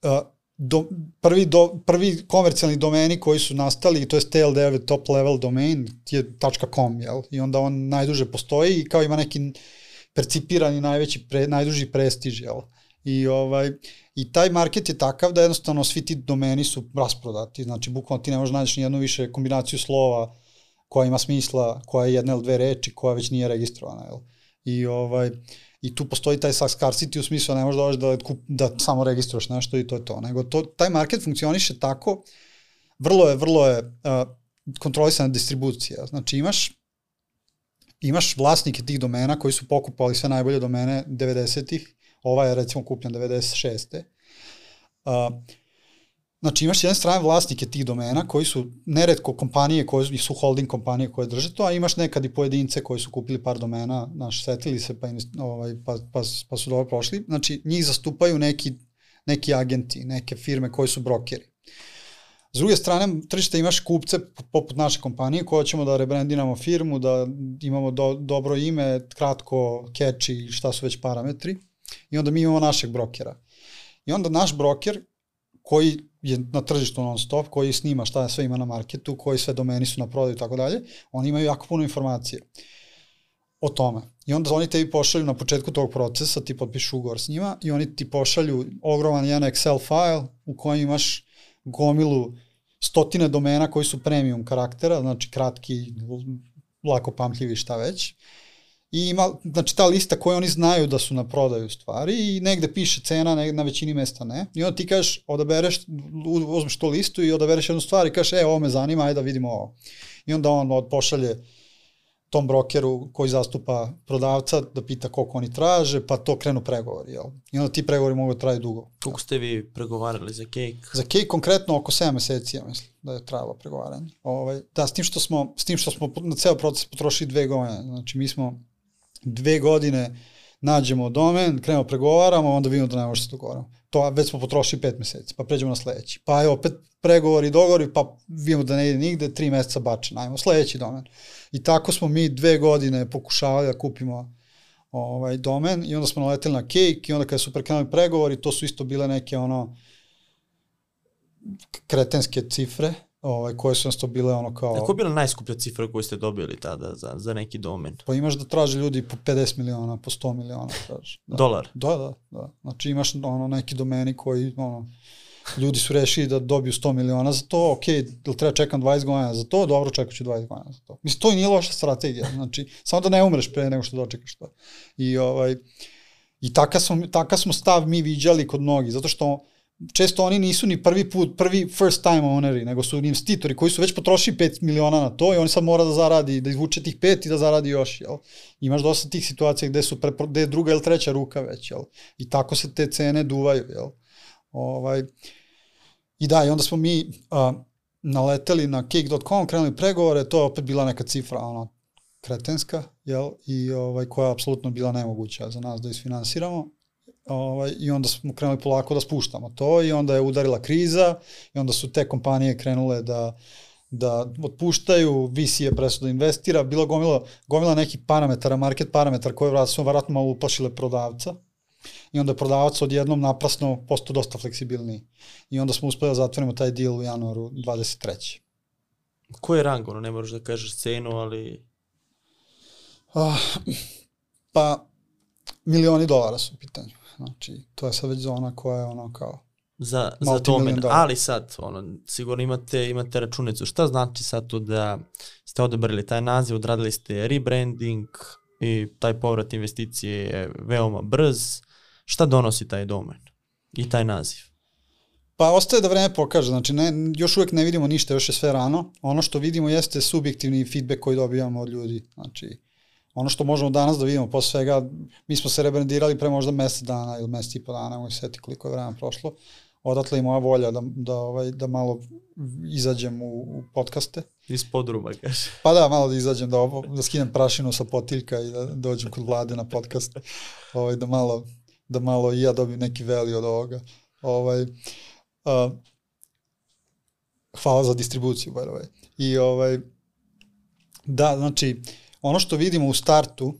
Speaker 1: uh, do, prvi, do, prvi komercijalni domeni koji su nastali, to je TLD, top level domain, je .com, jel? I onda on najduže postoji i kao ima neki percipirani najveći, pre, najduži prestiž, jel? I, ovaj, I taj market je takav da jednostavno svi ti domeni su rasprodati, znači bukvalno ti ne možeš naći nijednu više kombinaciju slova koja ima smisla, koja je jedna ili dve reči, koja već nije registrovana, jel? I ovaj, I tu postoji taj scarcity u smislu da ne možeš da, dođeš da, kup, da samo registruješ nešto i to je to. Nego to, taj market funkcioniše tako, vrlo je, vrlo je uh, kontrolisana distribucija. Znači imaš imaš vlasnike tih domena koji su pokupali sve najbolje domene 90-ih, ova je recimo kupljen 96. Uh, Znači imaš jedan strane vlasnike tih domena koji su neretko kompanije koje su holding kompanije koje drže to, a imaš nekad i pojedince koji su kupili par domena, naš setili se pa, invest, ovaj, pa, pa, pa su dobro prošli. Znači njih zastupaju neki, neki agenti, neke firme koji su brokeri. S druge strane, tržište imaš kupce poput naše kompanije koje ćemo da rebrandinamo firmu, da imamo do, dobro ime, kratko, catchy, šta su već parametri. I onda mi imamo našeg brokera. I onda naš broker koji je na tržištu non stop, koji snima šta sve ima na marketu, koji sve domeni su na prodaju i tako dalje, oni imaju jako puno informacije o tome. I onda oni tebi pošalju na početku tog procesa, ti potpišu ugovor s njima i oni ti pošalju ogroman jedan Excel file u kojem imaš gomilu stotine domena koji su premium karaktera, znači kratki, lako pamtljivi šta već. I ima, znači ta lista koju oni znaju da su na prodaju stvari i negde piše cena, negde na većini mesta ne. I onda ti kažeš, odabereš, uzmeš tu listu i odabereš jednu stvar i kažeš, e, ovo me zanima, ajde da vidimo ovo. I onda on pošalje tom brokeru koji zastupa prodavca da pita koliko oni traže, pa to krenu pregovori. Jel? I onda ti pregovori mogu da traju dugo.
Speaker 2: Koliko ste vi pregovarali za cake?
Speaker 1: Za cake konkretno oko 7 meseci, ja mislim, da je trajalo pregovaranje. Ovaj, da, s tim što smo, s tim što smo na ceo proces potrošili dve godine. Znači, mi smo dve godine nađemo domen, krenemo pregovaramo, onda vidimo da ne može se dogovaramo. To već smo potrošili pet meseci, pa pređemo na sledeći. Pa je opet pregovori, dogovori, pa vidimo da ne ide nigde, tri meseca bačen, ajmo sledeći domen. I tako smo mi dve godine pokušavali da kupimo ovaj domen i onda smo naleteli na Cake i onda kada su prekrenuli pregovori, to su isto bile neke ono kretenske cifre, ovaj, koje su nas to bile ono kao...
Speaker 2: Kako je bila najskuplja cifra koju ste dobili tada za, za neki domen?
Speaker 1: Pa imaš da traže ljudi po 50 miliona, po 100 miliona traže. Da.
Speaker 2: Dolar?
Speaker 1: Da, da, da. Znači imaš ono neki domeni koji ono, ljudi su rešili da dobiju 100 miliona za to, ok, da treba čekam 20 godina za to, dobro, čekat ću 20 godina za to. Mislim, to i nije loša strategija, znači, samo da ne umreš pre nego što dočekaš to. I, ovaj, i taka smo, taka smo stav mi viđali kod mnogih, zato što često oni nisu ni prvi put, prvi first time owneri, nego su investitori koji su već potrošili 5 miliona na to i oni sad mora da zaradi, da izvuče tih 5 i da zaradi još, jel? Imaš dosta tih situacija gde su pre, gde je druga ili treća ruka već, jel? I tako se te cene duvaju, jel? Ovaj, I da, i onda smo mi a, naleteli na cake.com, krenuli pregovore, to je opet bila neka cifra, ono, kretenska, jel? I ovaj, koja je apsolutno bila nemoguća za nas da isfinansiramo ovaj, i onda smo krenuli polako da spuštamo to i onda je udarila kriza i onda su te kompanije krenule da da otpuštaju, VC je presuda da investira, bilo gomila, gomila nekih parametara, market parametara koje su vratno malo uplašile prodavca i onda je prodavac odjednom naprasno postao dosta fleksibilniji. I onda smo uspeli da zatvorimo taj deal u januaru 23.
Speaker 2: Ko je rang, ono, ne moraš da kažeš cenu, ali...
Speaker 1: Uh, pa, milioni dolara su u pitanju. Znači, to je sad već zona koja je ono kao...
Speaker 2: Za, za domen, ali sad, ono, sigurno imate, imate računicu. Šta znači sad to da ste odabrali taj naziv, odradili ste rebranding, i taj povrat investicije je veoma brz. Šta donosi taj domen i taj naziv?
Speaker 1: Pa ostaje da vreme pokaže, znači ne, još uvek ne vidimo ništa, još je sve rano. Ono što vidimo jeste subjektivni feedback koji dobijamo od ljudi. Znači, ono što možemo danas da vidimo posle svega, mi smo se rebrandirali pre možda mesec dana ili mesec i po dana, moj seti koliko je vremena prošlo. Odatle i moja volja da, da, ovaj, da malo izađem u, u podcaste.
Speaker 2: Iz podruma, kaže.
Speaker 1: Pa da, malo da izađem, da, ovo, da skinem prašinu sa potiljka i da dođem kod vlade na podcast. Ovaj, da malo da malo i ja dobijem neki veli od ovoga. Ovaj, uh, hvala za distribuciju, by the way. I ovaj, da, znači, ono što vidimo u startu,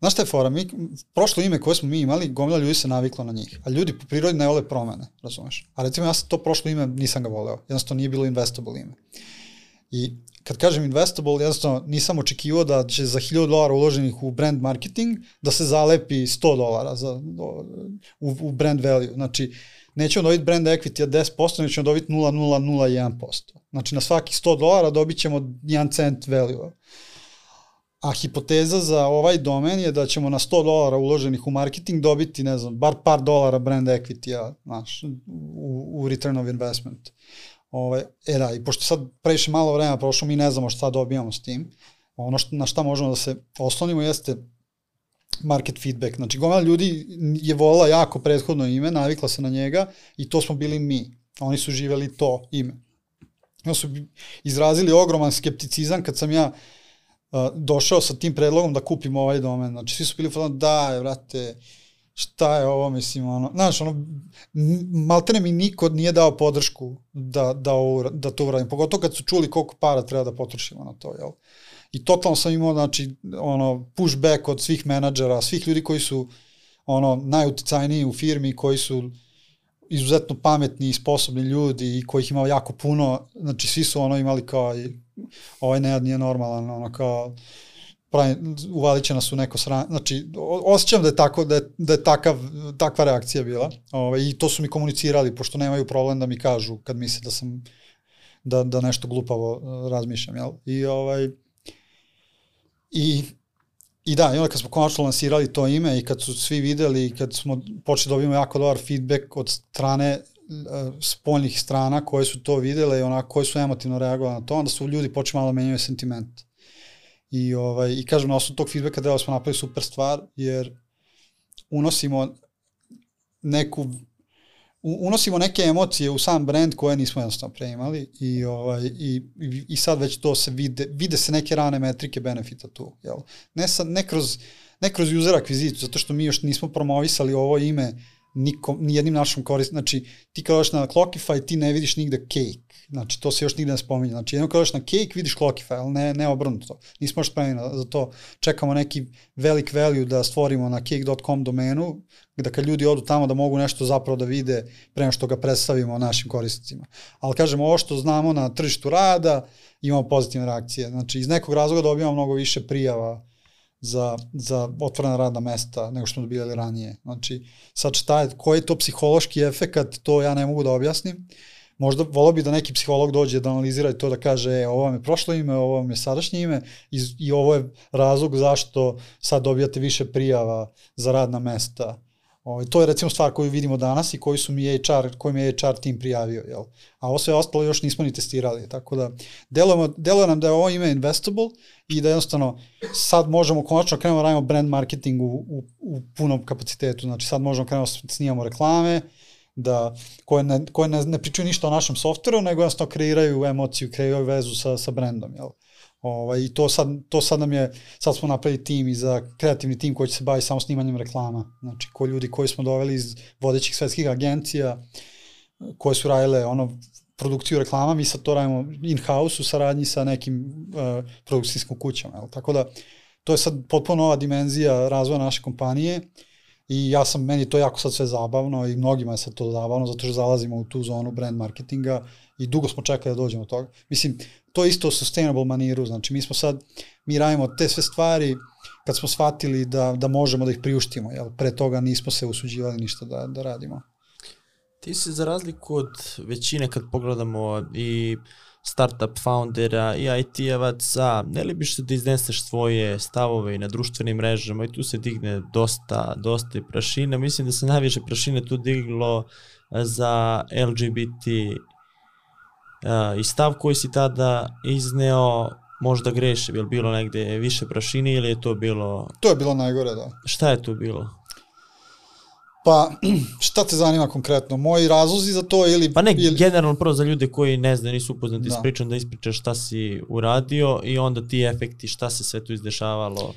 Speaker 1: Znaš šta je fora? Mi, prošlo ime koje smo mi imali, gomila ljudi se naviklo na njih. A ljudi po prirodi ne vole promene, razumeš? A recimo ja sam to prošlo ime, nisam ga voleo. Jednostavno nije bilo investable ime. I kad kažem investable, jednostavno nisam očekivao da će za 1000 dolara uloženih u brand marketing da se zalepi 100 dolara za, u, u brand value. Znači, nećemo dobiti brand equity od 10%, nećemo dobiti 0,001%. Znači, na svaki 100 dolara dobit ćemo 1 cent value. A hipoteza za ovaj domen je da ćemo na 100 dolara uloženih u marketing dobiti, ne znam, bar par dolara brand equity-a, znaš, u, u return of investment. Ovaj, e da, i pošto sad previše malo vremena prošlo, mi ne znamo šta dobijamo s tim. Ono što, na šta možemo da se oslonimo jeste market feedback. Znači, gomila ljudi je volila jako prethodno ime, navikla se na njega i to smo bili mi. Oni su živeli to ime. Oni su izrazili ogroman skepticizam kad sam ja uh, došao sa tim predlogom da kupim ovaj domen. Znači, svi su bili u da, vrate, šta je ovo, mislim, ono, znaš, ono, maltene mi niko nije dao podršku da, da, ovo, da to uradim, pogotovo kad su čuli koliko para treba da potrošimo na to, jel? I totalno sam imao, znači, ono, pushback od svih menadžera, svih ljudi koji su, ono, najuticajniji u firmi, koji su izuzetno pametni i sposobni ljudi i kojih imao jako puno, znači, svi su, ono, imali kao, ovaj ne, nije normalan, ono, kao, pravi, uvalit će nas u neko sranje. Znači, osjećam da je, tako, da je, da je takav, takva reakcija bila. Ovaj, I to su mi komunicirali, pošto nemaju problem da mi kažu kad misle da sam da, da nešto glupavo uh, razmišljam. Jel? I, ovaj, i, I da, i onda kad smo konačno lansirali to ime i kad su svi videli i kad smo počeli da dobijemo jako dobar feedback od strane spoljnih strana koje su to videle i onako koje su emotivno reagovali na to, onda su ljudi počeli malo da menjaju sentiment. I, ovaj, i kažem, na osnovu tog feedbacka deo smo napravili super stvar, jer unosimo neku unosimo neke emocije u sam brand koje nismo jednostavno pre imali i, ovaj, i, i sad već to se vide, vide se neke rane metrike benefita tu. Jel? Ne, sa, ne, kroz, ne kroz user akviziciju, zato što mi još nismo promovisali ovo ime nikom, nijednim našom korist, znači ti kad na Clockify ti ne vidiš nigde cake, Znači, to se još nigde ne spominje. Znači, jedno kada na cake, vidiš Clockify, ali ne, ne obrnuto. Nismo još spremni za to. Čekamo neki velik value da stvorimo na cake.com domenu, da kad ljudi odu tamo da mogu nešto zapravo da vide prema što ga predstavimo našim korisnicima. Ali kažemo, ovo što znamo na tržištu rada, imamo pozitivne reakcije. Znači, iz nekog razloga dobijamo mnogo više prijava za, za otvorena radna mesta nego što smo dobijali ranije. Znači, sad šta je, koji je to psihološki efekat, to ja ne mogu da objasnim možda volao bi da neki psiholog dođe da analizira to da kaže e, ovo vam je prošlo ime, ovo vam je sadašnje ime i, i ovo je razlog zašto sad dobijate više prijava za radna mesta. Ovaj, to je recimo stvar koju vidimo danas i koju su mi HR, koju mi je HR tim prijavio. Jel? A ovo sve ostalo još nismo ni testirali. Tako da delujemo, deluje nam da je ovo ime investable i da jednostavno sad možemo konačno krenemo da radimo brand marketing u, u, u punom kapacitetu. Znači sad možemo krenemo da snimamo reklame, da, koje, ne, koje ne, ne pričaju ništa o našem softveru, nego jednostavno kreiraju emociju, kreiraju vezu sa, sa brendom, jel? Ovaj, I to sad, to sad nam je, sad smo napravili tim i za kreativni tim koji će se bavi samo snimanjem reklama. Znači, ko ljudi koji smo doveli iz vodećih svetskih agencija, koje su radile ono, produkciju reklama, mi sad to radimo in-house u saradnji sa nekim uh, produkcijskim kućama. Jel? Tako da, to je sad potpuno nova dimenzija razvoja naše kompanije I ja sam, meni to jako sad sve zabavno i mnogima je sad to zabavno zato što zalazimo u tu zonu brand marketinga i dugo smo čekali da dođemo do toga. Mislim, to je isto u sustainable maniru, znači mi smo sad, mi radimo te sve stvari kad smo shvatili da, da možemo da ih priuštimo, jel? pre toga nismo se usuđivali ništa da, da radimo.
Speaker 2: Ti se za razliku od većine kad pogledamo i startup foundera i IT-evaca, ne li biš se da izneseš svoje stavove i na društvenim mrežama i tu se digne dosta, dosta i prašina. Mislim da se najviše prašine tu diglo za LGBT i stav koji si tada izneo možda greše, je li bilo negde više prašine ili je to bilo...
Speaker 1: To je bilo najgore, da.
Speaker 2: Šta je tu bilo?
Speaker 1: Pa, <clears throat> šta te zanima konkretno? Moji razlozi za to ili...
Speaker 2: Pa ne,
Speaker 1: ili...
Speaker 2: generalno prvo za ljude koji ne znaju, nisu upoznati
Speaker 1: Da.
Speaker 2: s pričom, da ispričaš šta si uradio i onda ti efekti, šta se sve tu izdešavalo,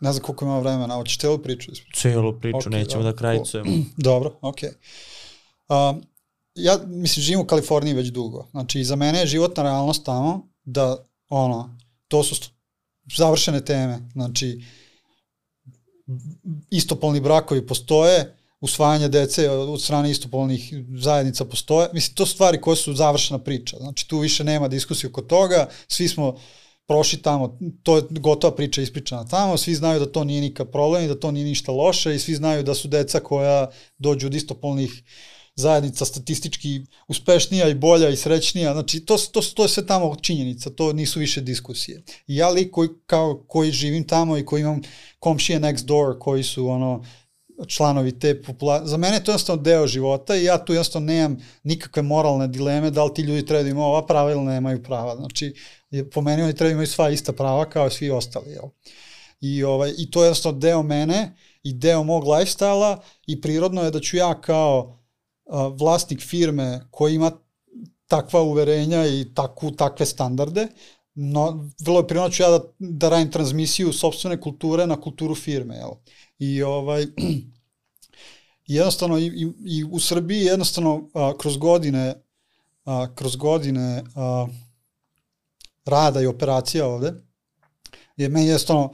Speaker 1: Ne znam koliko ima vremena, hoćeš celu priču ispričati?
Speaker 2: celu priču,
Speaker 1: Ok,
Speaker 2: nećemo
Speaker 1: da,
Speaker 2: da krajicujemo. <clears throat>
Speaker 1: Dobro, okej. Okay. Um, ja, mislim, živim u Kaliforniji već dugo. Znači, za mene je životna realnost tamo da, ono, to su završene teme. Znači, istopolni brakovi postoje, usvajanje dece od strane istopolnih zajednica postoje. Mislim, to su stvari koje su završena priča. Znači, tu više nema diskusije oko toga, svi smo prošli tamo, to je gotova priča ispričana tamo, svi znaju da to nije nikak problem i da to nije ništa loše i svi znaju da su deca koja dođu od istopolnih zajednica statistički uspešnija i bolja i srećnija, znači to, to, to je sve tamo činjenica, to nisu više diskusije. I ja lik koji, kao, koji živim tamo i koji imam komšije next door koji su ono članovi te populacije, za mene je to jednostavno deo života i ja tu jednostavno nemam nikakve moralne dileme da li ti ljudi treba da imaju ova prava ili nemaju prava. Znači, po meni oni treba da imaju sva ista prava kao i svi ostali. Jel? I, ovaj, I to je jednostavno deo mene i deo mog lifestyle-a i prirodno je da ću ja kao vlasnik firme koji ima takva uverenja i takvu, takve standarde, no, vrlo je prirodno da ću ja da, da radim transmisiju sobstvene kulture na kulturu firme. Jel? I ovaj, <clears throat> jednostavno i, i, i u Srbiji jednostavno a, kroz godine a, kroz godine a, rada i operacija ovde je meni jednostavno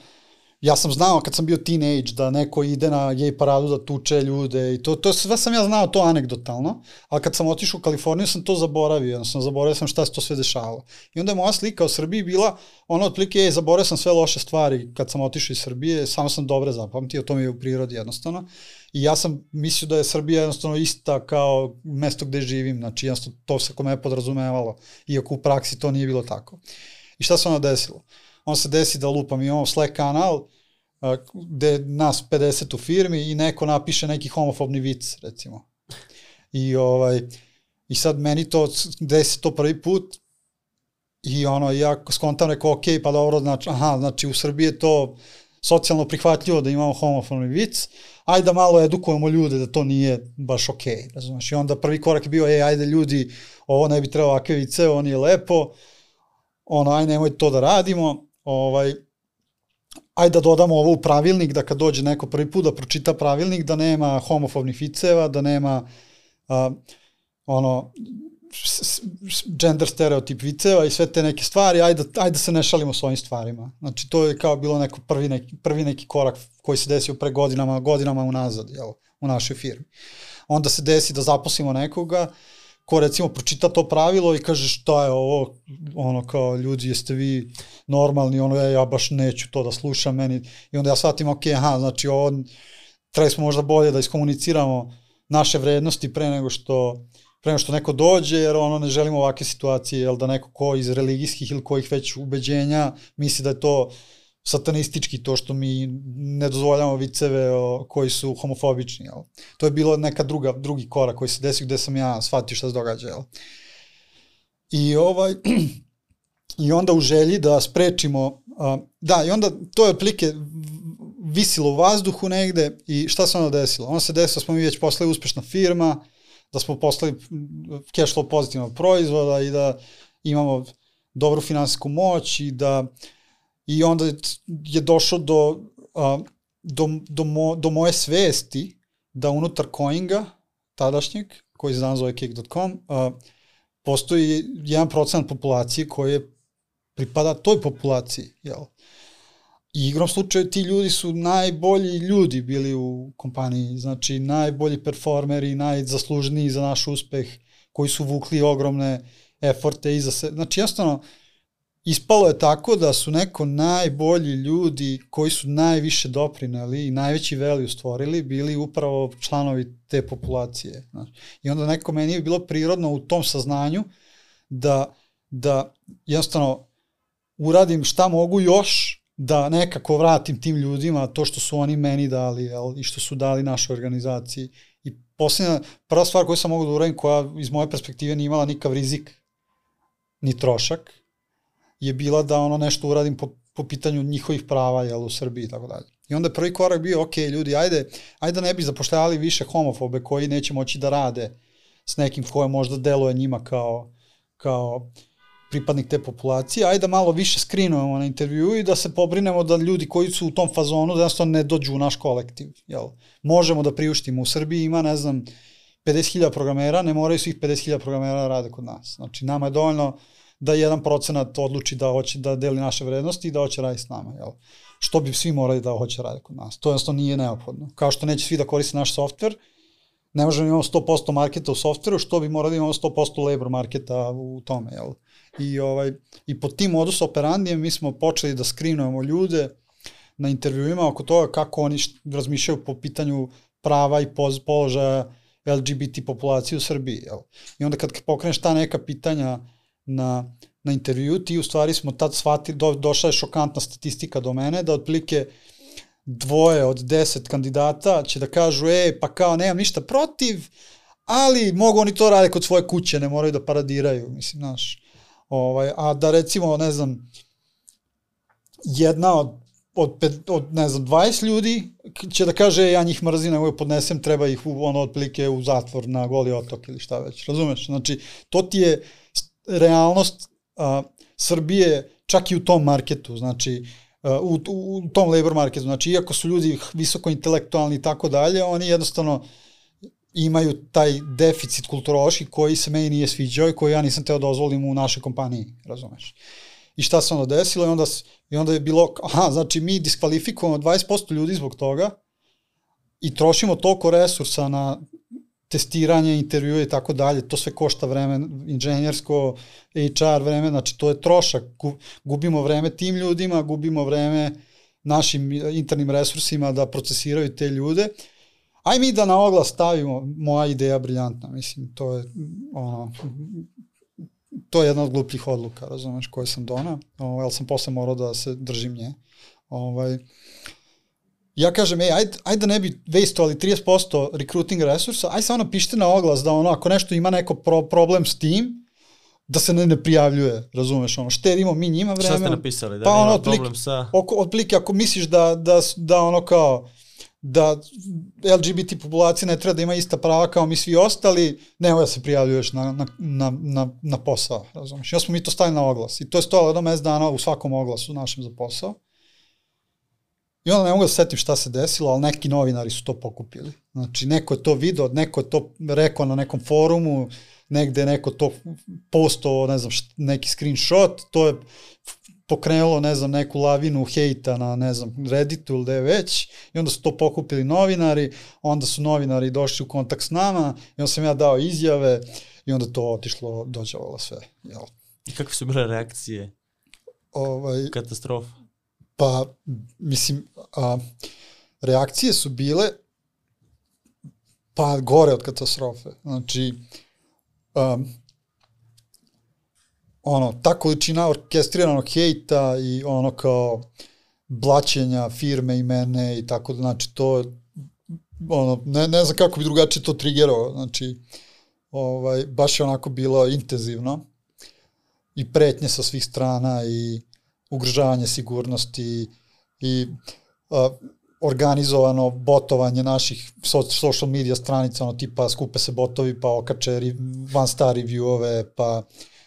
Speaker 1: ja sam znao kad sam bio teenage da neko ide na gej paradu da tuče ljude i to, to sve sam ja znao to anegdotalno, ali kad sam otišao u Kaliforniju sam to zaboravio, jednostavno zaboravio sam šta se to sve dešavalo. I onda je moja slika o Srbiji bila ono otprilike, ej, zaboravio sam sve loše stvari kad sam otišao iz Srbije, samo sam dobre zapamtio, to mi je u prirodi jednostavno. I ja sam mislio da je Srbija jednostavno ista kao mesto gde živim, znači jednostavno to se kome je podrazumevalo, iako u praksi to nije bilo tako. I šta se onda desilo? On se desi da lupam, mi imamo Slack kanal, gde nas 50 u firmi i neko napiše neki homofobni vic, recimo. I ovaj, i sad meni to, desi to prvi put, i ono, ja skontam rekao, ok, pa dobro, znači, aha, znači u Srbiji je to socijalno prihvatljivo da imamo homofobni vic, ajde da malo edukujemo ljude da to nije baš ok, razumeš, i onda prvi korak je bio, ej, ajde ljudi, ovo ne bi trebalo ovakve vice, ovo nije lepo, ono, aj nemoj to da radimo, ovaj, ajde da dodamo ovo u pravilnik, da kad dođe neko prvi put da pročita pravilnik, da nema homofobnih viceva, da nema a, ono, gender stereotip viceva i sve te neke stvari, ajde, ajde da se ne šalimo s ovim stvarima. Znači, to je kao bilo neko prvi neki, prvi neki korak koji se desio pre godinama, godinama unazad, jel, u našoj firmi. Onda se desi da zaposlimo nekoga ko recimo pročita to pravilo i kaže šta je ovo, ono kao ljudi jeste vi normalni, ono ja, ja baš neću to da slušam meni. I onda ja shvatim ok, aha, znači ovo trebali smo možda bolje da iskomuniciramo naše vrednosti pre nego što pre nego što neko dođe, jer ono ne želimo ovakve situacije, jel da neko ko iz religijskih ili kojih već ubeđenja misli da je to satanistički to što mi ne dozvoljamo viceve o, koji su homofobični. Jel? To je bilo neka druga, drugi korak koji se desio gde sam ja shvatio šta se događa. Jel? I ovaj, <clears throat> i onda u želji da sprečimo, a, da, i onda to je otprilike visilo u vazduhu negde i šta se onda desilo? Onda se desilo da smo mi već postali uspešna firma, da smo postali cash flow pozitivnog proizvoda i da imamo dobru finansijsku moć i da i onda je došlo do, a, do, do, mo, do moje svesti da unutar Coinga, tadašnjeg, koji se danas zove Kick.com, postoji jedan procent populacije koje pripada toj populaciji, jel? I igrom slučaju ti ljudi su najbolji ljudi bili u kompaniji, znači najbolji performeri, najzaslužniji za naš uspeh, koji su vukli ogromne eforte iza se. Znači jednostavno, ispalo je tako da su neko najbolji ljudi koji su najviše doprineli i najveći value stvorili bili upravo članovi te populacije. Znači. I onda neko meni je bilo prirodno u tom saznanju da da jednostavno uradim šta mogu još da nekako vratim tim ljudima to što su oni meni dali jel, i što su dali našoj organizaciji. I posljednja, prva stvar koju sam mogu da uradim, koja iz moje perspektive nije imala nikav rizik, ni trošak, je bila da ono nešto uradim po, po pitanju njihovih prava jel, u Srbiji i tako dalje. I onda je prvi korak bio, ok, ljudi, ajde, ajde da ne bi zapošljavali više homofobe koji neće moći da rade s nekim koje možda deluje njima kao, kao pripadnik te populacije, ajde da malo više skrinujemo na intervju i da se pobrinemo da ljudi koji su u tom fazonu da ne dođu u naš kolektiv. Jel? Možemo da priuštimo. U Srbiji ima, ne znam, 50.000 programera, ne moraju svih 50.000 programera da rade kod nas. Znači, nama je dovoljno da jedan procenat odluči da hoće da deli naše vrednosti i da hoće raditi s nama. Jel? Što bi svi morali da hoće raditi kod nas. To jednostavno nije neophodno. Kao što neće svi da koriste naš softver, ne možemo da imamo 100% marketa u softveru, što bi morali da imamo 100% labor marketa u tome. Jel? I, ovaj, I po tim modus operandijem mi smo počeli da skrinujemo ljude na intervjuima oko toga kako oni razmišljaju po pitanju prava i položaja LGBT populacije u Srbiji. Jel? I onda kad pokreneš ta neka pitanja na, na intervju, ti u stvari smo tad shvatili, do, došla je šokantna statistika do mene, da otprilike dvoje od deset kandidata će da kažu, e, pa kao, nemam ništa protiv, ali mogu oni to rade kod svoje kuće, ne moraju da paradiraju, mislim, znaš. Ovaj, a da recimo, ne znam, jedna od, od, pet, od ne znam, 20 ljudi će da kaže ja njih mrzim, nego podnesem, treba ih u, ono otprilike u zatvor na goli otok ili šta već, razumeš? Znači, to ti je realnost a, Srbije čak i u tom marketu, znači, u, u, u tom labor marketu, znači, iako su ljudi visoko intelektualni i tako dalje, oni jednostavno imaju taj deficit kulturološki koji se meni nije sviđao i koji ja nisam teo da dozvolim u našoj kompaniji, razumeš. I šta se onda desilo i onda, i onda je bilo, aha, znači mi diskvalifikujemo 20% ljudi zbog toga i trošimo toliko resursa na testiranje, intervjue i tako dalje, to sve košta vreme, inženjersko, HR vreme, znači to je trošak, gubimo vreme tim ljudima, gubimo vreme našim internim resursima da procesiraju te ljude, aj mi da na oglas stavimo, moja ideja briljantna, mislim, to je, ono, to je jedna od glupljih odluka, razumeš, koje sam donao, ali sam posle morao da se držim nje. Ovaj, ja kažem, ej, ajde, ajde da ne bi wastovali 30% recruiting resursa, ajde samo napišite na oglas da ono, ako nešto ima neko pro, problem s tim, da se ne, ne prijavljuje, razumeš, ono, štedimo mi njima vreme.
Speaker 2: Šta ste napisali, da
Speaker 1: pa,
Speaker 2: nema
Speaker 1: ono,
Speaker 2: problem sa...
Speaker 1: Oko, otprilike, ako misliš da, da, da ono kao, da LGBT populacija ne treba da ima ista prava kao mi svi ostali, nemoj da se prijavljuješ na, na, na, na, na posao, razumiješ. Ja smo mi to stavili na oglas i to je stojalo jedno mes dana u svakom oglasu našem za posao. I onda ne mogu da setim šta se desilo, ali neki novinari su to pokupili. Znači, neko je to video, neko je to rekao na nekom forumu, negde neko to postao, ne znam, neki screenshot, to je pokrenulo, ne znam, neku lavinu hejta na, ne znam, Redditu ili gde već, i onda su to pokupili novinari, onda su novinari došli u kontakt s nama, i onda sam ja dao izjave, i onda to otišlo, dođavalo sve. Jel?
Speaker 2: I kakve su bile reakcije?
Speaker 1: Ovaj,
Speaker 2: Katastrofa.
Speaker 1: Pa, mislim, a, reakcije su bile pa gore od katastrofe. Znači, um, ono, ta količina orkestriranog hejta i ono kao blaćenja firme i mene i tako da, znači to ono, ne, ne znam kako bi drugačije to trigerao, znači ovaj, baš je onako bilo intenzivno i pretnje sa svih strana i ugrožavanje sigurnosti i a, organizovano botovanje naših social media stranica, ono tipa skupe se botovi pa okače van star reviewove, pa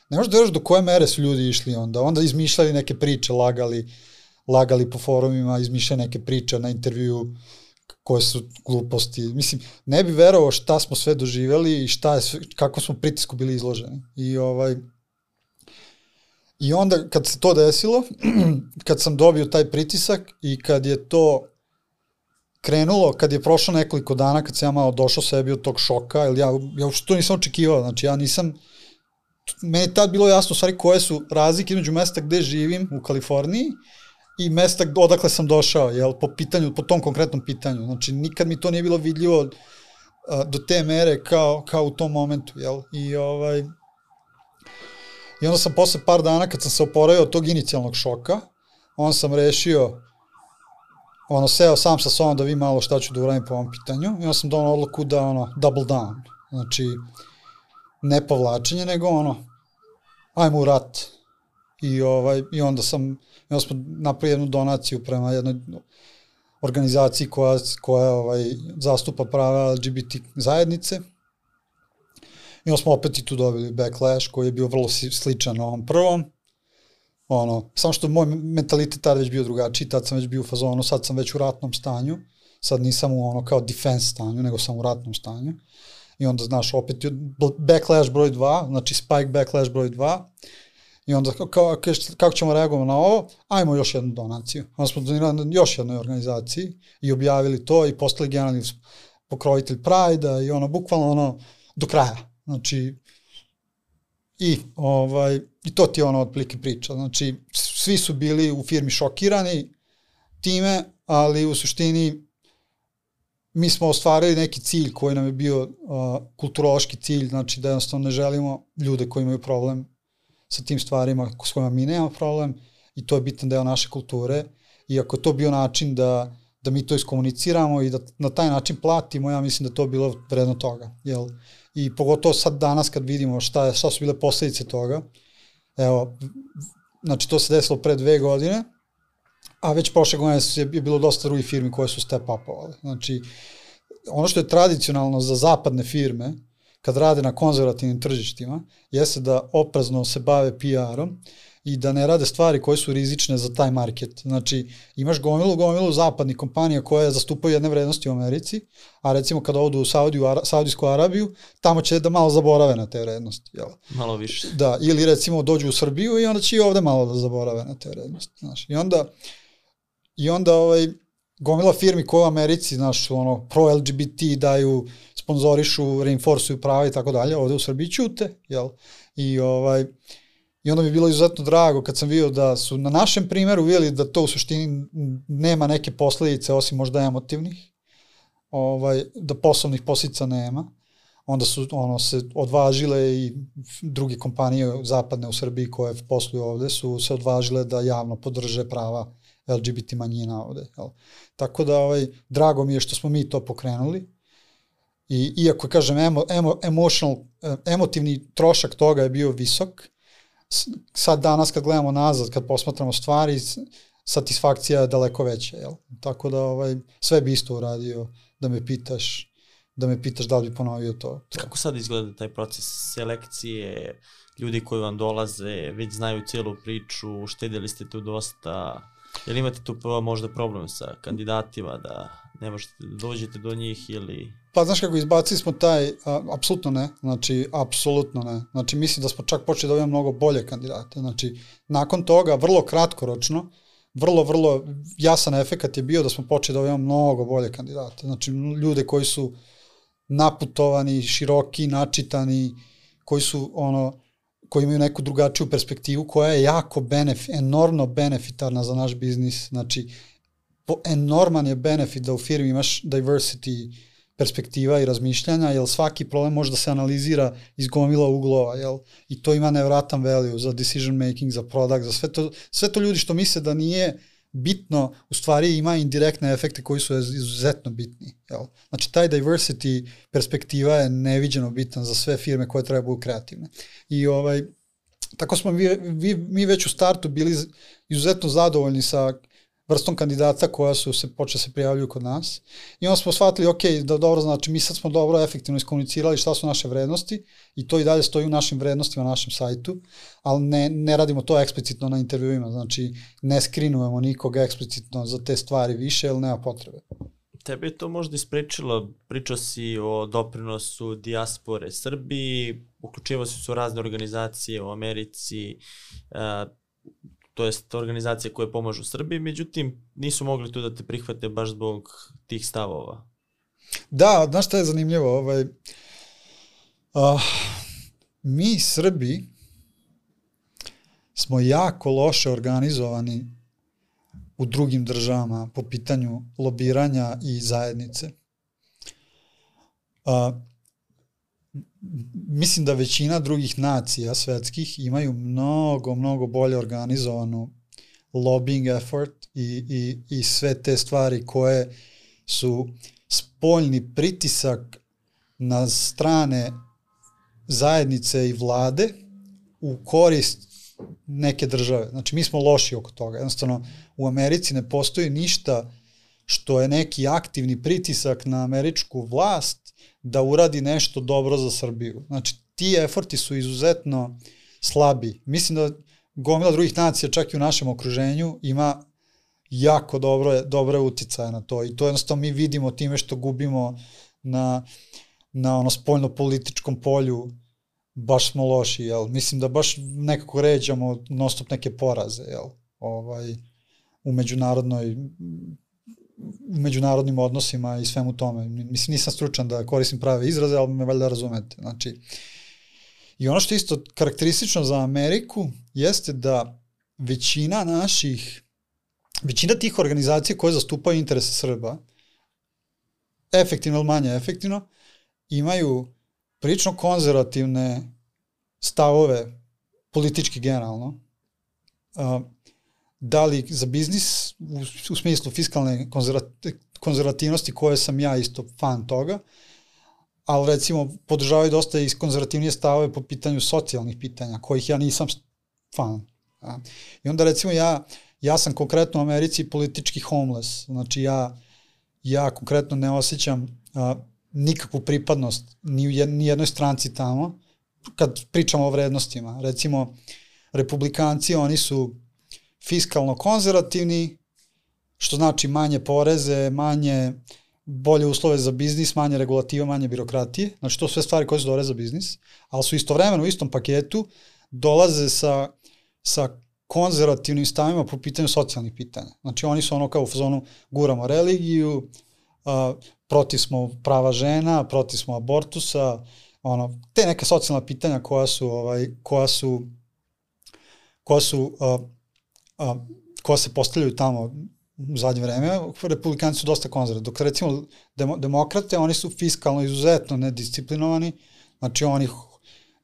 Speaker 1: ne možeš da do koje mere su ljudi išli onda. Onda izmišljali neke priče, lagali, lagali po forumima, izmišljali neke priče na intervju koje su gluposti. Mislim, ne bi verovao šta smo sve doživjeli i šta je kako smo pritisku bili izloženi. I ovaj, I onda kad se to desilo, <clears throat> kad sam dobio taj pritisak i kad je to krenulo, kad je prošlo nekoliko dana, kad sam ja malo došao sebi od tog šoka, jer ja, ja uopšte to nisam očekivao, znači ja nisam, meni je tad bilo jasno stvari koje su razlike između mesta gde živim u Kaliforniji i mesta odakle sam došao, jel, po pitanju, po tom konkretnom pitanju. Znači, nikad mi to nije bilo vidljivo a, do te mere kao, kao u tom momentu, jel, i ovaj, I onda sam posle par dana kad sam se oporavio od tog inicijalnog šoka, on sam rešio ono, seo sam sa sobom da vi malo šta ću da uradim po ovom pitanju i onda sam donao odluku da ono, double down. Znači, ne povlačenje, nego ono, ajmo u rat. I, ovaj, i onda sam, i onda smo napravili jednu donaciju prema jednoj organizaciji koja, koja ovaj, zastupa prava LGBT zajednice. I smo opet i tu dobili backlash koji je bio vrlo sličan ovom prvom. Ono, samo što moj mentalitet tada već bio drugačiji, tad sam već bio u fazonu, sad sam već u ratnom stanju, sad nisam u ono kao defense stanju, nego sam u ratnom stanju. I onda, znaš, opet backlash broj 2, znači spike backlash broj 2, I onda kao, kako ćemo reagovati na ovo? Ajmo još jednu donaciju. Onda smo donirali još jednoj organizaciji i objavili to i postali generalni pokrovitelj Pride-a i ono, bukvalno ono, do kraja. Znači, i, ovaj, i to ti je ono otplike priča. Znači, svi su bili u firmi šokirani time, ali u suštini mi smo ostvarili neki cilj koji nam je bio uh, kulturološki cilj, znači da jednostavno ne želimo ljude koji imaju problem sa tim stvarima s kojima mi nemamo problem i to je bitan deo naše kulture i ako to bio način da, da mi to iskomuniciramo i da na taj način platimo, ja mislim da to bilo vredno toga. Jel? I pogotovo sad danas kad vidimo šta, je, šta su bile posledice toga, evo, znači to se desilo pre dve godine, a već prošle godine je bilo dosta drugih firmi koje su step upovali. Znači, ono što je tradicionalno za zapadne firme, kad rade na konzervativnim tržištima, jeste da oprezno se bave PR-om i da ne rade stvari koje su rizične za taj market. Znači, imaš gomilu, gomilu zapadnih kompanija koje zastupaju jedne vrednosti u Americi, a recimo kada odu u Saudiju, Ara, Saudijsku Arabiju, tamo će da malo zaborave na te vrednosti. Jel?
Speaker 2: Malo više.
Speaker 1: Da, ili recimo dođu u Srbiju i onda će i ovde malo da zaborave na te vrednosti. Znaš. I onda, i onda ovaj, gomila firmi koje u Americi, znaš, ono, pro-LGBT daju, sponzorišu, reinforsuju prava i tako dalje, ovde u Srbiji ćute, jel? I, ovaj, I onda mi je bilo izuzetno drago kad sam vidio da su na našem primeru vidjeli da to u suštini nema neke posledice osim možda emotivnih, ovaj, da poslovnih posljedica nema. Onda su ono se odvažile i druge kompanije zapadne u Srbiji koje posluju ovde su se odvažile da javno podrže prava LGBT manjina ovde. Jel? Tako da ovaj, drago mi je što smo mi to pokrenuli. I iako kažem emo, emo, emotional, emotivni trošak toga je bio visok, sad danas kad gledamo nazad, kad posmatramo stvari, satisfakcija je daleko veća, jel? Tako da ovaj, sve bi isto uradio da me pitaš da me pitaš da li bi ponovio to.
Speaker 2: Kako sad izgleda taj proces selekcije, ljudi koji vam dolaze, već znaju cijelu priču, uštedili ste tu dosta, Jel imate tu možda problem sa kandidatima da ne možete da dođete do njih ili...
Speaker 1: Pa znaš kako izbacili smo taj, a, apsolutno ne, znači apsolutno ne. Znači mislim da smo čak počeli da mnogo bolje kandidate. Znači nakon toga, vrlo kratkoročno, vrlo, vrlo jasan efekat je bio da smo počeli da mnogo bolje kandidate. Znači ljude koji su naputovani, široki, načitani, koji su ono koji imaju neku drugačiju perspektivu koja je jako benef, enormno benefitarna za naš biznis. Znači, po, enorman je benefit da u firmi imaš diversity perspektiva i razmišljanja, jer svaki problem može da se analizira iz gomila uglova, jel? I to ima nevratan value za decision making, za product, za sve to, sve to ljudi što misle da nije bitno, u stvari ima indirektne efekte koji su izuzetno bitni. Jel? Znači, taj diversity perspektiva je neviđeno bitan za sve firme koje trebaju kreativne. I ovaj, tako smo vi, vi, mi već u startu bili izuzetno zadovoljni sa vrstom kandidata koja su se počeli se prijavljuju kod nas. I onda smo shvatili, ok, da dobro, znači mi sad smo dobro efektivno iskomunicirali šta su naše vrednosti i to i dalje stoji u našim vrednostima na našem sajtu, ali ne, ne radimo to eksplicitno na intervjuima, znači ne skrinujemo nikoga eksplicitno za te stvari više, jer nema potrebe.
Speaker 2: Tebe je to možda ispričalo, pričao si o doprinosu dijaspore Srbiji, uključivo si su razne organizacije u Americi, uh, to jest organizacije koje pomažu Srbiji, međutim nisu mogli tu da te prihvate baš zbog tih stavova.
Speaker 1: Da, znaš šta je zanimljivo? Ovaj, uh, mi Srbi smo jako loše organizovani u drugim državama po pitanju lobiranja i zajednice. Uh, mislim da većina drugih nacija svetskih imaju mnogo, mnogo bolje organizovanu lobbying effort i, i, i sve te stvari koje su spoljni pritisak na strane zajednice i vlade u korist neke države. Znači, mi smo loši oko toga. Jednostavno, u Americi ne postoji ništa što je neki aktivni pritisak na američku vlast da uradi nešto dobro za Srbiju. Znači, ti eforti su izuzetno slabi. Mislim da gomila drugih nacija, čak i u našem okruženju, ima jako dobro, dobre uticaje na to i to jednostavno mi vidimo time što gubimo na, na ono spoljno političkom polju baš smo loši, jel? Mislim da baš nekako ređamo non neke poraze, jel? Ovaj, u međunarodnoj u međunarodnim odnosima i svemu tome. Mislim, nisam stručan da koristim prave izraze, ali me valjda razumete. Znači, I ono što je isto karakteristično za Ameriku jeste da većina naših, većina tih organizacija koje zastupaju interese Srba, efektivno ili manje efektivno, imaju prilično konzervativne stavove, politički generalno, da li za biznis u, u smislu fiskalne konzervativnosti koje sam ja isto fan toga, ali recimo podržavaju dosta i konzervativnije stavove po pitanju socijalnih pitanja, kojih ja nisam fan. A. I onda recimo ja, ja sam konkretno u Americi politički homeless, znači ja, ja konkretno ne osjećam a, nikakvu pripadnost ni u jed, ni jednoj stranci tamo, kad pričamo o vrednostima. Recimo, republikanci, oni su fiskalno konzervativni, što znači manje poreze, manje bolje uslove za biznis, manje regulativa, manje birokratije. Znači, to su sve stvari koje su dobre za biznis, ali su istovremeno u istom paketu dolaze sa, sa konzervativnim stavima po pitanju socijalnih pitanja. Znači, oni su ono kao u fazonu guramo religiju, a, protiv smo prava žena, protiv smo abortusa, ono, te neka socijalna pitanja koja su, ovaj, koja su, koja su, a, a, koja se postavljaju tamo u zadnje vreme, republikanci su dosta konzervativni, dok recimo demo, demokrate, oni su fiskalno izuzetno nedisciplinovani, znači oni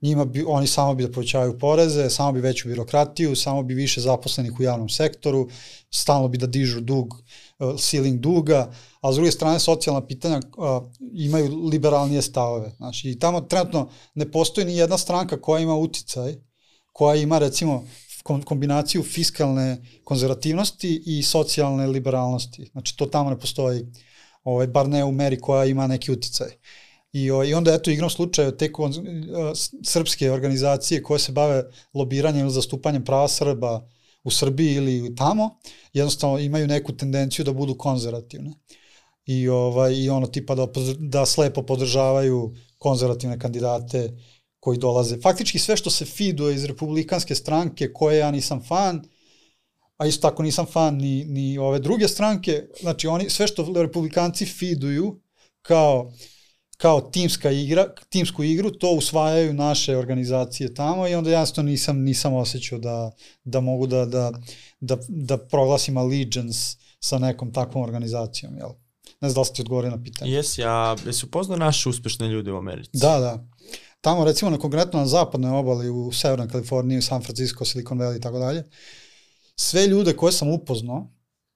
Speaker 1: njima bi, oni samo bi da povećavaju poreze, samo bi veću birokratiju, samo bi više zaposlenih u javnom sektoru, stalno bi da dižu dug, uh, ceiling duga, a s druge strane socijalna pitanja uh, imaju liberalnije stavove. Znači, i tamo trenutno ne postoji ni jedna stranka koja ima uticaj, koja ima recimo kombinaciju fiskalne konzervativnosti i socijalne liberalnosti. Znači, to tamo ne postoji, ovaj, bar ne u meri koja ima neki uticaj. I, o, I onda eto igrom slučaja te kon, srpske organizacije koje se bave lobiranjem ili zastupanjem prava Srba u Srbiji ili tamo, jednostavno imaju neku tendenciju da budu konzervativne. I, ovaj, i ono tipa da, da slepo podržavaju konzervativne kandidate koji dolaze. Faktički sve što se fiduje iz republikanske stranke koje ja nisam fan, a isto tako nisam fan ni, ni ove druge stranke, znači oni, sve što republikanci fiduju kao kao timska igra, timsku igru, to usvajaju naše organizacije tamo i onda jasno nisam nisam osjećao da, da mogu da, da, da, da proglasim allegiance sa nekom takvom organizacijom, jel? Ne znam da li ste odgovorili na pitanje.
Speaker 2: Jes, ja, jesi upoznao naše uspešne ljude u Americi?
Speaker 1: Da, da. Tamo recimo na konkretno na zapadnoj obali u Severnoj Kaliforniji, u San Francisco, Silicon Valley i tako dalje, sve ljude koje sam upoznao,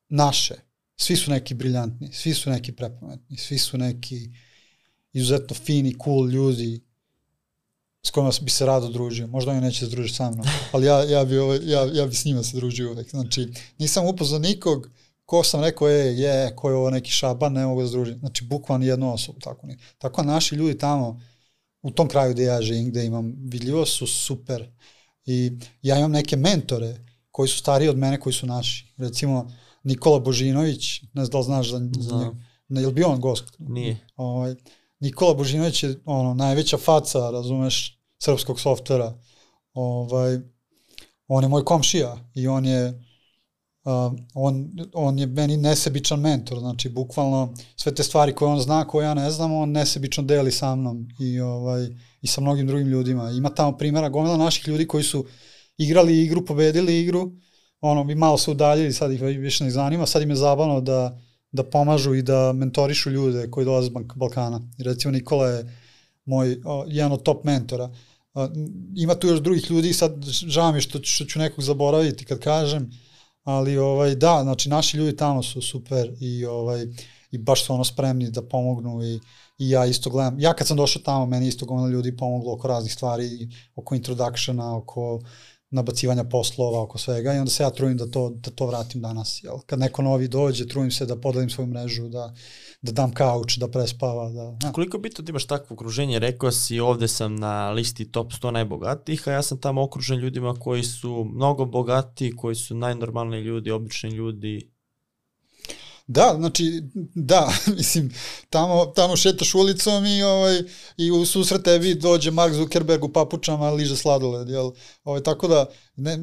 Speaker 1: naše, svi su neki briljantni, svi su neki prepametni, svi su neki izuzetno fini, cool ljudi s kojima bi se rado družio. Možda oni neće se družiti sa mnom, ali ja, ja, bi, ovaj, ja, ja bi s njima se družio uvek. Znači, nisam upoznao nikog ko sam rekao, je, je, ko je ovo neki šaban, ne mogu da se družim. Znači, bukvalno jednu osobu. Tako, ni. tako naši ljudi tamo, u tom kraju gde ja živim, gde imam vidljivo, su super. I ja imam neke mentore koji su stariji od mene, koji su naši. Recimo, Nikola Božinović, ne znam da li znaš za njega. Ne, je li bio on gost?
Speaker 2: Nije.
Speaker 1: Ovaj, Nikola Božinović je ono, najveća faca, razumeš, srpskog softvera. Ovaj, on je moj komšija i on je uh, on, on je meni nesebičan mentor, znači bukvalno sve te stvari koje on zna, koje ja ne znam, on nesebično deli sa mnom i, ovaj, i sa mnogim drugim ljudima. Ima tamo primjera gomila naših ljudi koji su igrali igru, pobedili igru, ono, bi malo se udaljili, sad ih više ne zanima, sad im je zabavno da da pomažu i da mentorišu ljude koji dolaze iz Balkana. Recimo Nikola je moj, o, jedan od top mentora. A, ima tu još drugih ljudi, sad žao mi što, što ću nekog zaboraviti kad kažem, ali ovaj, da, znači naši ljudi tamo su super i, ovaj, i baš su ono spremni da pomognu i, i ja isto gledam. Ja kad sam došao tamo, meni isto gomila ljudi pomoglo oko raznih stvari, oko introductiona, oko nabacivanja poslova, oko svega i onda se ja trudim da to, da to vratim danas. Jel? Kad neko novi dođe, trudim se da podelim svoju mrežu, da, da dam kauč, da prespava. Da, ja.
Speaker 2: Koliko je bitno da imaš takvo okruženje? Rekao si ovde sam na listi top 100 najbogatijih, a ja sam tamo okružen ljudima koji su mnogo bogati, koji su najnormalniji ljudi, obični ljudi,
Speaker 1: Da, znači, da, <laughs> mislim, tamo, tamo šetaš ulicom i, ovaj, i u susret tebi dođe Mark Zuckerberg u papučama, liže sladoled, jel? Ovaj, tako da, ne,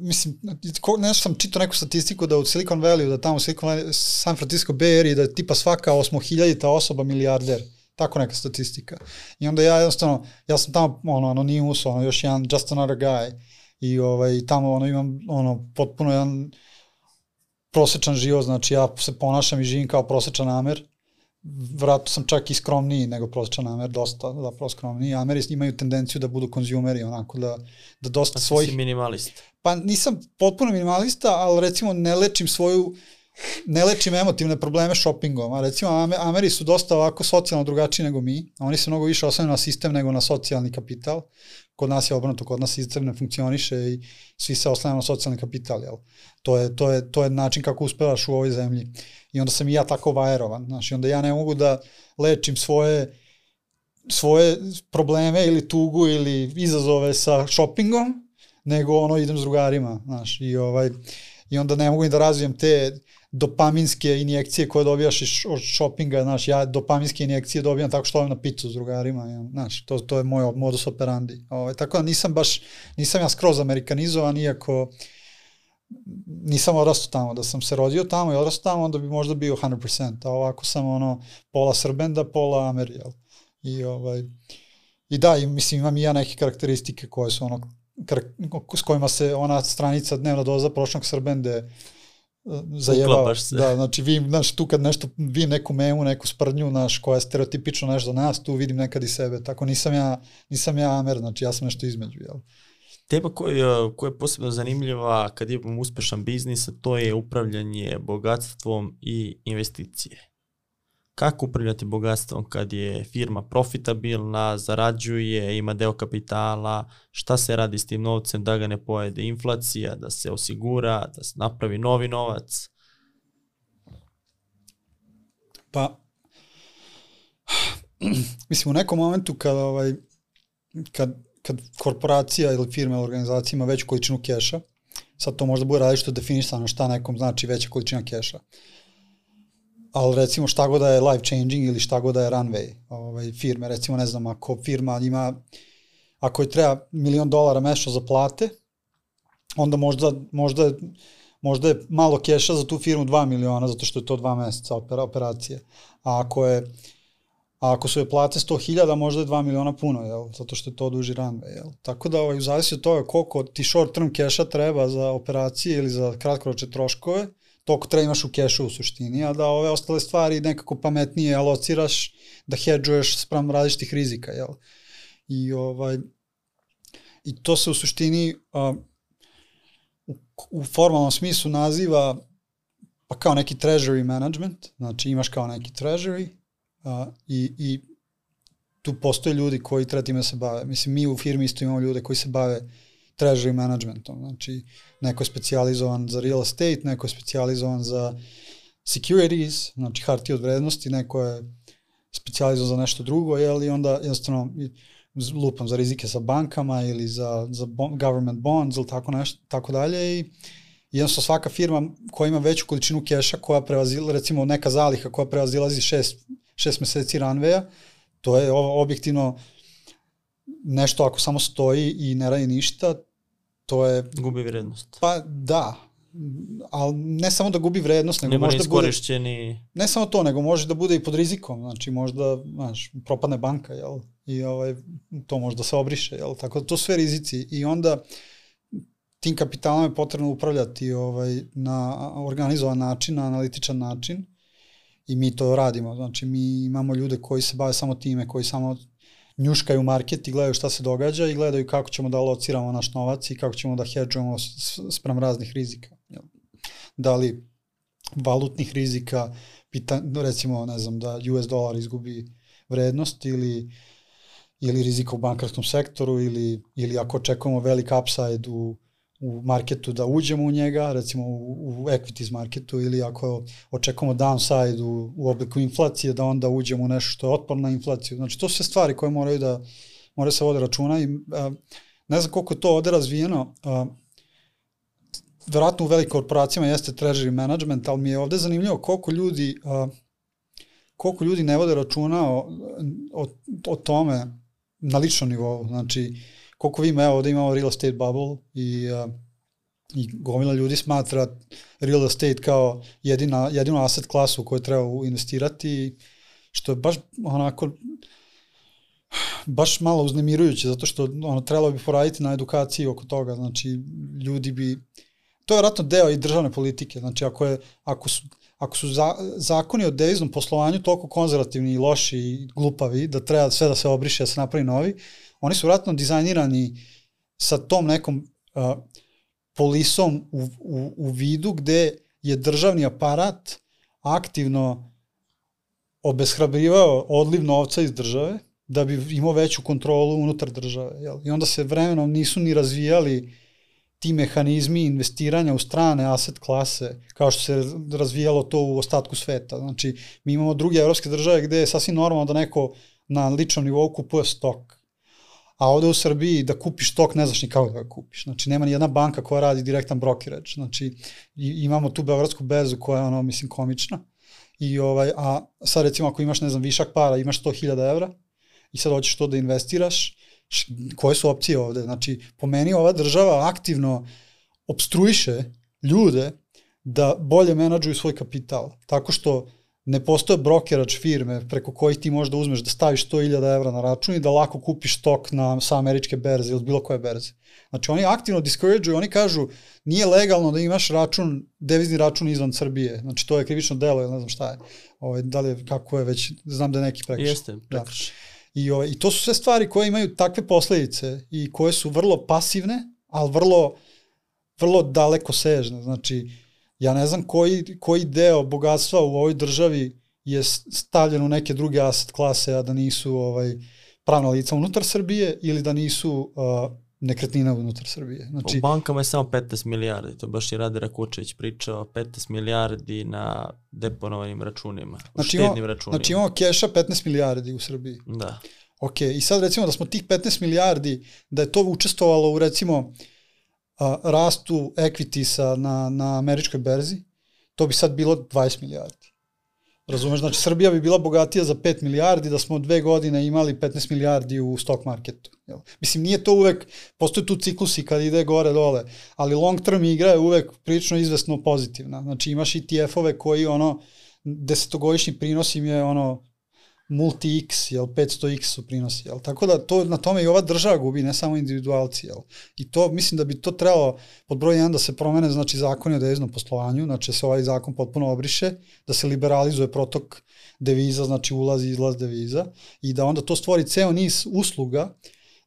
Speaker 1: mislim, ko, nešto sam čitao neku statistiku da u Silicon Valley, da tamo u Silicon Valley, San Francisco Bay Area, da je tipa svaka osmohiljadita osoba milijarder. Tako neka statistika. I onda ja jednostavno, ja sam tamo, ono, anonimus, ono, još jedan just another guy. I ovaj, tamo, ono, imam, ono, potpuno jedan, prosečan život, znači ja se ponašam i živim kao prosečan Amer, vratno sam čak i skromniji nego prosečan Amer, dosta zapravo skromniji. Ameri imaju tendenciju da budu konzumeri, onako da, da dosta
Speaker 2: pa
Speaker 1: svojih...
Speaker 2: si minimalist.
Speaker 1: Pa nisam potpuno minimalista, ali recimo ne lečim svoju ne lečim emotivne probleme shoppingom, a recimo Ameri su dosta ovako socijalno drugačiji nego mi, oni se mnogo više osnovno na sistem nego na socijalni kapital, kod nas je obrnuto, kod nas sistem ne funkcioniše i svi se oslanjamo na socijalni kapital, jel? To je, to, je, to je način kako uspevaš u ovoj zemlji. I onda sam i ja tako vajerovan, znači onda ja ne mogu da lečim svoje svoje probleme ili tugu ili izazove sa shoppingom, nego ono idem s drugarima, znaš, i ovaj i onda ne mogu ni da razvijem te dopaminske injekcije koje dobijaš iz od shoppinga, znaš, ja dopaminske injekcije dobijam tako što ovim na picu s drugarima, ja, znaš, to, to je moj modus operandi. Ovaj, tako da nisam baš, nisam ja skroz amerikanizovan, iako nisam odrastao tamo, da sam se rodio tamo i odrastao tamo, onda bi možda bio 100%, a ovako sam ono pola Srbenda, pola Amer, jel? I, ovaj, I da, i, mislim, imam i ja neke karakteristike koje su ono, s kojima se ona stranica dnevna doza prošlog Srbende zajebava.
Speaker 2: se.
Speaker 1: Da, znači vi, znaš, tu kad nešto, vi neku memu, neku sprdnju, znaš, koja je stereotipično nešto za nas, tu vidim nekad i sebe. Tako nisam ja, nisam ja Amer, znači ja sam nešto između, jel?
Speaker 2: Tema koja, koja je posebno zanimljiva kad imamo uspešan biznis, to je upravljanje bogatstvom i investicije kako upravljati bogatstvom kad je firma profitabilna, zarađuje, ima deo kapitala, šta se radi s tim novcem da ga ne pojede inflacija, da se osigura, da se napravi novi novac?
Speaker 1: Pa, <clears throat> mislim, u nekom momentu kad, ovaj, kad, kad korporacija ili firma ili organizacija ima veću količinu keša, sad to možda bude različito definisano šta nekom znači veća količina keša. Ali recimo šta god da je life changing ili šta god da je runway ovaj, firme, recimo ne znam, ako firma ima, ako je treba milion dolara mesečno za plate, onda možda, možda, možda je malo keša za tu firmu 2 miliona, zato što je to dva meseca operacije. A ako je A ako su je plate 100.000, možda je 2 miliona puno, jel? zato što je to duži runway. Jel? Tako da ovaj, zavisi od toga koliko ti short term keša treba za operacije ili za kratkoročne troškove, toliko treba imaš u kešu u suštini, a da ove ostale stvari nekako pametnije alociraš, da hedžuješ sprem različitih rizika, jel? I, ovaj, i to se u suštini a, u, u formalnom smislu naziva pa kao neki treasury management, znači imaš kao neki treasury a, i, i tu postoje ljudi koji treba time se bave. Mislim, mi u firmi isto imamo ljude koji se bave treasury managementom, znači neko je specializovan za real estate, neko je specializovan za securities, znači hartije od vrednosti, neko je specializovan za nešto drugo, jel, i onda jednostavno lupam za rizike sa bankama ili za, za government bonds ili tako nešto, tako dalje i jednostavno svaka firma koja ima veću količinu keša koja prevazila, recimo neka zaliha koja prevazilazi šest, šest meseci runwaya, to je objektivno nešto ako samo stoji i ne radi ništa, to je...
Speaker 2: Gubi vrednost.
Speaker 1: Pa da, ali ne samo da gubi vrednost, nego
Speaker 2: Nema
Speaker 1: možda bude... Ne samo to, nego može da bude i pod rizikom, znači možda, znaš, propadne banka, jel? I ovaj, to možda se obriše, jel? Tako da to sve rizici. I onda tim kapitalom je potrebno upravljati ovaj, na organizovan način, na analitičan način i mi to radimo. Znači mi imamo ljude koji se bave samo time, koji samo njuškaju market i gledaju šta se događa i gledaju kako ćemo da lociramo naš novac i kako ćemo da hedžujemo sprem raznih rizika. Da li valutnih rizika, pita, recimo, ne znam, da US dolar izgubi vrednost ili ili rizika u bankarskom sektoru ili, ili ako očekujemo velik upside u, u marketu da uđemo u njega, recimo u, u equities marketu ili ako očekujemo downside u, u obliku inflacije da onda uđemo u nešto što je otporno na inflaciju. Znači to su sve stvari koje moraju da moraju se vode računa i a, ne znam koliko to ovde razvijeno, a, verovatno u velikim korporacijama jeste treasury management, ali mi je ovde zanimljivo koliko ljudi a, koliko ljudi ne vode računa o, o, o tome na ličnom nivou. Znači, koliko vi evo ovde imamo real estate bubble i, uh, i gomila ljudi smatra real estate kao jedina, jedinu asset klasu u kojoj treba investirati, što je baš onako baš malo uznemirujuće, zato što ono, trebalo bi poraditi na edukaciji oko toga, znači ljudi bi, to je vratno deo i državne politike, znači ako, je, ako su, ako su za, zakoni o deviznom poslovanju toliko konzervativni i loši i glupavi, da treba sve da se obriše, da se napravi novi, oni su vratno dizajnirani sa tom nekom uh, polisom u, u, u vidu gde je državni aparat aktivno obeshrabrivao odliv novca iz države da bi imao veću kontrolu unutar države. Jel? I onda se vremenom nisu ni razvijali ti mehanizmi investiranja u strane asset klase, kao što se razvijalo to u ostatku sveta. Znači, mi imamo druge evropske države gde je sasvim normalno da neko na ličnom nivou kupuje stok. A ovde u Srbiji da kupiš stok ne znaš ni kako da ga kupiš. Znači, nema ni jedna banka koja radi direktan brokerage. Znači, imamo tu beogradsku bezu koja je ono, mislim, komična. I ovaj, a sad recimo ako imaš, ne znam, višak para, imaš 100.000 evra i sad hoćeš to da investiraš, koje su opcije ovde? Znači, po meni ova država aktivno obstruiše ljude da bolje menadžuju svoj kapital. Tako što ne postoje brokerač firme preko kojih ti možda uzmeš da staviš 100.000 evra na račun i da lako kupiš stok na sa američke berze ili bilo koje berze. Znači oni aktivno discourageuju, oni kažu nije legalno da imaš račun, devizni račun izvan Srbije. Znači to je krivično delo, ili ne znam šta je. Ovaj, da li je, kako je već, znam da je neki prekrš.
Speaker 2: Jeste, prekrš. Da.
Speaker 1: I, ovaj, I to su sve stvari koje imaju takve posledice i koje su vrlo pasivne, ali vrlo, vrlo daleko sežne. Znači, ja ne znam koji, koji deo bogatstva u ovoj državi je stavljen u neke druge asset klase, a da nisu ovaj, pravna lica unutar Srbije ili da nisu uh, nekretnina unutar Srbije.
Speaker 2: Znači, u bankama je samo 15 milijardi, to baš i Rade Rakučević pričao, 15 milijardi na deponovanim računima, znači, štednim imamo, računima.
Speaker 1: Znači imamo keša 15 milijardi u Srbiji.
Speaker 2: Da.
Speaker 1: Ok, i sad recimo da smo tih 15 milijardi, da je to učestvovalo u recimo a, rastu equitisa na, na američkoj berzi, to bi sad bilo 20 milijardi. Razumeš, znači Srbija bi bila bogatija za 5 milijardi da smo dve godine imali 15 milijardi u stock marketu. Jel? Mislim, nije to uvek, postoje tu ciklusi kad ide gore dole, ali long term igra je uvek prilično izvesno pozitivna. Znači imaš ETF-ove koji ono, desetogodišnji prinos im je ono multi-x, jel, 500x su prinosi, jel, tako da to, na tome i ova država gubi, ne samo individualci, jel, i to, mislim da bi to trebalo pod broj 1 da se promene, znači, zakoni o deviznom poslovanju, znači, da se ovaj zakon potpuno obriše, da se liberalizuje protok deviza, znači, ulaz i izlaz deviza, i da onda to stvori ceo niz usluga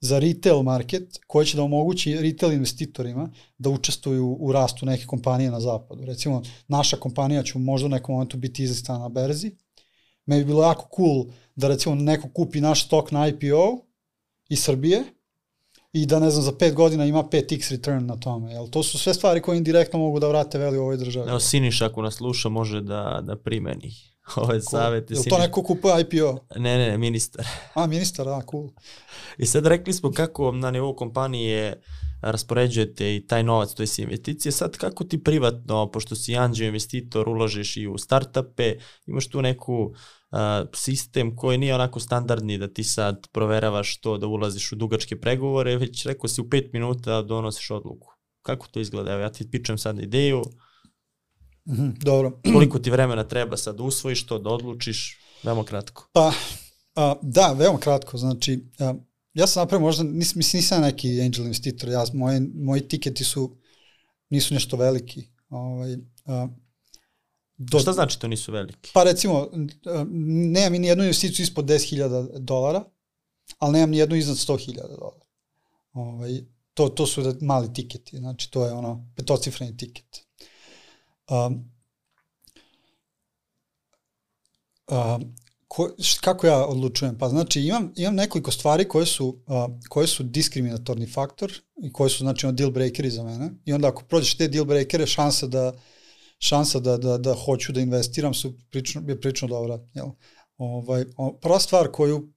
Speaker 1: za retail market koji će da omogući retail investitorima da učestvuju u rastu neke kompanije na zapadu. Recimo, naša kompanija će možda u nekom momentu biti izlistana na berzi, me bi bilo jako cool da recimo neko kupi naš stok na IPO iz Srbije i da ne znam za 5 godina ima 5x return na tome. Jel? To su sve stvari koje indirektno mogu da vrate veli u ovoj državi.
Speaker 2: Evo Siniš ako nas sluša može da, da primeni <laughs> ove savete.
Speaker 1: Je to neko kupuje IPO?
Speaker 2: Ne, ne, ministar. <laughs>
Speaker 1: A, ministar, da, cool.
Speaker 2: I sad rekli smo kako na nivou kompanije raspoređujete i taj novac, to je investicije. Sad kako ti privatno, pošto si anđeo investitor, ulažeš i u startupe, imaš tu neku uh, sistem koji nije onako standardni da ti sad proveravaš to da ulaziš u dugačke pregovore, već rekao si u pet minuta donosiš odluku. Kako to izgleda? Evo ja ti pičem sad ideju.
Speaker 1: -hmm, dobro. <clears throat>
Speaker 2: Koliko ti vremena treba sad usvojiš to, da odlučiš? Veoma kratko.
Speaker 1: Pa, a, da, veoma kratko. Znači, a, ja sam napravio možda, nis, mislim, nisam neki angel investitor, ja, moji, moji tiketi su, nisu nešto veliki. Ovaj, a,
Speaker 2: Do, Šta znači to nisu veliki?
Speaker 1: Pa recimo, nemam ni jednu investiciju ispod 10.000 dolara, ali nemam ni jednu iznad 100.000 dolara. Ovaj, to, to su mali tiketi, znači to je ono petocifreni tiket. Um, um, ko, kako ja odlučujem? Pa znači imam, imam nekoliko stvari koje su, uh, koje su diskriminatorni faktor i koje su znači deal breakeri za mene i onda ako prođeš te deal breakere šansa da šansa da, da, da hoću da investiram su prično, je prično dobra. Jel? Ovaj, prva stvar koju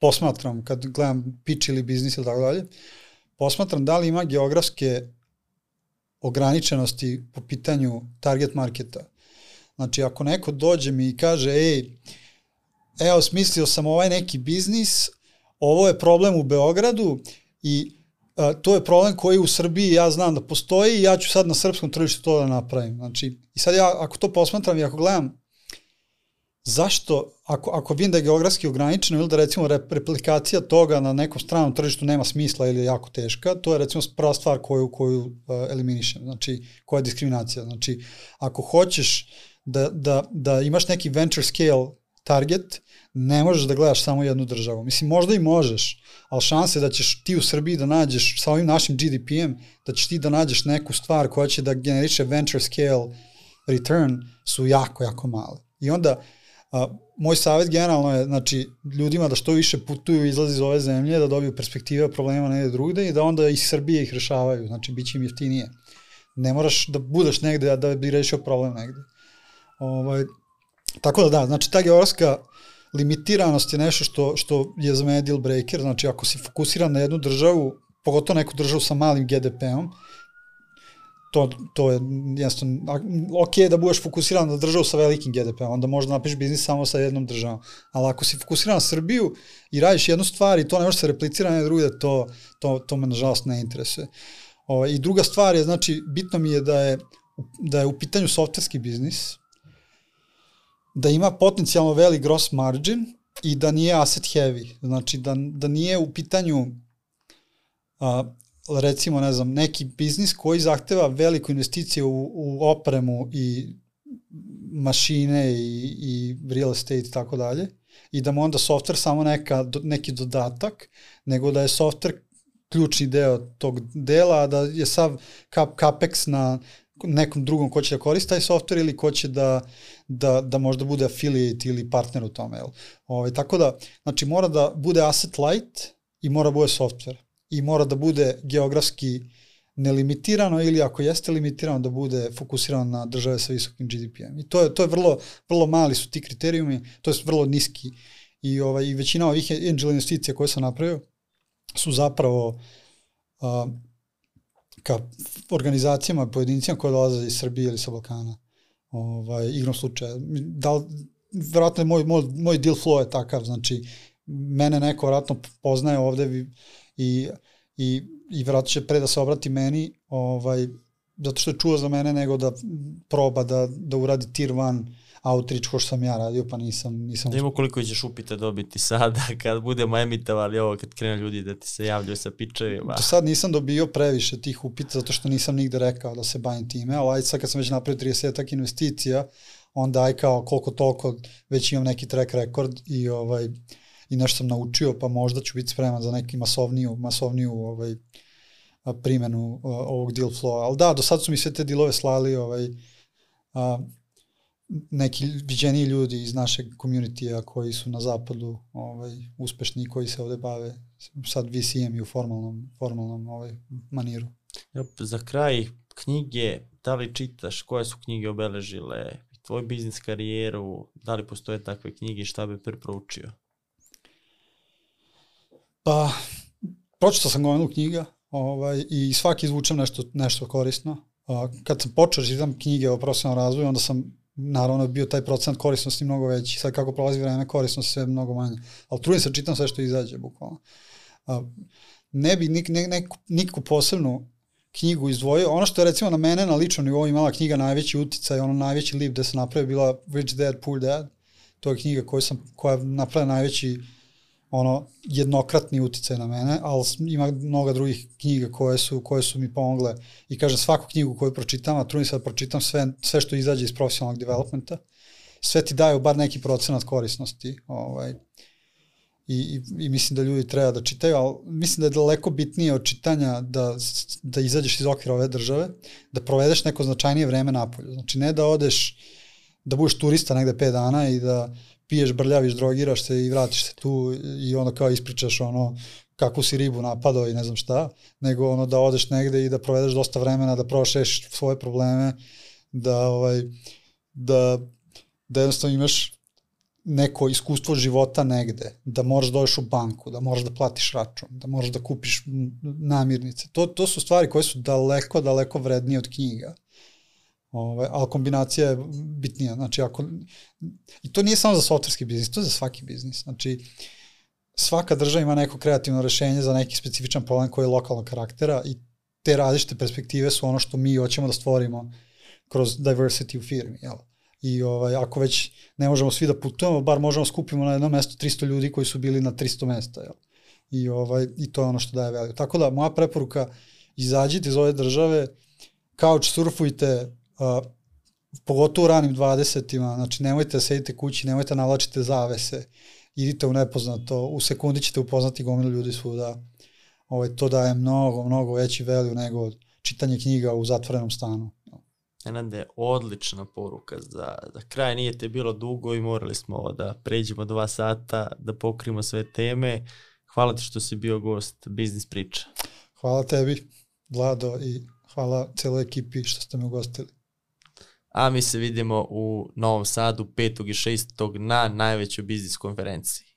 Speaker 1: posmatram kad gledam pitch ili biznis ili tako dalje, posmatram da li ima geografske ograničenosti po pitanju target marketa. Znači, ako neko dođe mi i kaže, ej, evo, smislio sam ovaj neki biznis, ovo je problem u Beogradu i a, to je problem koji u Srbiji ja znam da postoji i ja ću sad na srpskom tržištu to da napravim. Znači, i sad ja ako to posmatram i ako gledam zašto, ako, ako vidim da je geografski ograničeno ili da recimo replikacija toga na nekom stranom tržištu nema smisla ili je jako teška, to je recimo prva stvar koju, koju uh, eliminišem, znači koja je diskriminacija. Znači, ako hoćeš da, da, da imaš neki venture scale target, ne možeš da gledaš samo jednu državu. Mislim, možda i možeš, ali šanse da ćeš ti u Srbiji da nađeš sa ovim našim GDP-em, da ćeš ti da nađeš neku stvar koja će da generiše venture scale return su jako, jako male. I onda, a, moj savjet generalno je, znači, ljudima da što više putuju i izlazi iz ove zemlje, da dobiju perspektive problema negde drugde i da onda iz Srbije ih rešavaju, znači, bit će im jeftinije. Ne moraš da budeš negde da bi rešio problem negde. Ovaj, tako da da, znači ta geografska limitiranost je nešto što, što je za mene deal breaker, znači ako si fokusiran na jednu državu, pogotovo neku državu sa malim GDP-om, to, to je jasno, ok da budeš fokusiran na državu sa velikim GDP-om, onda možda napiš biznis samo sa jednom državom, ali ako si fokusiran na Srbiju i radiš jednu stvar i to ne može se replicirati na druge, to, to, to me nažalost ne interesuje. O, I druga stvar je, znači, bitno mi je da je, da je u pitanju softverski biznis, da ima potencijalno velik gross margin i da nije asset heavy. Znači da, da nije u pitanju a, recimo, ne znam, neki biznis koji zahteva veliku investiciju u, u opremu i mašine i, i real estate i tako dalje i da mu onda software samo neka, neki dodatak, nego da je software ključni deo tog dela, a da je sav kap, capex na nekom drugom ko će da koristi taj software ili ko će da, da, da možda bude affiliate ili partner u tome. Jel? Ove, ovaj, tako da, znači mora da bude asset light i mora da bude software. I mora da bude geografski nelimitirano ili ako jeste limitirano da bude fokusirano na države sa visokim GDP-em. I to je, to je vrlo, vrlo mali su ti kriterijumi, to je vrlo niski. I, ovaj, i većina ovih angel investicija koje sam napravio su zapravo uh, ka organizacijama, pojedincima koje dolaze iz Srbije ili sa Balkana. Ovaj, igrom slučaja. Da li, verovatno je moj, moj, moj deal flow je takav, znači mene neko verovatno poznaje ovde i, i, i verovatno će pre da se obrati meni, ovaj, zato što je čuo za mene, nego da proba da, da uradi tier 1 outreach ko što sam ja radio, pa nisam... nisam
Speaker 2: da ima koliko ćeš upite dobiti sada <laughs> kad budemo emitovali ovo, kad krenu ljudi da ti se javljaju sa pičevima.
Speaker 1: Do sad nisam dobio previše tih upita zato što nisam nigde rekao da se bavim time, ali ajde sad kad sam već napravio 30 tak investicija, onda aj kao koliko toliko već imam neki track record i ovaj i nešto sam naučio, pa možda ću biti spreman za neki masovniju, masovniju ovaj, primenu ovog deal flow. Ali da, do sad su mi sve te dealove slali ovaj, a, neki viđeni ljudi iz našeg community koji su na zapadu ovaj, uspešni koji se ovde bave sad VCM i u formalnom, formalnom ovaj, maniru.
Speaker 2: Jop, za kraj knjige, da li čitaš, koje su knjige obeležile tvoj biznis karijeru, da li postoje takve knjige šta bi preproučio?
Speaker 1: Pa, pročitao sam gomilu knjiga ovaj, i svaki izvučem nešto, nešto korisno. Kad sam počeo da čitam knjige o profesionalnom razvoju, onda sam naravno bio taj procent korisnosti mnogo veći. Sad kako prolazi vreme, korisnosti sve mnogo manje. Ali trudim se, čitam sve što izađe, bukvalno. Ne bi nik, ne, neku, niku posebnu knjigu izdvojio. Ono što je recimo na mene na ličnom nivou imala knjiga najveći uticaj, ono najveći lip gde se napravio bila Rich Dad, Poor Dad. To je knjiga koju sam, koja napravila najveći ono jednokratni uticaj na mene, ali ima mnoga drugih knjiga koje su, koje su mi pomogle i kažem svaku knjigu koju pročitam, a trudim se da pročitam sve, sve što izađe iz profesionalnog developmenta, sve ti daju bar neki procenat korisnosti. Ovaj. i, i, i mislim da ljudi treba da čitaju, ali mislim da je daleko bitnije od čitanja da, da izađeš iz okvira ove države, da provedeš neko značajnije vreme napolju. Znači ne da odeš, da budeš turista negde 5 dana i da piješ, brljaviš, drogiraš se i vratiš se tu i onda kao ispričaš ono kakvu si ribu napadao i ne znam šta, nego ono da odeš negde i da provedeš dosta vremena, da prošeš svoje probleme, da ovaj da da jednostavno imaš neko iskustvo života negde, da moraš da u banku, da moraš da platiš račun, da moraš da kupiš namirnice. To, to su stvari koje su daleko, daleko vrednije od knjiga. Ove, ali kombinacija je bitnija. Znači, ako, I to nije samo za softverski biznis, to je za svaki biznis. Znači, svaka država ima neko kreativno rešenje za neki specifičan problem koji je lokalnog karaktera i te različite perspektive su ono što mi hoćemo da stvorimo kroz diversity u firmi. Jel? I ovaj, ako već ne možemo svi da putujemo, bar možemo da skupimo na jedno mesto 300 ljudi koji su bili na 300 mesta. Jel? I, ovaj, I to je ono što daje value. Tako da, moja preporuka, izađite iz ove države, couch surfujte, uh, pogotovo u ranim 20-ima, znači nemojte da sedite kući, nemojte da navlačite zavese, idite u nepoznato, u sekundi ćete upoznati gomilu ljudi svuda. Ovaj, to daje mnogo, mnogo veći value nego čitanje knjiga u zatvorenom stanu.
Speaker 2: Nenade, odlična poruka za, za kraj. Nije te bilo dugo i morali smo ovo da pređemo dva sata, da pokrimo sve teme. Hvala ti što si bio gost Biznis priča.
Speaker 1: Hvala tebi, Vlado, i hvala celoj ekipi što ste me ugostili.
Speaker 2: A mi se vidimo u Novom Sadu 5. i 6. na najvećoj biznis konferenciji.